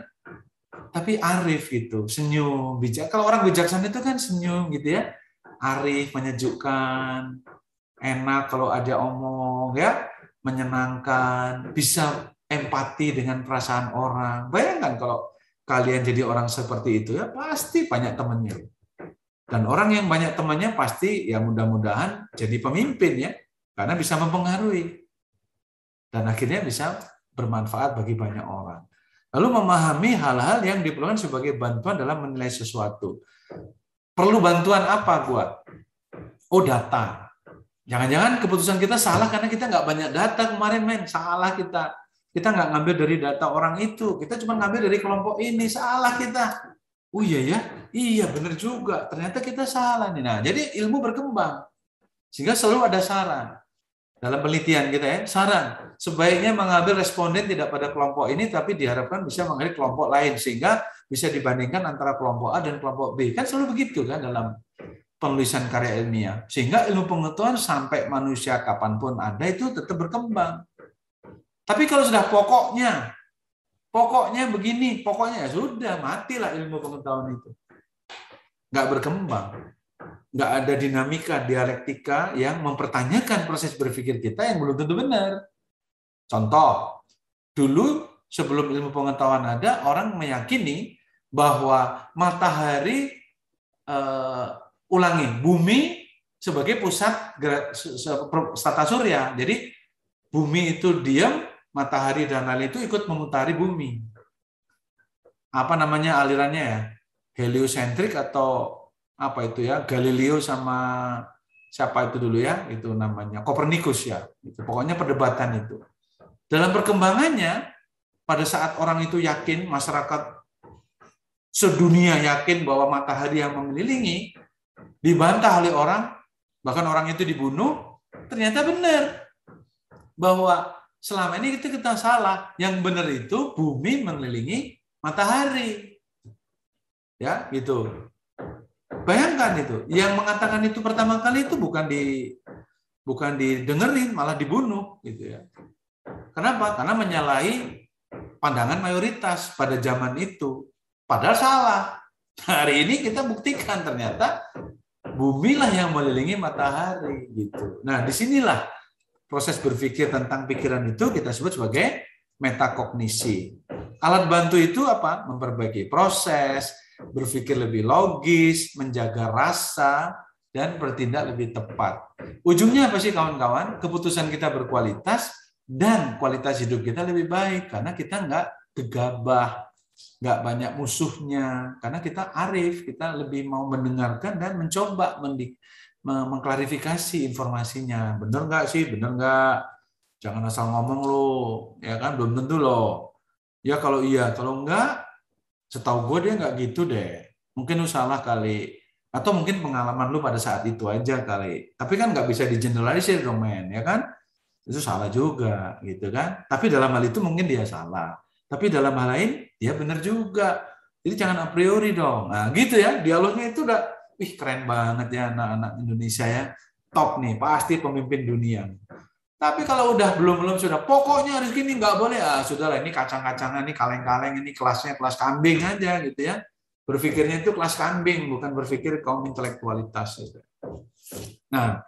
Tapi arif gitu, senyum, bijak. Kalau orang bijaksana itu kan senyum gitu ya, arif, menyejukkan, enak kalau ada omong, ya, menyenangkan, bisa empati dengan perasaan orang. Bayangkan kalau kalian jadi orang seperti itu ya pasti banyak temannya. Dan orang yang banyak temannya pasti ya mudah-mudahan jadi pemimpin ya, karena bisa mempengaruhi. Dan akhirnya bisa bermanfaat bagi banyak orang. Lalu memahami hal-hal yang diperlukan sebagai bantuan dalam menilai sesuatu. Perlu bantuan apa gua? Oh data. Jangan-jangan keputusan kita salah karena kita nggak banyak data kemarin men. Salah kita. Kita nggak ngambil dari data orang itu. Kita cuma ngambil dari kelompok ini. Salah kita. Oh iya ya, iya benar juga. Ternyata kita salah nih. Nah, jadi ilmu berkembang. Sehingga selalu ada saran dalam penelitian kita ya, saran sebaiknya mengambil responden tidak pada kelompok ini tapi diharapkan bisa mengambil kelompok lain sehingga bisa dibandingkan antara kelompok A dan kelompok B. Kan selalu begitu kan dalam penulisan karya ilmiah. Sehingga ilmu pengetahuan sampai manusia kapan pun ada itu tetap berkembang. Tapi kalau sudah pokoknya, pokoknya begini, pokoknya ya sudah, matilah ilmu pengetahuan itu. Nggak berkembang nggak ada dinamika dialektika yang mempertanyakan proses berpikir kita yang belum tentu benar. Contoh, dulu sebelum ilmu pengetahuan ada, orang meyakini bahwa matahari uh, ulangi bumi sebagai pusat tata surya. Jadi bumi itu diam, matahari dan lain itu ikut memutari bumi. Apa namanya alirannya ya? Heliosentrik atau apa itu ya? Galileo sama siapa itu dulu ya? Itu namanya Kopernikus ya. Itu pokoknya perdebatan itu. Dalam perkembangannya pada saat orang itu yakin masyarakat sedunia yakin bahwa matahari yang mengelilingi dibantah oleh orang bahkan orang itu dibunuh ternyata benar bahwa selama ini kita kita salah. Yang benar itu bumi mengelilingi matahari. Ya gitu Bayangkan itu, yang mengatakan itu pertama kali itu bukan di bukan didengerin, malah dibunuh gitu ya. Kenapa? Karena menyalahi pandangan mayoritas pada zaman itu. Padahal salah. Hari ini kita buktikan ternyata bumilah yang mengelilingi matahari gitu. Nah, di sinilah proses berpikir tentang pikiran itu kita sebut sebagai metakognisi. Alat bantu itu apa? Memperbaiki proses, berpikir lebih logis, menjaga rasa, dan bertindak lebih tepat. Ujungnya apa sih kawan-kawan? Keputusan kita berkualitas dan kualitas hidup kita lebih baik karena kita nggak gegabah, nggak banyak musuhnya. Karena kita arif, kita lebih mau mendengarkan dan mencoba mendik mengklarifikasi informasinya. Benar nggak sih? Benar nggak? Jangan asal ngomong lo, ya kan? Belum tentu lo. Ya kalau iya, kalau enggak, setahu gue dia nggak gitu deh. Mungkin lu salah kali. Atau mungkin pengalaman lu pada saat itu aja kali. Tapi kan nggak bisa digeneralisir dong men, ya kan? Itu salah juga, gitu kan? Tapi dalam hal itu mungkin dia salah. Tapi dalam hal lain, dia benar juga. Jadi jangan a priori dong. Nah gitu ya, dialognya itu udah Wih keren banget ya anak-anak Indonesia ya. Top nih, pasti pemimpin dunia. Tapi kalau udah belum-belum sudah, pokoknya harus gini, nggak boleh. Ah, sudahlah, ini kacang-kacangan, ini kaleng-kaleng, ini kelasnya kelas kambing aja gitu ya. Berpikirnya itu kelas kambing, bukan berpikir kaum intelektualitas. Gitu. Nah,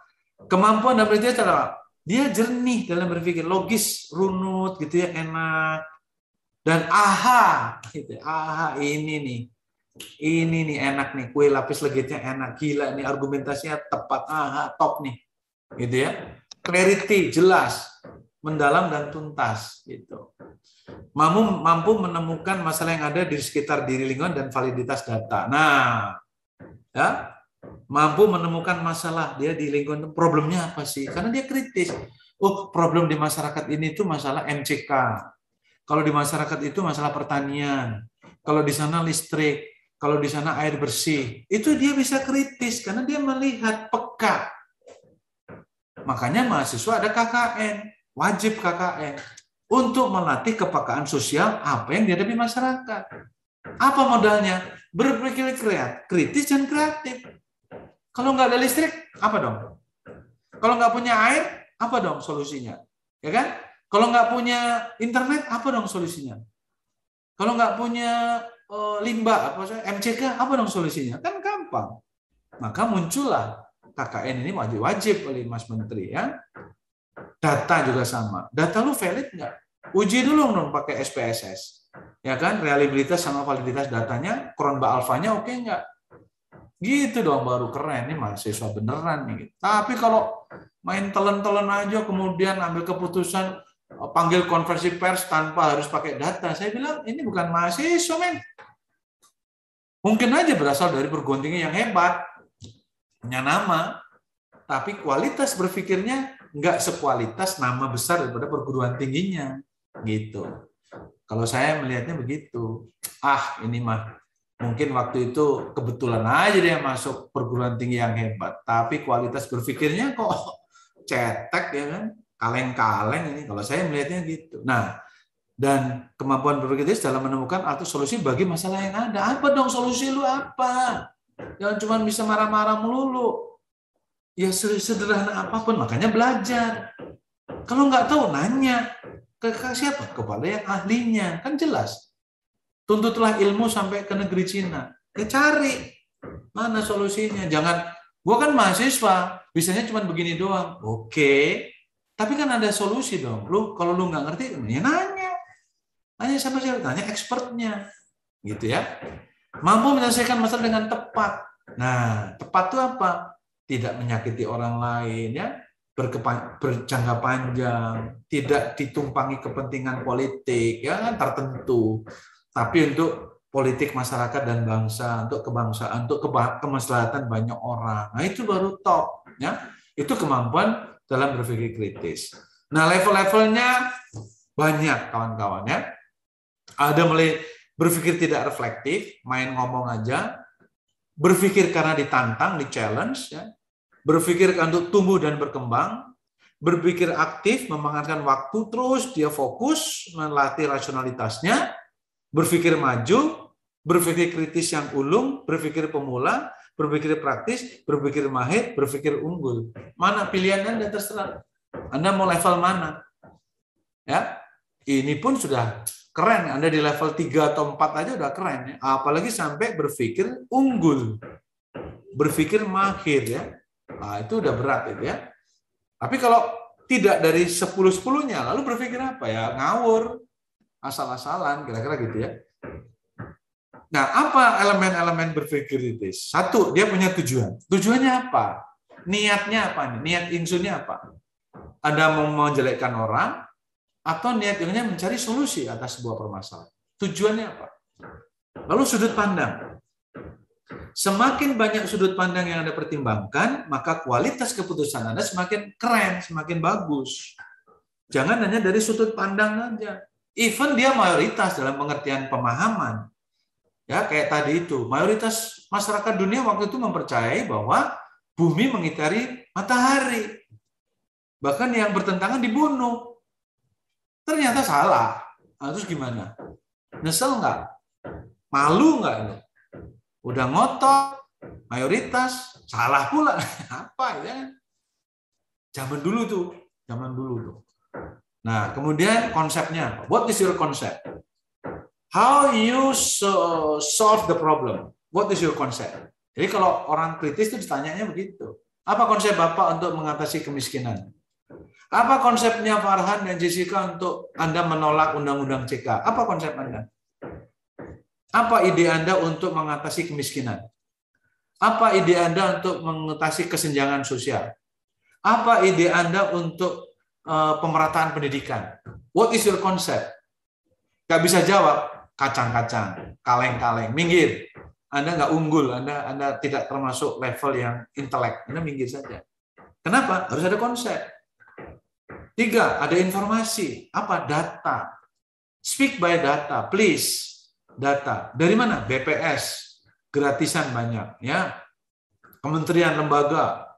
kemampuan dan dia cara dia jernih dalam berpikir, logis, runut gitu ya, enak. Dan aha, gitu. aha ini nih ini nih enak nih kue lapis legitnya enak gila nih argumentasinya tepat ah top nih gitu ya clarity jelas mendalam dan tuntas gitu. Mampu mampu menemukan masalah yang ada di sekitar diri lingkungan dan validitas data. Nah ya mampu menemukan masalah dia di lingkungan problemnya apa sih? Karena dia kritis. Oh problem di masyarakat ini itu masalah MCK kalau di masyarakat itu masalah pertanian. Kalau di sana listrik. Kalau di sana air bersih, itu dia bisa kritis karena dia melihat peka. Makanya mahasiswa ada KKN, wajib KKN untuk melatih kepekaan sosial apa yang dihadapi masyarakat. Apa modalnya? Berpikir kreatif, kritis dan kreatif. Kalau nggak ada listrik, apa dong? Kalau nggak punya air, apa dong solusinya? Ya kan? Kalau nggak punya internet, apa dong solusinya? Kalau nggak punya oh, limbah apa MCK apa dong solusinya kan gampang maka muncullah KKN ini wajib-wajib oleh Mas Menteri ya. Data juga sama. Data lu valid nggak? Uji dulu dong pakai SPSS ya kan? Reliabilitas sama validitas datanya kronba alfanya oke okay nggak? Gitu dong baru keren. Nih mahasiswa beneran nih. Tapi kalau main telan-telan aja kemudian ambil keputusan panggil konversi pers tanpa harus pakai data. Saya bilang ini bukan mahasiswa men. Mungkin aja berasal dari perguruan tinggi yang hebat, punya nama, tapi kualitas berpikirnya nggak sekualitas nama besar daripada perguruan tingginya, gitu. Kalau saya melihatnya begitu, ah ini mah mungkin waktu itu kebetulan aja dia masuk perguruan tinggi yang hebat, tapi kualitas berpikirnya kok <laughs> cetek ya kan, kaleng-kaleng ini. Kalau saya melihatnya gitu. Nah, dan kemampuan berpikir dalam menemukan atau solusi bagi masalah yang ada. Apa dong solusi lu apa? Jangan cuma bisa marah-marah melulu. Ya sederhana apa pun, makanya belajar. Kalau nggak tahu, nanya. Ke, siapa? Kepada yang ahlinya. Kan jelas. Tuntutlah ilmu sampai ke negeri Cina. Ya cari. Mana solusinya? Jangan, gua kan mahasiswa, bisanya cuma begini doang. Oke. Tapi kan ada solusi dong. Lu kalau lu nggak ngerti, ya nanya Tanya siapa siapa? Tanya expertnya. Gitu ya. Mampu menyelesaikan masalah dengan tepat. Nah, tepat itu apa? Tidak menyakiti orang lain ya, berjangka panjang, tidak ditumpangi kepentingan politik ya kan tertentu, tapi untuk politik masyarakat dan bangsa, untuk kebangsaan, untuk kemaslahatan banyak orang. Nah, itu baru top ya. Itu kemampuan dalam berpikir kritis. Nah, level-levelnya banyak kawan-kawan ya. Ada mulai berpikir tidak reflektif, main ngomong aja, berpikir karena ditantang, di challenge, ya. berpikir untuk tumbuh dan berkembang, berpikir aktif, memanfaatkan waktu terus, dia fokus, melatih rasionalitasnya, berpikir maju, berpikir kritis yang ulung, berpikir pemula, berpikir praktis, berpikir mahir, berpikir unggul. Mana pilihan Anda terserah. Anda mau level mana? Ya, ini pun sudah keren. Anda di level 3 atau 4 aja udah keren. Ya. Apalagi sampai berpikir unggul. Berpikir mahir ya. Nah, itu udah berat itu ya. Tapi kalau tidak dari 10-10-nya, lalu berpikir apa ya? Ngawur. Asal-asalan, kira-kira gitu ya. Nah, apa elemen-elemen berpikir itu? Satu, dia punya tujuan. Tujuannya apa? Niatnya apa nih? Niat insunnya apa? Anda mau menjelekkan orang, atau niat ilmunya mencari solusi atas sebuah permasalahan. Tujuannya apa? Lalu sudut pandang. Semakin banyak sudut pandang yang Anda pertimbangkan, maka kualitas keputusan Anda semakin keren, semakin bagus. Jangan hanya dari sudut pandang saja. Even dia mayoritas dalam pengertian pemahaman. Ya, kayak tadi itu, mayoritas masyarakat dunia waktu itu mempercayai bahwa bumi mengitari matahari. Bahkan yang bertentangan dibunuh. Ternyata salah. Nah, terus gimana? Nyesel nggak? Malu nggak? Udah ngotot, mayoritas, salah pula. <laughs> Apa ya? Zaman dulu tuh, zaman dulu tuh. Nah, kemudian konsepnya, what is your concept? How you solve the problem? What is your concept? Jadi kalau orang kritis itu ditanyanya begitu. Apa konsep Bapak untuk mengatasi kemiskinan? Apa konsepnya Farhan dan Jessica untuk Anda menolak Undang-Undang CK? Apa konsep Anda? Apa ide Anda untuk mengatasi kemiskinan? Apa ide Anda untuk mengatasi kesenjangan sosial? Apa ide Anda untuk uh, pemerataan pendidikan? What is your concept? Gak bisa jawab, kacang-kacang, kaleng-kaleng, minggir. Anda nggak unggul, Anda Anda tidak termasuk level yang intelek, Anda minggir saja. Kenapa? Harus ada konsep. Tiga, ada informasi. Apa? Data. Speak by data, please. Data. Dari mana? BPS. Gratisan banyak. ya. Kementerian lembaga,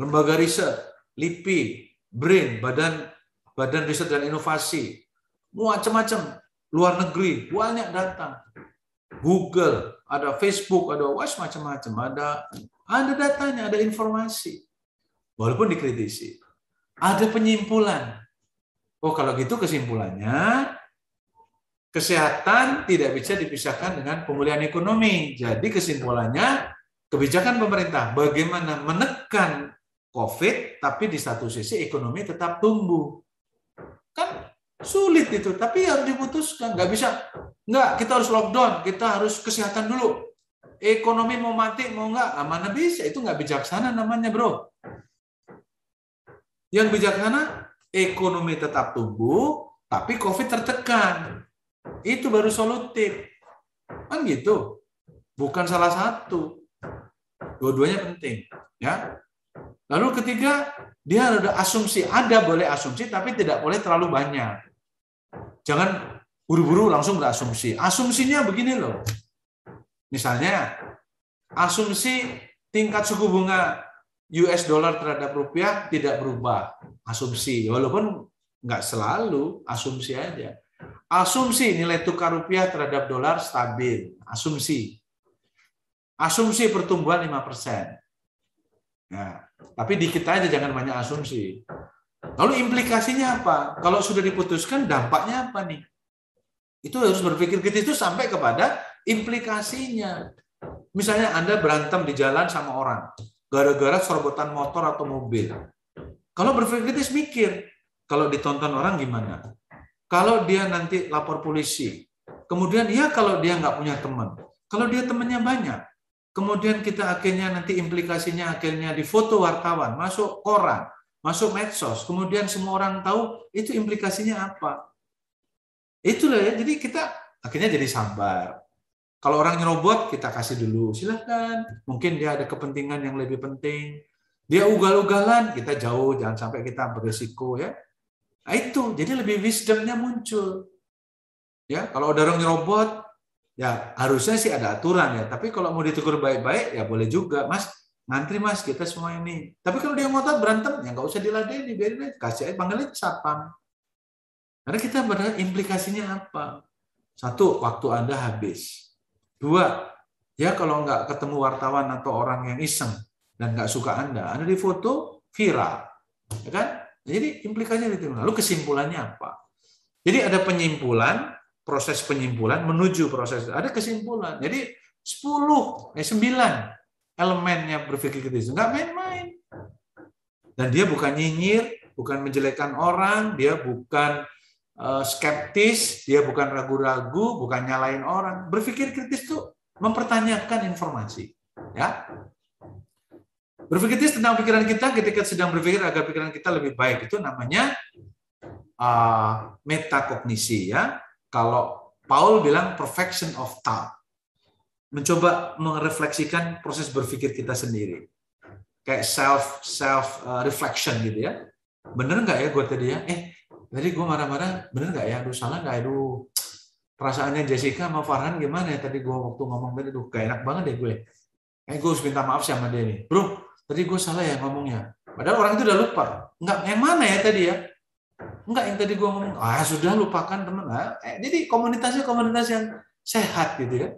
lembaga riset, LIPI, BRIN, Badan Badan Riset dan Inovasi, macam-macam, luar negeri, banyak data. Google, ada Facebook, ada WhatsApp macam-macam, ada ada datanya, ada informasi. Walaupun dikritisi ada penyimpulan. Oh, kalau gitu kesimpulannya kesehatan tidak bisa dipisahkan dengan pemulihan ekonomi. Jadi kesimpulannya kebijakan pemerintah bagaimana menekan COVID tapi di satu sisi ekonomi tetap tumbuh. Kan sulit itu, tapi harus diputuskan. Nggak bisa, nggak kita harus lockdown, kita harus kesehatan dulu. Ekonomi mau mati mau nggak, mana bisa? Itu nggak bijaksana namanya bro. Yang bijaksana, ekonomi tetap tumbuh, tapi COVID tertekan. Itu baru solutif. Kan gitu. Bukan salah satu. Dua-duanya penting. ya. Lalu ketiga, dia ada asumsi. Ada boleh asumsi, tapi tidak boleh terlalu banyak. Jangan buru-buru langsung berasumsi. Asumsinya begini loh. Misalnya, asumsi tingkat suku bunga US dollar terhadap rupiah tidak berubah. Asumsi. Walaupun nggak selalu asumsi aja. Asumsi nilai tukar rupiah terhadap dolar stabil. Asumsi. Asumsi pertumbuhan 5 persen. Nah, tapi dikit aja jangan banyak asumsi. Lalu implikasinya apa? Kalau sudah diputuskan dampaknya apa nih? Itu harus berpikir kritis itu sampai kepada implikasinya. Misalnya anda berantem di jalan sama orang gara-gara serobotan motor atau mobil. Kalau berpikir kritis mikir, kalau ditonton orang gimana? Kalau dia nanti lapor polisi, kemudian ya kalau dia nggak punya teman, kalau dia temannya banyak, kemudian kita akhirnya nanti implikasinya akhirnya difoto wartawan, masuk koran, masuk medsos, kemudian semua orang tahu itu implikasinya apa. Itulah ya, jadi kita akhirnya jadi sabar. Kalau orang nyerobot, kita kasih dulu. Silahkan. Mungkin dia ada kepentingan yang lebih penting. Dia ugal-ugalan, kita jauh. Jangan sampai kita beresiko. ya. Nah, itu. Jadi lebih wisdomnya muncul. Ya, Kalau ada orang nyerobot, ya harusnya sih ada aturan ya. Tapi kalau mau ditegur baik-baik, ya boleh juga. Mas, ngantri mas, kita semua ini. Tapi kalau dia ngotot berantem, ya nggak usah diladeni. Biarin aja. Kasih aja, panggilnya satpam. Karena kita benar implikasinya apa? Satu, waktu Anda habis Dua, ya kalau nggak ketemu wartawan atau orang yang iseng dan nggak suka Anda, Anda di foto viral. Ya kan? Jadi implikasinya itu. Lalu kesimpulannya apa? Jadi ada penyimpulan, proses penyimpulan menuju proses ada kesimpulan. Jadi 10 eh 9 elemennya berpikir kritis. Nggak main-main. Dan dia bukan nyinyir, bukan menjelekkan orang, dia bukan skeptis, dia bukan ragu-ragu, bukan nyalain orang. Berpikir kritis itu mempertanyakan informasi. Ya, Berpikir kritis tentang pikiran kita ketika sedang berpikir agar pikiran kita lebih baik itu namanya uh, metakognisi ya. Kalau Paul bilang perfection of thought. Mencoba merefleksikan proses berpikir kita sendiri. Kayak self self uh, reflection gitu ya. Bener nggak ya gue tadi ya? Eh, tadi gue marah-marah, bener nggak ya? Aduh, salah nggak? Aduh, perasaannya Jessica sama Farhan gimana ya tadi gue waktu ngomong tadi? Aduh, gak enak banget deh gue. Eh, gue harus minta maaf sama dia nih. Bro, tadi gue salah ya ngomongnya. Padahal orang itu udah lupa. Enggak, yang mana ya tadi ya? Enggak, yang tadi gue ngomong, ah sudah lupakan teman. Nah, eh, jadi komunitasnya komunitas yang sehat gitu ya.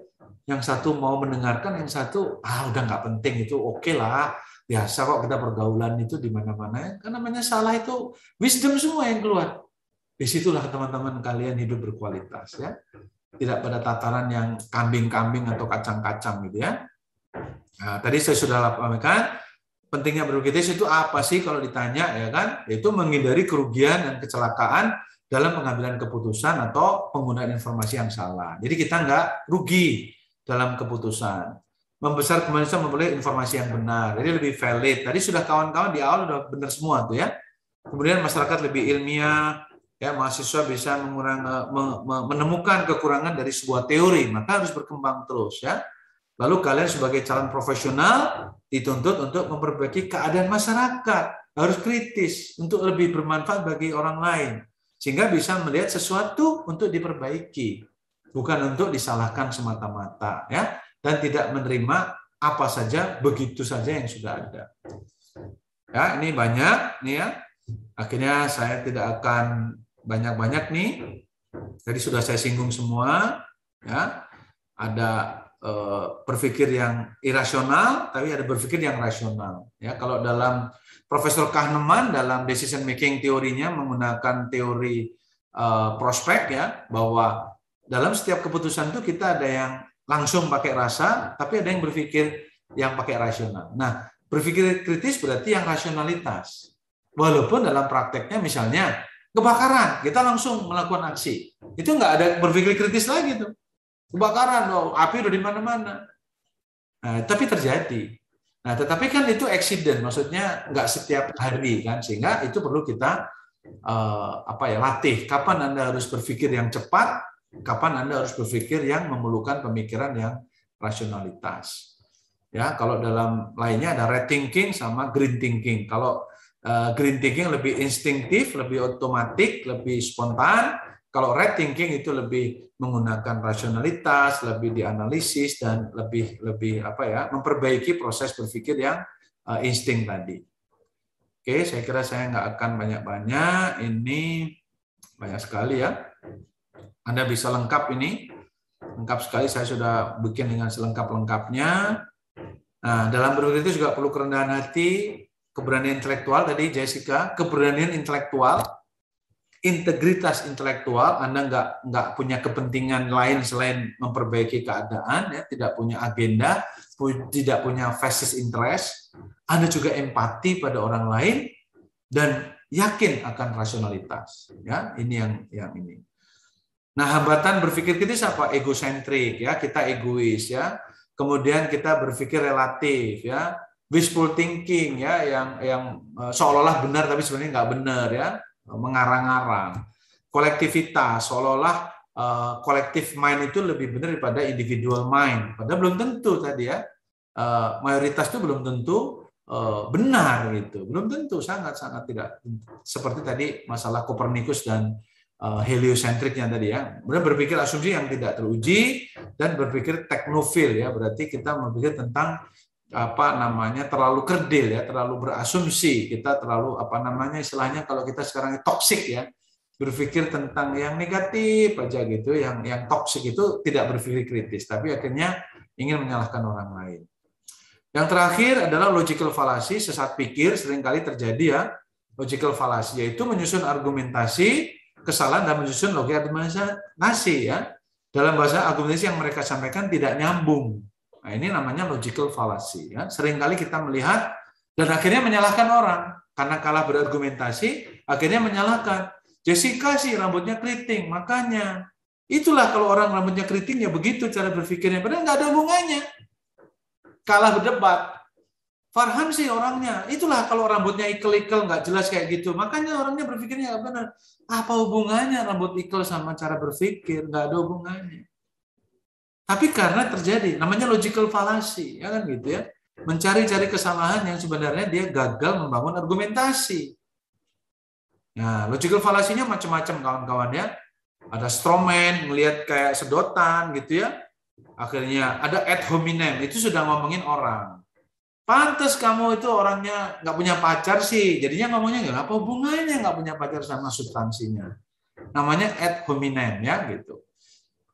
Yang satu mau mendengarkan, yang satu, ah udah nggak penting itu oke okay lah. Biasa kok kita pergaulan itu di mana-mana. Karena namanya salah itu wisdom semua yang keluar. Di situlah teman-teman kalian hidup berkualitas ya. Tidak pada tataran yang kambing-kambing atau kacang-kacang gitu ya. Nah, tadi saya sudah laporkan pentingnya berkritis itu apa sih kalau ditanya ya kan? Yaitu menghindari kerugian dan kecelakaan dalam pengambilan keputusan atau penggunaan informasi yang salah. Jadi kita nggak rugi dalam keputusan. Membesar kemanusiaan memperoleh informasi yang benar. Jadi lebih valid. Tadi sudah kawan-kawan di awal sudah benar semua tuh ya. Kemudian masyarakat lebih ilmiah, ya mahasiswa bisa mengurang, menemukan kekurangan dari sebuah teori, maka harus berkembang terus ya. Lalu kalian sebagai calon profesional dituntut untuk memperbaiki keadaan masyarakat. Harus kritis untuk lebih bermanfaat bagi orang lain. Sehingga bisa melihat sesuatu untuk diperbaiki. Bukan untuk disalahkan semata-mata. ya Dan tidak menerima apa saja, begitu saja yang sudah ada. Ya, ini banyak nih ya. Akhirnya saya tidak akan banyak-banyak nih. Tadi sudah saya singgung semua, ya. Ada Eh, berpikir yang irasional, tapi ada berpikir yang rasional. Ya, kalau dalam Profesor Kahneman dalam decision making teorinya menggunakan teori uh, prospek ya, bahwa dalam setiap keputusan itu kita ada yang langsung pakai rasa, tapi ada yang berpikir yang pakai rasional. Nah, berpikir kritis berarti yang rasionalitas. Walaupun dalam prakteknya misalnya kebakaran, kita langsung melakukan aksi. Itu nggak ada berpikir kritis lagi tuh kebakaran loh, api udah di mana-mana. Nah, tapi terjadi. Nah, tetapi kan itu accident, maksudnya nggak setiap hari kan, sehingga itu perlu kita uh, apa ya latih. Kapan anda harus berpikir yang cepat, kapan anda harus berpikir yang memerlukan pemikiran yang rasionalitas. Ya, kalau dalam lainnya ada red thinking sama green thinking. Kalau green thinking lebih instinktif, lebih otomatik, lebih spontan. Kalau red thinking itu lebih menggunakan rasionalitas, lebih dianalisis dan lebih lebih apa ya, memperbaiki proses berpikir yang uh, insting tadi. Oke, saya kira saya nggak akan banyak-banyak. Ini banyak sekali ya. Anda bisa lengkap ini. Lengkap sekali saya sudah bikin dengan selengkap-lengkapnya. Nah, dalam berpikir itu juga perlu kerendahan hati, keberanian intelektual tadi Jessica, keberanian intelektual integritas intelektual, Anda nggak nggak punya kepentingan lain selain memperbaiki keadaan, ya, tidak punya agenda, tidak punya fasis interest, Anda juga empati pada orang lain dan yakin akan rasionalitas. Ya, ini yang yang ini. Nah, hambatan berpikir kritis apa? Egosentrik, ya, kita egois, ya. Kemudian kita berpikir relatif, ya. Wishful thinking, ya, yang yang eh, seolah-olah benar tapi sebenarnya nggak benar, ya mengarang-arang. Kolektivitas, seolah-olah uh, kolektif mind itu lebih benar daripada individual mind. Padahal belum tentu tadi ya. Uh, mayoritas itu belum tentu uh, benar gitu. Belum tentu, sangat-sangat tidak. Seperti tadi masalah Kopernikus dan uh, heliocentricnya tadi ya. Benar berpikir asumsi yang tidak teruji dan berpikir teknofil ya. Berarti kita berpikir tentang apa namanya terlalu kerdil ya, terlalu berasumsi, kita terlalu apa namanya istilahnya kalau kita sekarang toksik ya, berpikir tentang yang negatif aja gitu, yang yang toksik itu tidak berpikir kritis, tapi akhirnya ingin menyalahkan orang lain. Yang terakhir adalah logical fallacy, sesat pikir sering kali terjadi ya, logical fallacy yaitu menyusun argumentasi kesalahan dan menyusun logika argumentasi ya. Dalam bahasa argumentasi yang mereka sampaikan tidak nyambung Nah, ini namanya logical fallacy. Ya. Seringkali kita melihat dan akhirnya menyalahkan orang karena kalah berargumentasi, akhirnya menyalahkan. Jessica sih rambutnya keriting, makanya itulah kalau orang rambutnya keriting ya begitu cara berpikirnya. Padahal nggak ada hubungannya. Kalah berdebat. Farhan sih orangnya, itulah kalau rambutnya ikel-ikel nggak jelas kayak gitu. Makanya orangnya berpikirnya nggak benar. Apa hubungannya rambut ikel sama cara berpikir? Nggak ada hubungannya. Tapi karena terjadi, namanya logical fallacy, ya kan gitu ya. Mencari-cari kesalahan yang sebenarnya dia gagal membangun argumentasi. Nah, logical fallacy-nya macam-macam kawan-kawan ya. Ada strawman, melihat kayak sedotan gitu ya. Akhirnya ada ad hominem, itu sudah ngomongin orang Pantes kamu itu orangnya nggak punya pacar sih. Jadinya ngomongnya nggak apa hubungannya nggak punya pacar sama substansinya. Namanya ad hominem ya gitu.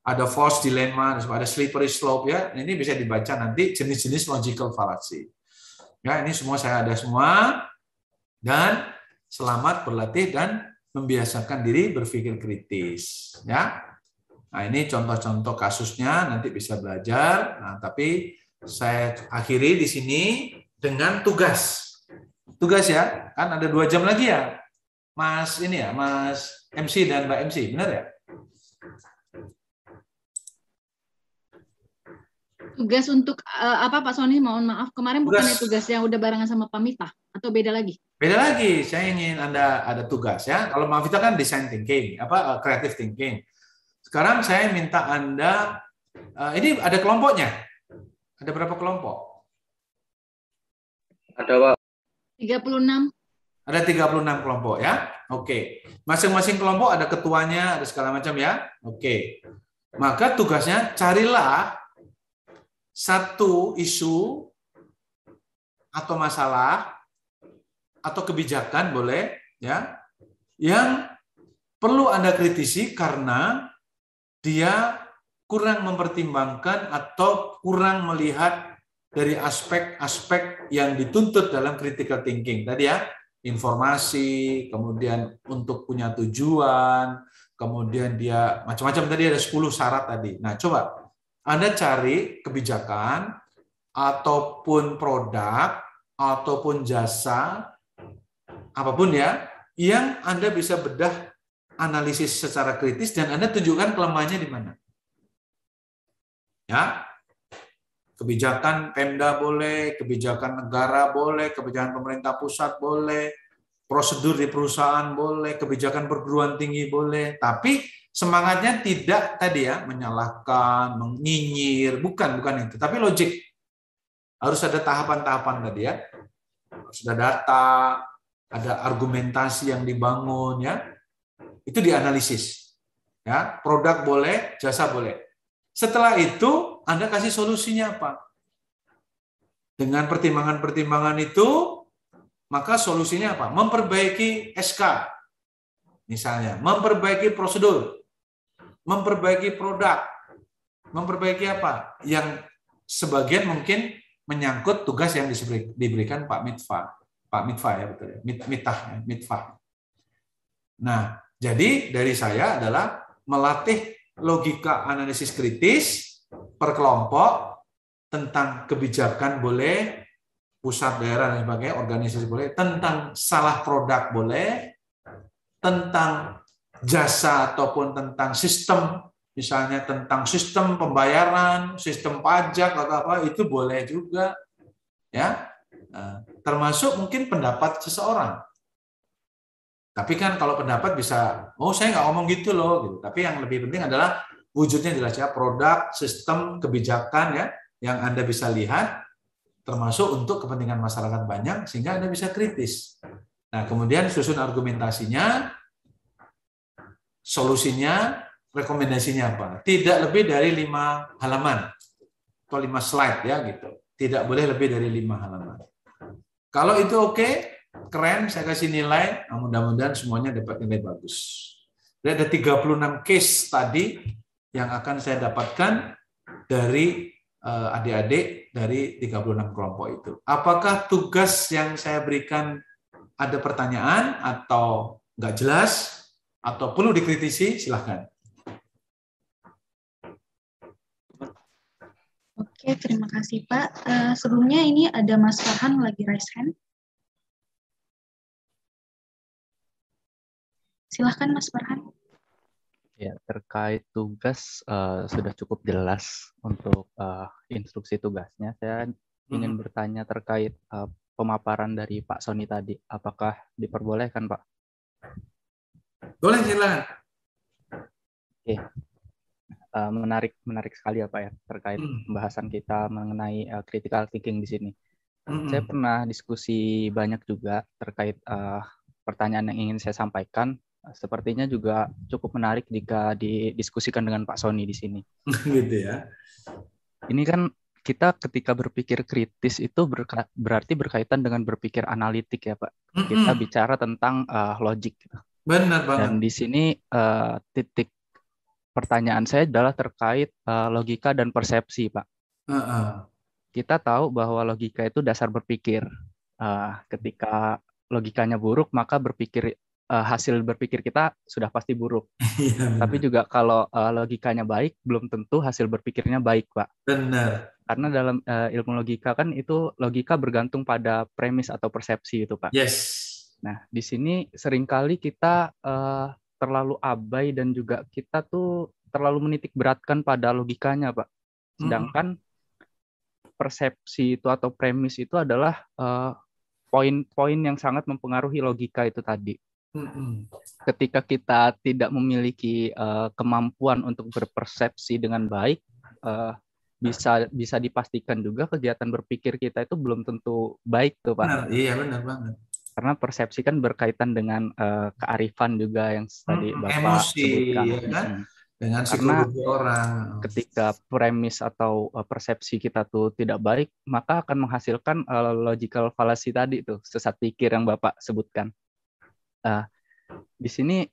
Ada false dilemma, ada slippery slope ya. Ini bisa dibaca nanti jenis-jenis logical fallacy. Ya ini semua saya ada semua dan selamat berlatih dan membiasakan diri berpikir kritis ya. Nah, ini contoh-contoh kasusnya nanti bisa belajar. Nah, tapi saya akhiri di sini dengan tugas. Tugas ya, kan ada dua jam lagi ya, Mas ini ya, Mas MC dan Mbak MC, benar ya? Tugas untuk uh, apa Pak Sony? Mohon maaf, kemarin tugas. bukannya tugas yang udah barengan sama Pak Mita atau beda lagi? Beda lagi. Saya ingin Anda ada tugas ya. Kalau Pak Mita kan design thinking, apa uh, creative thinking. Sekarang saya minta Anda uh, ini ada kelompoknya. Ada berapa kelompok? Ada, Pak. 36. Ada 36 kelompok ya. Oke. Masing-masing kelompok ada ketuanya, ada segala macam ya. Oke. Maka tugasnya carilah satu isu atau masalah atau kebijakan boleh ya yang perlu Anda kritisi karena dia kurang mempertimbangkan atau kurang melihat dari aspek-aspek yang dituntut dalam critical thinking. Tadi ya, informasi, kemudian untuk punya tujuan, kemudian dia macam-macam tadi ada 10 syarat tadi. Nah, coba Anda cari kebijakan ataupun produk ataupun jasa apa pun ya yang Anda bisa bedah analisis secara kritis dan Anda tunjukkan kelemahannya di mana. Ya. Kebijakan Pemda boleh, kebijakan negara boleh, kebijakan pemerintah pusat boleh, prosedur di perusahaan boleh, kebijakan perguruan tinggi boleh, tapi semangatnya tidak tadi ya menyalahkan, menyinyir, bukan bukan itu, tapi logik. Harus ada tahapan-tahapan tadi ya. Harus ada data, ada argumentasi yang dibangun ya. Itu dianalisis. Ya, produk boleh, jasa boleh. Setelah itu, Anda kasih solusinya apa? Dengan pertimbangan-pertimbangan itu, maka solusinya apa? Memperbaiki SK, misalnya, memperbaiki prosedur, memperbaiki produk, memperbaiki apa? Yang sebagian mungkin menyangkut tugas yang diberikan Pak Mitfa. Pak Mitfa ya betul ya, Mitah, ya, Mitfa. Nah, jadi dari saya adalah melatih logika analisis kritis per kelompok tentang kebijakan boleh, pusat daerah dan sebagainya, organisasi boleh, tentang salah produk boleh, tentang jasa ataupun tentang sistem, misalnya tentang sistem pembayaran, sistem pajak atau apa itu boleh juga, ya. Nah, termasuk mungkin pendapat seseorang. Tapi kan kalau pendapat bisa, oh saya nggak ngomong gitu loh, gitu. Tapi yang lebih penting adalah wujudnya jelas ya, produk, sistem, kebijakan ya, yang Anda bisa lihat, termasuk untuk kepentingan masyarakat banyak, sehingga Anda bisa kritis. Nah, kemudian susun argumentasinya, solusinya, rekomendasinya apa. Tidak lebih dari lima halaman, atau lima slide ya gitu. Tidak boleh lebih dari lima halaman. Kalau itu oke, okay, keren, saya kasih nilai, nah, mudah-mudahan semuanya dapat nilai bagus. Jadi ada 36 case tadi yang akan saya dapatkan dari eh, adik-adik dari 36 kelompok itu. Apakah tugas yang saya berikan ada pertanyaan atau nggak jelas atau perlu dikritisi? Silahkan. Oke, terima kasih Pak. Uh, sebelumnya ini ada Mas Farhan lagi raise hand. Silahkan Mas Farhan. Ya, terkait tugas uh, sudah cukup jelas untuk uh, instruksi tugasnya. Saya ingin hmm. bertanya terkait uh, pemaparan dari Pak Sony tadi. Apakah diperbolehkan, Pak? Boleh, silakan. Oke. Uh, menarik menarik sekali ya Pak ya terkait hmm. pembahasan kita mengenai uh, critical thinking di sini. Hmm. Saya pernah diskusi banyak juga terkait uh, pertanyaan yang ingin saya sampaikan. Sepertinya juga cukup menarik jika didiskusikan dengan Pak Sony di sini. <laughs> gitu ya. Ini kan kita ketika berpikir kritis itu berka berarti berkaitan dengan berpikir analitik ya Pak. Mm -hmm. Kita bicara tentang uh, logik. Benar banget. Dan di sini uh, titik pertanyaan saya adalah terkait uh, logika dan persepsi Pak. Uh -uh. Kita tahu bahwa logika itu dasar berpikir. Uh, ketika logikanya buruk maka berpikir uh, hasil berpikir kita sudah pasti buruk. <laughs> Iya, Tapi juga kalau uh, logikanya baik, belum tentu hasil berpikirnya baik, Pak. Benar karena dalam uh, ilmu logika kan itu logika bergantung pada premis atau persepsi itu pak. Yes. Nah di sini sering kali kita uh, terlalu abai dan juga kita tuh terlalu menitik beratkan pada logikanya pak. Sedangkan hmm. persepsi itu atau premis itu adalah eh, poin-poin yang sangat mempengaruhi logika itu tadi. Hmm. Ketika kita tidak memiliki uh, kemampuan untuk berpersepsi dengan baik, uh, bisa bisa dipastikan juga kegiatan berpikir kita itu belum tentu baik tuh pak. Benar, iya benar banget. Karena persepsi kan berkaitan dengan uh, kearifan juga yang tadi hmm, bapak emosi, sebutkan. Ya kan? Hmm. Dengan Karena orang. Ketika premis atau uh, persepsi kita tuh tidak baik, maka akan menghasilkan uh, logical fallacy tadi tuh sesat pikir yang bapak sebutkan. Uh, di sini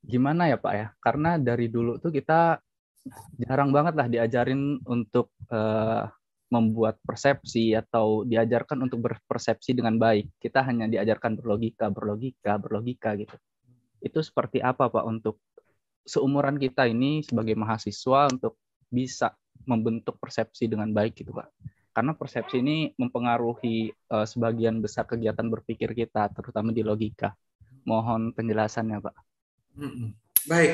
gimana ya pak ya? Karena dari dulu tuh kita jarang banget lah diajarin untuk uh, membuat persepsi atau diajarkan untuk berpersepsi dengan baik. Kita hanya diajarkan berlogika, berlogika, berlogika gitu. Itu seperti apa Pak untuk seumuran kita ini sebagai mahasiswa untuk bisa membentuk persepsi dengan baik gitu Pak. Karena persepsi ini mempengaruhi uh, sebagian besar kegiatan berpikir kita, terutama di logika. Mohon penjelasannya Pak. Baik,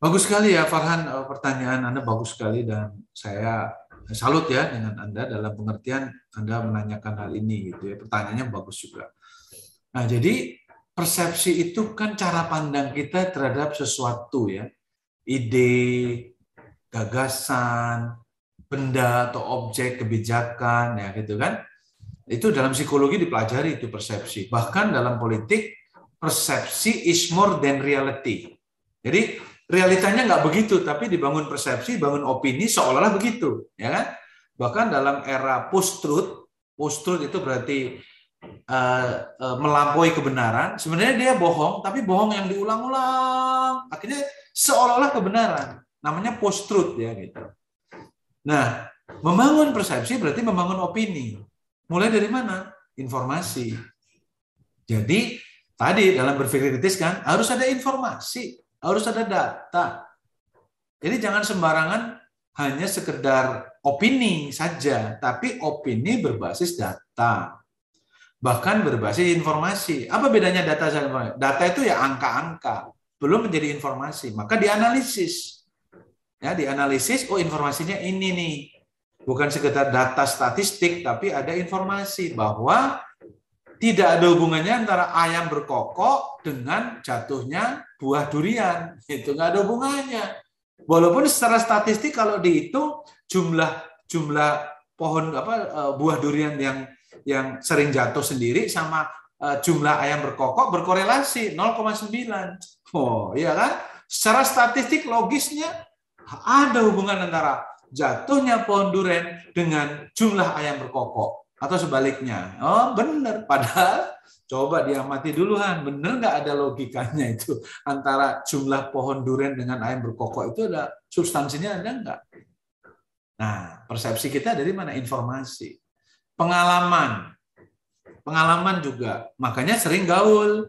Bagus sekali ya Farhan, eh, pertanyaan Anda bagus sekali dan saya salut ya dengan Anda dalam pengertian Anda menanyakan hal ini gitu ya. Pertanyaannya bagus juga. Nah, jadi persepsi itu kan cara pandang kita terhadap sesuatu ya. Ide, gagasan, benda atau objek kebijakan ya gitu kan. Itu dalam psikologi dipelajari itu persepsi. Bahkan dalam politik persepsi is more than reality. Jadi realitanya nggak begitu, tapi dibangun persepsi, bangun opini seolah-olah begitu, ya kan? Bahkan dalam era post truth, post truth itu berarti uh, uh, melampaui kebenaran. Sebenarnya dia bohong, tapi bohong yang diulang-ulang, akhirnya seolah-olah kebenaran. Namanya post truth ya gitu. Nah, membangun persepsi berarti membangun opini. Mulai dari mana? Informasi. Jadi tadi dalam berpikir kritis kan harus ada informasi harus ada data. Jadi jangan sembarangan hanya sekedar opini saja, tapi opini berbasis data. Bahkan berbasis informasi. Apa bedanya data sama informasi? Data itu ya angka-angka, belum menjadi informasi. Maka dianalisis. Ya, dianalisis, oh informasinya ini nih. Bukan sekedar data statistik, tapi ada informasi bahwa tidak ada hubungannya antara ayam berkokok dengan jatuhnya buah durian. Itu nggak ada hubungannya. Walaupun secara statistik kalau dihitung jumlah jumlah pohon apa eh, buah durian yang yang sering jatuh sendiri sama eh, jumlah ayam berkokok berkorelasi 0,9. Oh, iya kan? Secara statistik logisnya ada hubungan antara jatuhnya pohon durian dengan jumlah ayam berkokok atau sebaliknya. Oh, benar. Padahal coba diamati duluan, benar nggak ada logikanya itu antara jumlah pohon durian dengan ayam berkokok itu ada substansinya ada nggak? Nah, persepsi kita dari mana? Informasi, pengalaman, pengalaman juga. Makanya sering gaul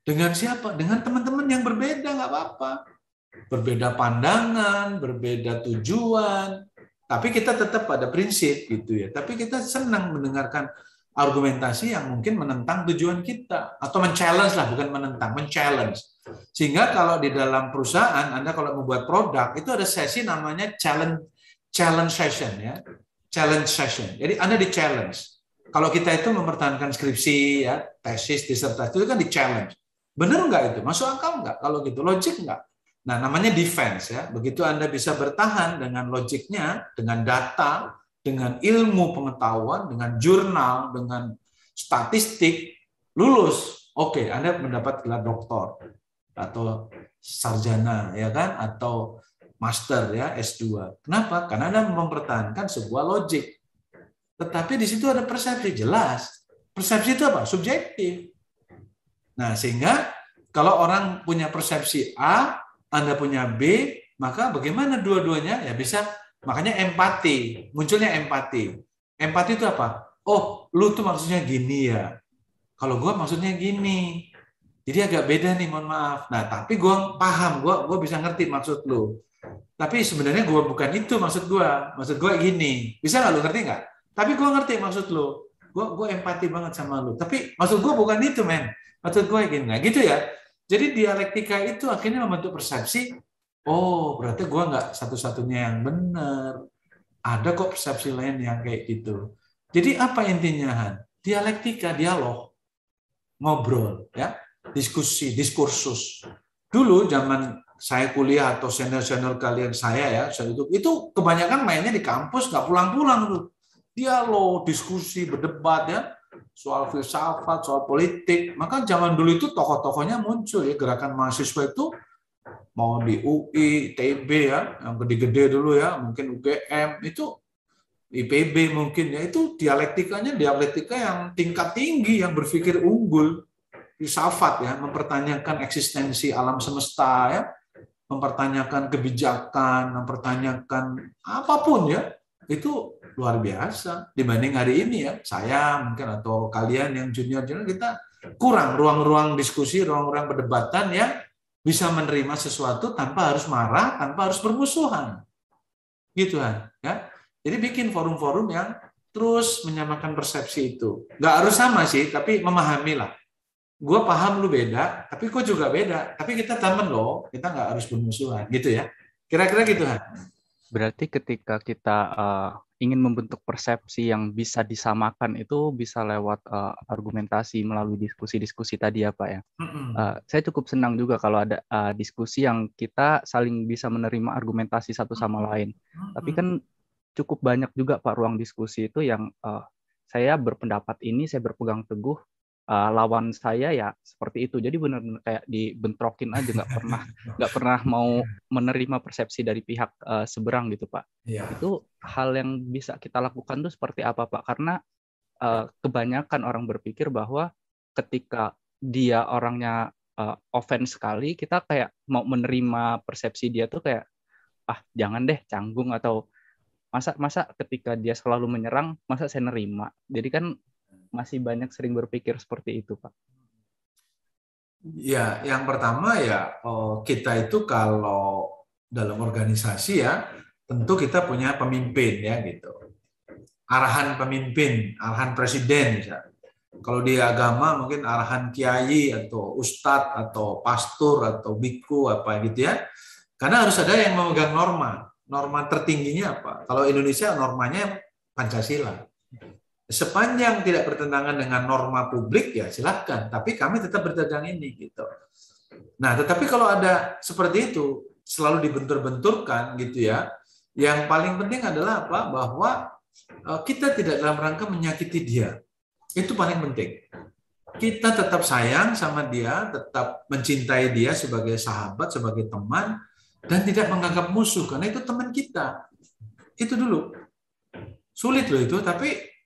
dengan siapa? Dengan teman-teman yang berbeda nggak apa-apa. Berbeda pandangan, berbeda tujuan, tapi kita tetap pada prinsip gitu ya. Tapi kita senang mendengarkan argumentasi yang mungkin menentang tujuan kita atau men-challenge lah bukan menentang, men-challenge. Sehingga kalau di dalam perusahaan Anda kalau membuat produk itu ada sesi namanya challenge challenge session ya. challenge session. Jadi Anda di challenge. Kalau kita itu mempertahankan skripsi, ya, tesis, disertasi itu kan di challenge. Benar nggak itu? Masuk akal nggak? Kalau gitu, logik nggak? Nah, namanya defense ya. Begitu Anda bisa bertahan dengan logiknya, dengan data, dengan ilmu pengetahuan, dengan jurnal, dengan statistik, lulus. Oke, Anda mendapat gelar doktor atau sarjana ya kan atau master ya S2. Kenapa? Karena Anda mempertahankan sebuah logik. Tetapi di situ ada persepsi jelas. Persepsi itu apa? Subjektif. Nah, sehingga kalau orang punya persepsi A, Anda punya B, maka bagaimana dua-duanya? Ya bisa makanya empati, munculnya empati. Empati itu apa? Oh, lu tuh maksudnya gini ya. Kalau gua maksudnya gini. Jadi agak beda nih, mohon maaf. Nah, tapi gua paham, gua gua bisa ngerti maksud lu. Tapi sebenarnya gua bukan itu maksud gua. Maksud gua gini. Bisa nggak lu ngerti nggak? Tapi gue ngerti maksud lo. Gue gue empati banget sama lo. Tapi maksud gue bukan itu, men. Maksud gue gini. Nah, gitu ya. Jadi dialektika itu akhirnya membentuk persepsi. Oh, berarti gue nggak satu-satunya yang benar. Ada kok persepsi lain yang kayak gitu. Jadi apa intinya, Han? Dialektika, dialog. Ngobrol, ya. Diskusi, diskursus. Dulu zaman saya kuliah atau senior-senior kalian saya ya, saya itu, itu kebanyakan mainnya di kampus, nggak pulang-pulang tuh dialog, diskusi, berdebat ya soal filsafat, soal politik. Maka zaman dulu itu tokoh-tokohnya muncul ya. Gerakan mahasiswa itu mau di UI, TB ya, yang gede-gede dulu ya, mungkin UGM itu IPB mungkin ya. Itu dialektikanya dialektika yang tingkat tinggi yang berpikir unggul. Filsafat ya mempertanyakan eksistensi alam semesta ya. Mempertanyakan kebijakan mempertanyakan apa pun ya itu luar biasa dibanding hari ini ya. Saya mungkin atau kalian yang junior junior kita kurang ruang-ruang diskusi ruang-ruang perdebatan yang bisa menerima sesuatu tanpa harus marah tanpa harus bermusuhan gitu kan ya. Jadi bikin forum-forum yang terus menyamakan persepsi itu. Nggak harus sama sih tapi memahami lah. Gue paham lu beda tapi gue juga beda. Tapi kita temen loh kita nggak harus bermusuhan gitu ya. Kira-kira gitu kan berarti ketika kita uh, ingin membentuk persepsi yang bisa disamakan itu bisa lewat uh, argumentasi melalui diskusi-diskusi tadi ya Pak ya. Uh, saya cukup senang juga kalau ada uh, diskusi yang kita saling bisa menerima argumentasi satu sama lain. Tapi kan cukup banyak juga Pak ruang diskusi itu yang uh, saya berpendapat ini, saya berpegang teguh uh, lawan saya ya seperti itu. Jadi benar-benar kayak dibentrokin aja nggak pernah <laughs> nggak pernah mau menerima persepsi dari pihak uh, seberang gitu pak. Yeah. itu hal yang bisa kita lakukan tuh seperti apa pak? Karena uh, kebanyakan orang berpikir bahwa ketika dia orangnya uh, offense sekali kita kayak mau menerima persepsi dia tuh kayak ah jangan deh canggung atau masa masa ketika dia selalu menyerang masa saya nerima? Jadi kan masih banyak sering berpikir seperti itu, Pak? Ya, yang pertama ya oh, kita itu kalau dalam organisasi ya tentu kita punya pemimpin ya gitu. Arahan pemimpin, arahan presiden misalnya. Kalau di agama mungkin arahan kiai atau ustadz atau pastor atau biku apa gitu ya. Karena harus ada yang memegang norma. Norma tertingginya apa? Kalau Indonesia normanya Pancasila sepanjang tidak bertentangan dengan norma publik ya silahkan. Tapi kami tetap berdagang ini gitu. Nah tetapi kalau ada seperti itu selalu dibentur-benturkan gitu ya. Yang paling penting adalah apa? Bahwa e, kita tidak dalam rangka menyakiti dia. Itu paling penting. Kita tetap sayang sama dia tetap mencintai dia sebagai sahabat sebagai teman dan tidak menganggap musuh karena itu teman kita. Itu dulu. Sulit loh itu tapi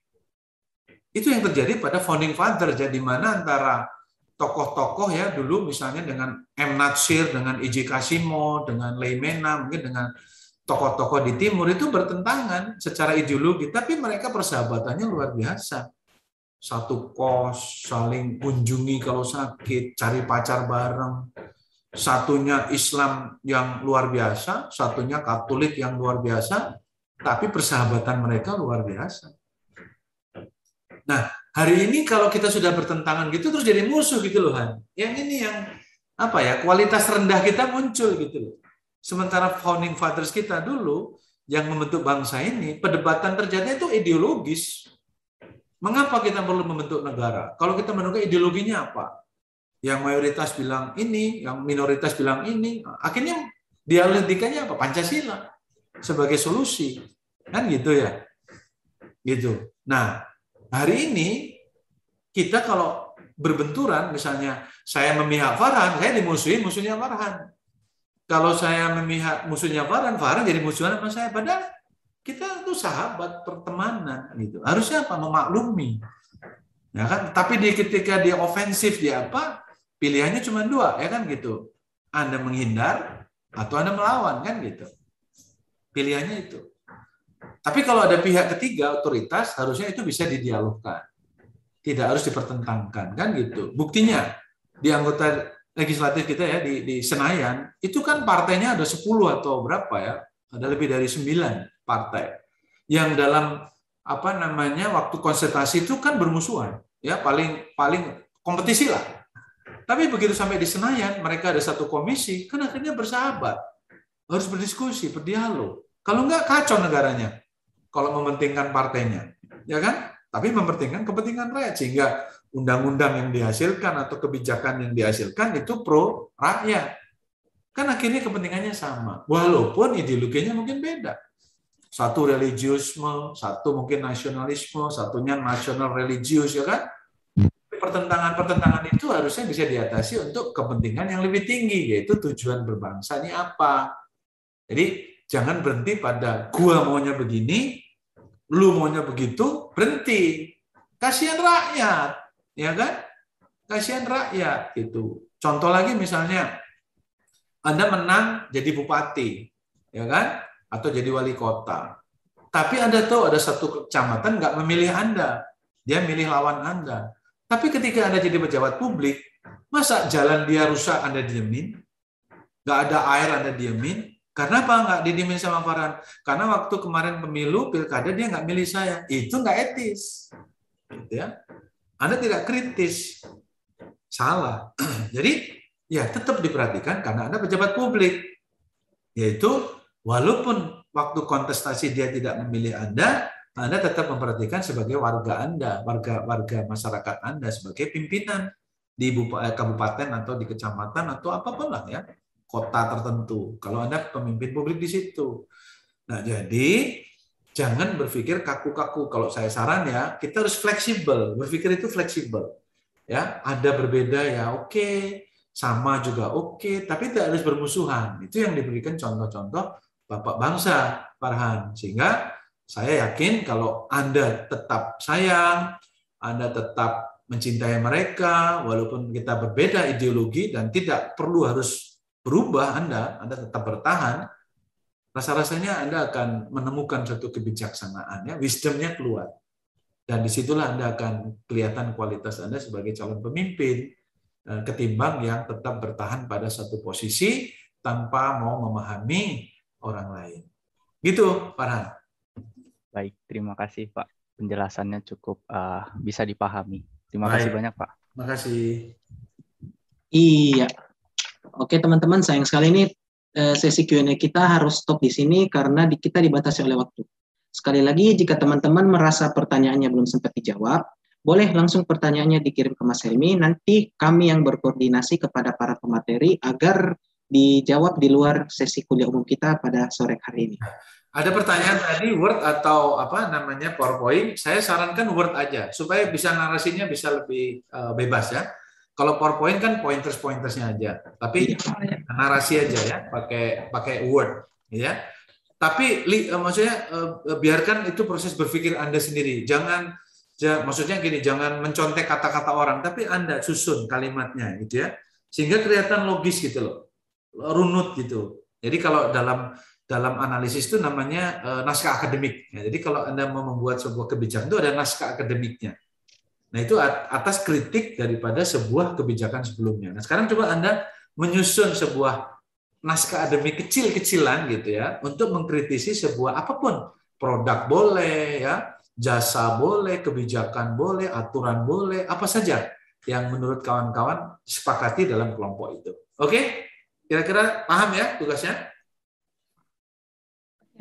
itu yang terjadi pada founding father, jadi mana antara tokoh-tokoh ya dulu misalnya dengan M. Natsir, dengan Iji Kasimo, dengan Leimena, mungkin dengan tokoh-tokoh di timur itu bertentangan secara ideologi, tapi mereka persahabatannya luar biasa. Satu kos, saling kunjungi kalau sakit, cari pacar bareng. Satunya Islam yang luar biasa, satunya Katolik yang luar biasa, tapi persahabatan mereka luar biasa. Nah, hari ini kalau kita sudah bertentangan gitu terus jadi musuh gitu loh Han. Yang ini yang apa ya kualitas rendah kita muncul gitu loh. Sementara founding fathers kita dulu yang membentuk bangsa ini, perdebatan terjadi itu ideologis. Mengapa kita perlu membentuk negara? Kalau kita menunggu ideologinya apa? Yang mayoritas bilang ini, yang minoritas bilang ini, akhirnya dialektikanya apa? Pancasila sebagai solusi. Kan gitu ya? Gitu. Nah, hari ini kita kalau berbenturan, misalnya saya memihak Farhan, saya dimusuhi musuhnya Farhan. Kalau saya memihak musuhnya Farhan, Farhan jadi musuhan sama saya. Padahal kita itu sahabat pertemanan gitu. Harusnya apa? Memaklumi. Ya kan? Tapi di ketika dia ofensif dia apa? Pilihannya cuma dua, ya kan gitu. Anda menghindar atau Anda melawan kan gitu. Pilihannya itu. Tapi kalau ada pihak ketiga otoritas harusnya itu bisa didialogkan. Tidak harus dipertentangkan kan gitu. Buktinya di anggota legislatif kita ya di, di Senayan itu kan partainya ada 10 atau berapa ya? Ada lebih dari 9 partai. Yang dalam apa namanya waktu konsultasi itu kan bermusuhan. Ya paling paling kompetisi lah. Tapi begitu sampai di Senayan mereka ada satu komisi kan akhirnya bersahabat. Harus berdiskusi berdialog. Kalau enggak kacau negaranya kalau mementingkan partainya ya kan tapi mementingkan kepentingan rakyat sehingga undang-undang yang dihasilkan atau kebijakan yang dihasilkan itu pro rakyat. Kan akhirnya kepentingannya sama, walaupun ideologinya mungkin beda. Satu religiusme, satu mungkin nasionalisme, satunya nasional religius, ya kan? Pertentangan-pertentangan itu harusnya bisa diatasi untuk kepentingan yang lebih tinggi, yaitu tujuan berbangsa ini apa. Jadi jangan berhenti pada gua maunya begini, lu maunya begitu, berhenti. Kasihan rakyat ya kan? Kasihan rakyat gitu. Contoh lagi misalnya Anda menang jadi bupati, ya kan? Atau jadi wali kota. Tapi Anda tahu ada satu kecamatan nggak memilih Anda, dia milih lawan Anda. Tapi ketika Anda jadi pejabat publik, masa jalan dia rusak Anda diemin? Nggak ada air Anda diemin? Karena apa nggak didiemin sama Farhan? Karena waktu kemarin pemilu pilkada dia nggak milih saya, itu nggak etis, gitu ya. Anda tidak kritis. Salah. <clears throat> Jadi ya tetap diperhatikan karena Anda pejabat publik. Yaitu walaupun waktu kontestasi dia tidak memilih Anda, Anda tetap memperhatikan sebagai warga Anda, warga warga masyarakat Anda sebagai pimpinan di kabupaten atau di kecamatan atau apa pun lah ya, kota tertentu. Kalau Anda pemimpin publik di situ. Nah, jadi jangan berpikir kaku-kaku. Kalau saya saran ya, kita harus fleksibel. Berpikir itu fleksibel. Ya, ada berbeda ya, oke, sama juga oke, tapi tidak harus bermusuhan. Itu yang diberikan contoh-contoh Bapak bangsa, Farhan. Sehingga saya yakin kalau Anda tetap sayang, Anda tetap mencintai mereka, walaupun kita berbeda ideologi dan tidak perlu harus berubah Anda, Anda tetap bertahan, rasa-rasanya Anda akan menemukan satu kebijaksanaan, ya, wisdomnya keluar. Dan di situlah Anda akan kelihatan kualitas Anda sebagai calon pemimpin, eh, ketimbang yang tetap bertahan pada satu posisi tanpa mau memahami orang lain. Gitu, Farhan. Baik, terima kasih Pak. Penjelasannya cukup uh, bisa dipahami. Terima Baik. kasih banyak Pak. Terima kasih. Iya. Oke teman-teman, sayang sekali ini Eh, sesi Q&A kita harus stop di sini karena kita dibatasi oleh waktu. Sekali lagi, jika teman-teman merasa pertanyaannya belum sempat dijawab, boleh langsung pertanyaannya dikirim ke Mas Helmi. Nanti kami yang berkoordinasi kepada para pemateri agar dijawab di luar sesi kuliah umum kita pada sore hari ini. Ada pertanyaan tadi Word atau apa namanya PowerPoint? Saya sarankan Word aja supaya bisa narasinya bisa lebih uh, bebas ya. Kalau PowerPoint kan pointers pointersnya aja, tapi iya. narasi aja ya, pakai pakai Word, ya. Tapi li, uh, maksudnya uh, biarkan itu proses berpikir Anda sendiri. Jangan, ja, maksudnya gini, jangan mencontek kata-kata orang, tapi Anda susun kalimatnya, gitu ya, sehingga kelihatan logis gitu loh, runut gitu. Jadi kalau dalam dalam analisis itu namanya naskah akademik. Ya, jadi kalau Anda mau membuat sebuah kebijakan itu ada naskah akademiknya. Nah, itu atas kritik daripada sebuah kebijakan sebelumnya. Nah, sekarang coba Anda menyusun sebuah naskah akademik kecil-kecilan gitu ya untuk mengkritisi sebuah apa pun produk boleh ya jasa boleh kebijakan boleh aturan boleh apa saja yang menurut kawan-kawan sepakati dalam kelompok itu oke kira-kira paham ya tugasnya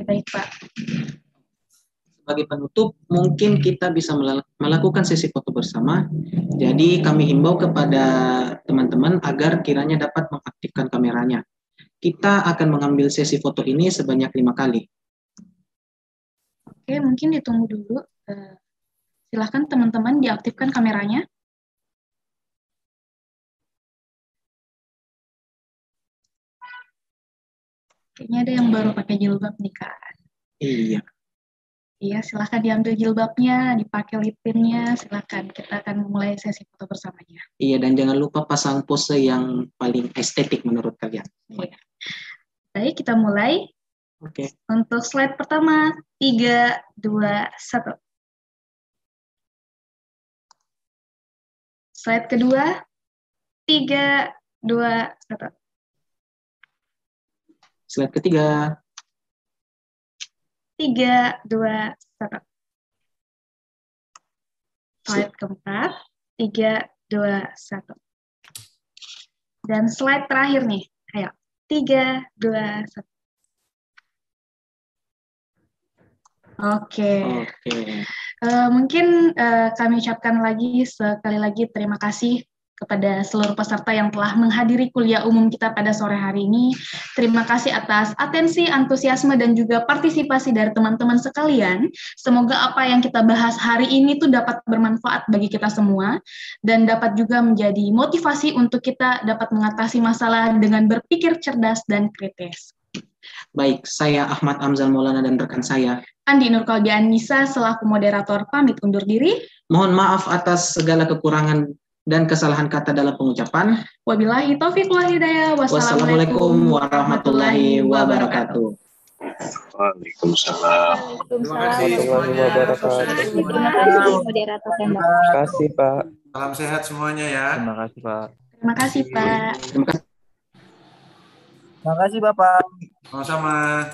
Baik, Pak. Sebagai penutup, mungkin kita bisa melakukan sesi foto bersama. Jadi kami himbau kepada teman-teman agar kiranya dapat mengaktifkan kameranya. Kita akan mengambil sesi foto ini sebanyak lima kali. Oke, mungkin ditunggu dulu. Eh, silahkan teman-teman diaktifkan kameranya. Kayaknya ada yang baru pakai jilbab nih, Kak. Iya. Iya, silahkan diambil jilbabnya, dipakai lipinnya, silahkan. Kita akan mulai sesi foto bersamanya. Iya, dan jangan lupa pasang pose yang paling estetik menurut kalian. Iya. Baik, kita mulai. Oke. Okay. Untuk slide pertama, 3, 2, 1. Slide kedua, 3, 2, 1. Slide ketiga, tiga, dua, satu. Slide keempat, tiga, dua, satu. Dan slide terakhir nih, ayo, tiga, dua, satu. Oke. Okay. Okay. Uh, eh, mungkin uh, kami ucapkan lagi sekali lagi terima kasih kepada seluruh peserta yang telah menghadiri kuliah umum kita pada sore hari ini. Terima kasih atas atensi, antusiasme, dan juga partisipasi dari teman-teman sekalian. Semoga apa yang kita bahas hari ini tuh dapat bermanfaat bagi kita semua dan dapat juga menjadi motivasi untuk kita dapat mengatasi masalah dengan berpikir cerdas dan kritis. Baik, saya Ahmad Amzal Maulana dan rekan saya Andi Nur Anissa selaku moderator pamit undur diri. Mohon maaf atas segala kekurangan dan kesalahan kata dalam pengucapan. Wabillahi taufiq wal hidayah. Wassalamualaikum warahmatullahi wabarakatuh. Waalaikumsalam. Warahmatullahi wabarakatuh. Terima kasih moderator Terima kasih Pak. Salam sehat semuanya ya. Terima kasih Pak. Terima kasih Pak. Terima kasih. Terima kasih Bapak. Sama-sama.